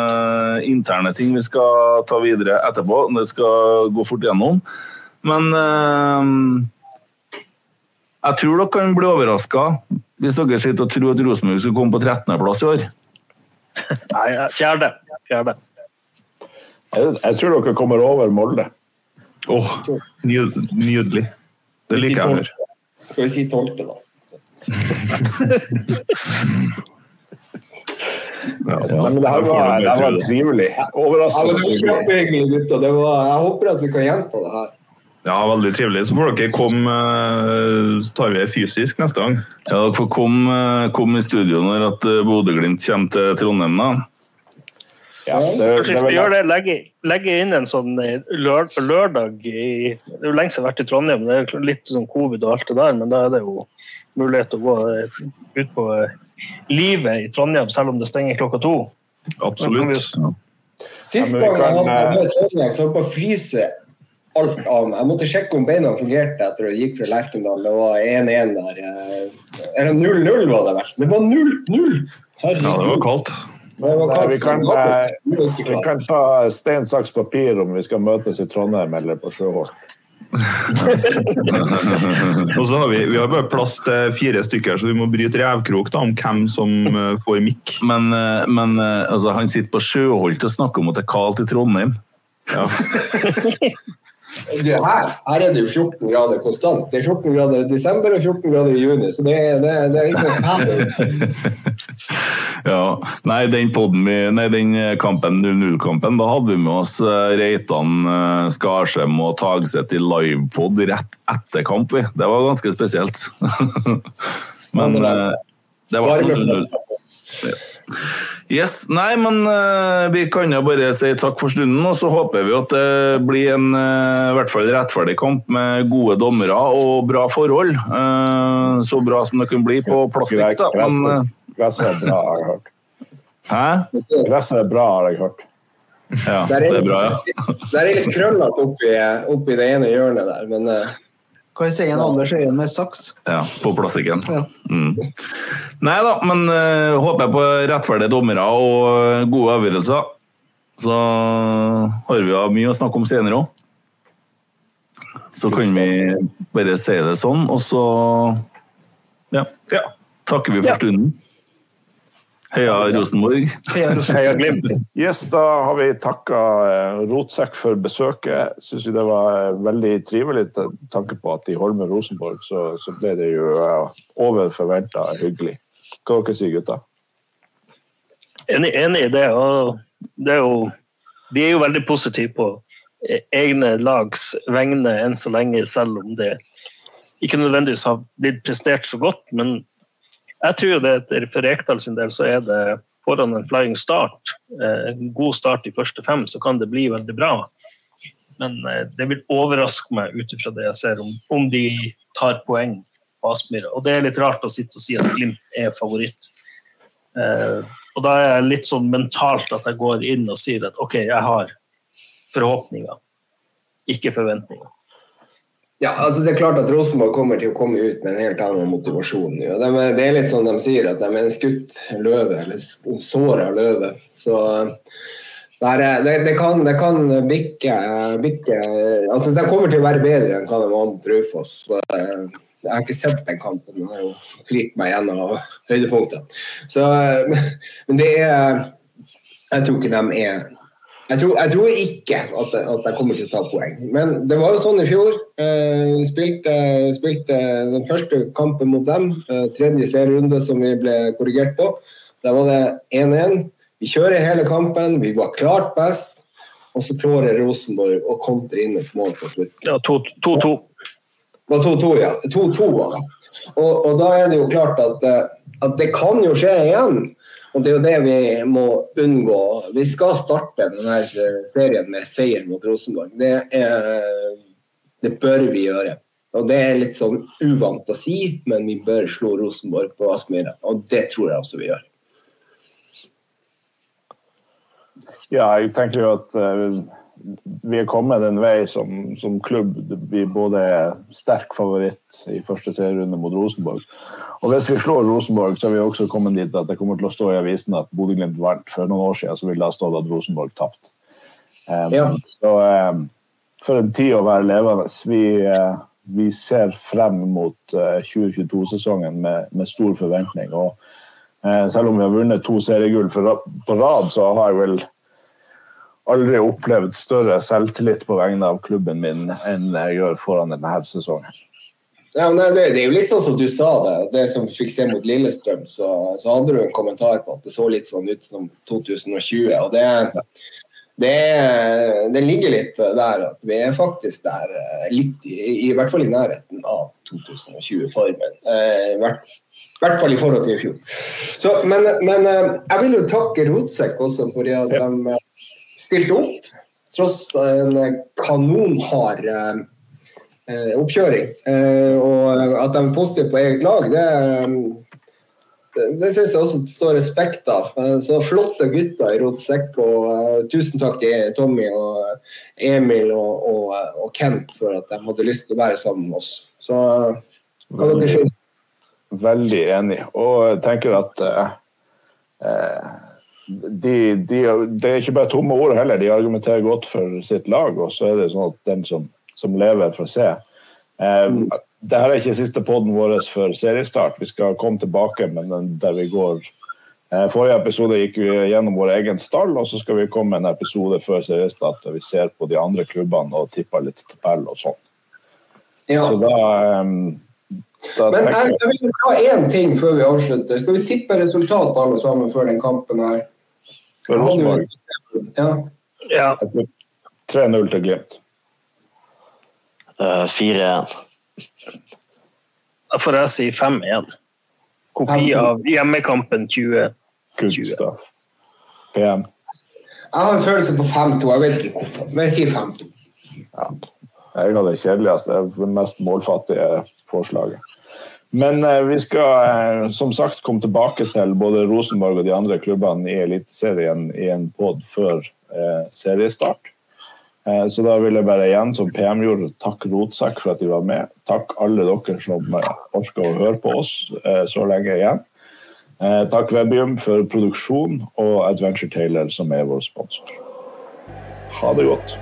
interne ting vi skal ta videre etterpå. Det skal gå fort gjennom. Men jeg tror dere kan bli overraska hvis dere sitter og tror at Rosenborg skal komme på 13.-plass i år. Nei, fjerde. fjerde. Jeg, jeg tror dere kommer over Molde. Åh, oh, nydelig. Det liker jeg å høre. Skal vi si tolvte, da? ja, men det her var, det var trivelig. Overraskende. Ja, det var kjempehyggelig, gutter. jeg håper at vi kan gjenta det her. Ja, veldig trivelig. Så får dere komme eh, Så tar vi det fysisk neste gang. Ja, dere får komme, eh, komme i studio når at eh, Bodø-Glimt kommer til Trondheim. da. Ja, det, Kanskje vi skal gjøre det, legge, legge, inn en sånn eh, lør, lørdag i Det er jo lenge siden jeg har vært i Trondheim, det er litt sånn covid og alt det der, men da er det jo mulighet til å gå eh, ut på eh, livet i Trondheim, selv om det stenger klokka to. Absolutt. Sist gang jeg hadde Trondheim, så holdt på å fryse alt av meg. Jeg måtte sjekke om beina fungerte etter at jeg gikk fra Lerkendal. Det var 1-1 der. Eller 0-0 var det verst. Det var 0-0! Ja, det var kaldt. Men, eh, vi, kan, vi kan ta stein, saks, papir om vi skal møtes i Trondheim eller på Sjøholt. og så har vi, vi har bare plass til fire stykker, så vi må bryte revkrok da, om hvem som uh, får mikk. Men, uh, men uh, altså, han sitter på Sjøholt og snakker om at det er kaldt i Trondheim. Ja. Du, her, her, er det jo 14 grader konstant. Det er 14 grader i desember og 14 grader i juni, så det, det, det er ikke noe Ja. Nei, den, vi, nei, den kampen 0-0-kampen, da hadde vi med oss eh, Reitan, eh, Skarsheim og Tagset i livepod rett etter kamp. Vi. Det var ganske spesielt. Men eh, det var 0-0. Yes, nei, men uh, vi kan jo bare si takk for stunden, og så håper vi at det blir en uh, hvert fall rettferdig kamp med gode dommere og bra forhold. Uh, så bra som det kan bli på plastikk, da. Men, Gresset er bra, har jeg hørt. Hæ? Gresset er bra, har jeg hørt. Ja, det er bra, ja. Det er litt krøllete oppi, oppi det ene hjørnet der, men kan vi si en Anders Øyen med saks? Ja, på plastikken. Ja. Mm. Nei da, men uh, håper jeg på rettferdige dommere og gode avgjørelser. Så har vi mye å snakke om senere òg. Så kan vi bare si det sånn, og så ja. ja. takker vi for stunden. Heia Rosenborg. Heia, Heia Glimt. Yes, da har vi takka Rotsekk for besøket. Syns det var veldig trivelig. tanke på at i Holmen Rosenborg så, så, ble det jo eh, over forventa hyggelig. Hva dere sier gutta? Enig, enig i det. Og det er jo, Vi er jo veldig positive på egne lags vegne enn så lenge, selv om det ikke nødvendigvis har blitt prestert så godt. men jeg tror det for Rekdal sin del så er det foran en flying start, eh, en god start i første fem, så kan det bli veldig bra. Men eh, det vil overraske meg ut ifra det jeg ser, om, om de tar poeng på Aspmyra. Og det er litt rart å sitte og si at Glimt er favoritt. Eh, og da er jeg litt sånn mentalt at jeg går inn og sier at OK, jeg har forhåpninger, ikke forventninger. Ja, altså Det er klart at Rosenborg kommer til å komme ut med en helt annen motivasjon. Ja. De, det er litt sånn de sier, at de er en skutt løve, eller såra løve. Så der, det, det, kan, det kan bikke, bikke, altså De kommer til å være bedre enn hva de var mot Raufoss. Jeg har ikke sett den kampen, jeg har jo fritt meg gjennom høydepunktet. Så, men det er Jeg tror ikke de er jeg tror, jeg tror ikke at, at, jeg kommer til å ta poeng. Men det var jo sånn i fjor. Eh, vi spilte, spilte, den første kampen mot dem, eh, tredje serierunde som vi ble korrigert på. Der var det 1-1. Vi kjører hele kampen, vi var klart best. Og så klarer Rosenborg å kontre inn et mål på slutten. Ja, 2-2. var 2-2, ja. 2-2 var det. Og, og, da er det jo klart at, eh, at det kan jo skje igjen. Og Det er jo det vi må unngå. Vi skal starte denne serien med seier mot Rosenborg. Det, er, det bør vi gjøre. Og Det er litt sånn uvant å si, men vi bør slå Rosenborg på Aspmyra. Og det tror jeg også vi gjør. Ja, jeg tenker jo at uh, vi er kommet en vei som, som klubb. Vi både er sterk favoritt i første serierunde mot Rosenborg. Og hvis vi slår Rosenborg, så har vi også kommet dit at det kommer til å stå i avisen at Bodø-Glimt vant. For noen år siden så ville det stått at Rosenborg tapte. Um, ja. Så um, for en tid å være levende. Vi, uh, vi ser frem mot uh, 2022-sesongen med, med, stor forventning. Og uh, selv om vi har vunnet to seriegull på rad, så har jeg vel aldri opplevd større selvtillit på vegne av klubben min enn jeg gjør foran denne sesongen. Ja, nei, det, det, er jo litt sånn som du sa det. Det som vi fikk se mot Lillestrøm, så, så, hadde du en kommentar på at det så litt sånn ut som 2020. og det, det, det ligger litt der at vi er faktisk der, eh, litt i, i hvert fall i nærheten av 2020-formen. Eh, I hvert, hvert fall i forhold til i fjor. Så, men, men, eh, jeg vil jo takke Rotsekk også fordi at ja. de stilte opp. Tross en kanonhard eh, eh, oppkjøring. Eh, og at de er positive på eget lag, det, det, det syns jeg også står respekt av. Så flotte gutter i Rotsekk. Og uh, tusen takk til Tommy og Emil og, og, og, Kent for at de hadde lyst til å være sammen med oss. Så hva dere synes Veldig enig. Og jeg tenker at uh, de, de, det er ikke bare tomme ord heller, de argumenterer godt for sitt lag. Og så er det sånn at den som, som lever, får se. Eh, Dette er ikke siste poden vår for seriestart. Vi skal komme tilbake med den der vi går eh, Forrige episode gikk vi gjennom vår egen stall, og så skal vi komme med en episode før seriestart der vi ser på de andre klubbene og tipper litt tabell og sånn. Ja. Så da, da Men jeg jeg vil ta én ting før vi avslutter. Skal vi tippe resultat alle sammen før den kampen her? For Rosenborg Ja. Ja. 3-0 til Glimt. Uh, 4-1. Da får jeg si 5-1. Kopi av hjemmekampen 20. Kunststad. PM. Jeg har en følelse på 5-2. Jeg vet ikke hvorfor, men jeg sier 5-2. Jeg har det kjedeligste, det mest målfattige forslaget. Men eh, vi skal eh, som sagt komme tilbake til både Rosenborg og de andre klubbene i Eliteserien i en pod før eh, seriestart. Så da vil jeg bare igjen, som PM gjorde, takke Rotsekk for at de var med. Takk alle dere som orka å høre på oss så lenge igjen. Takk Webium for produksjon og Adventure Taylor som er vår sponsor. Ha det godt.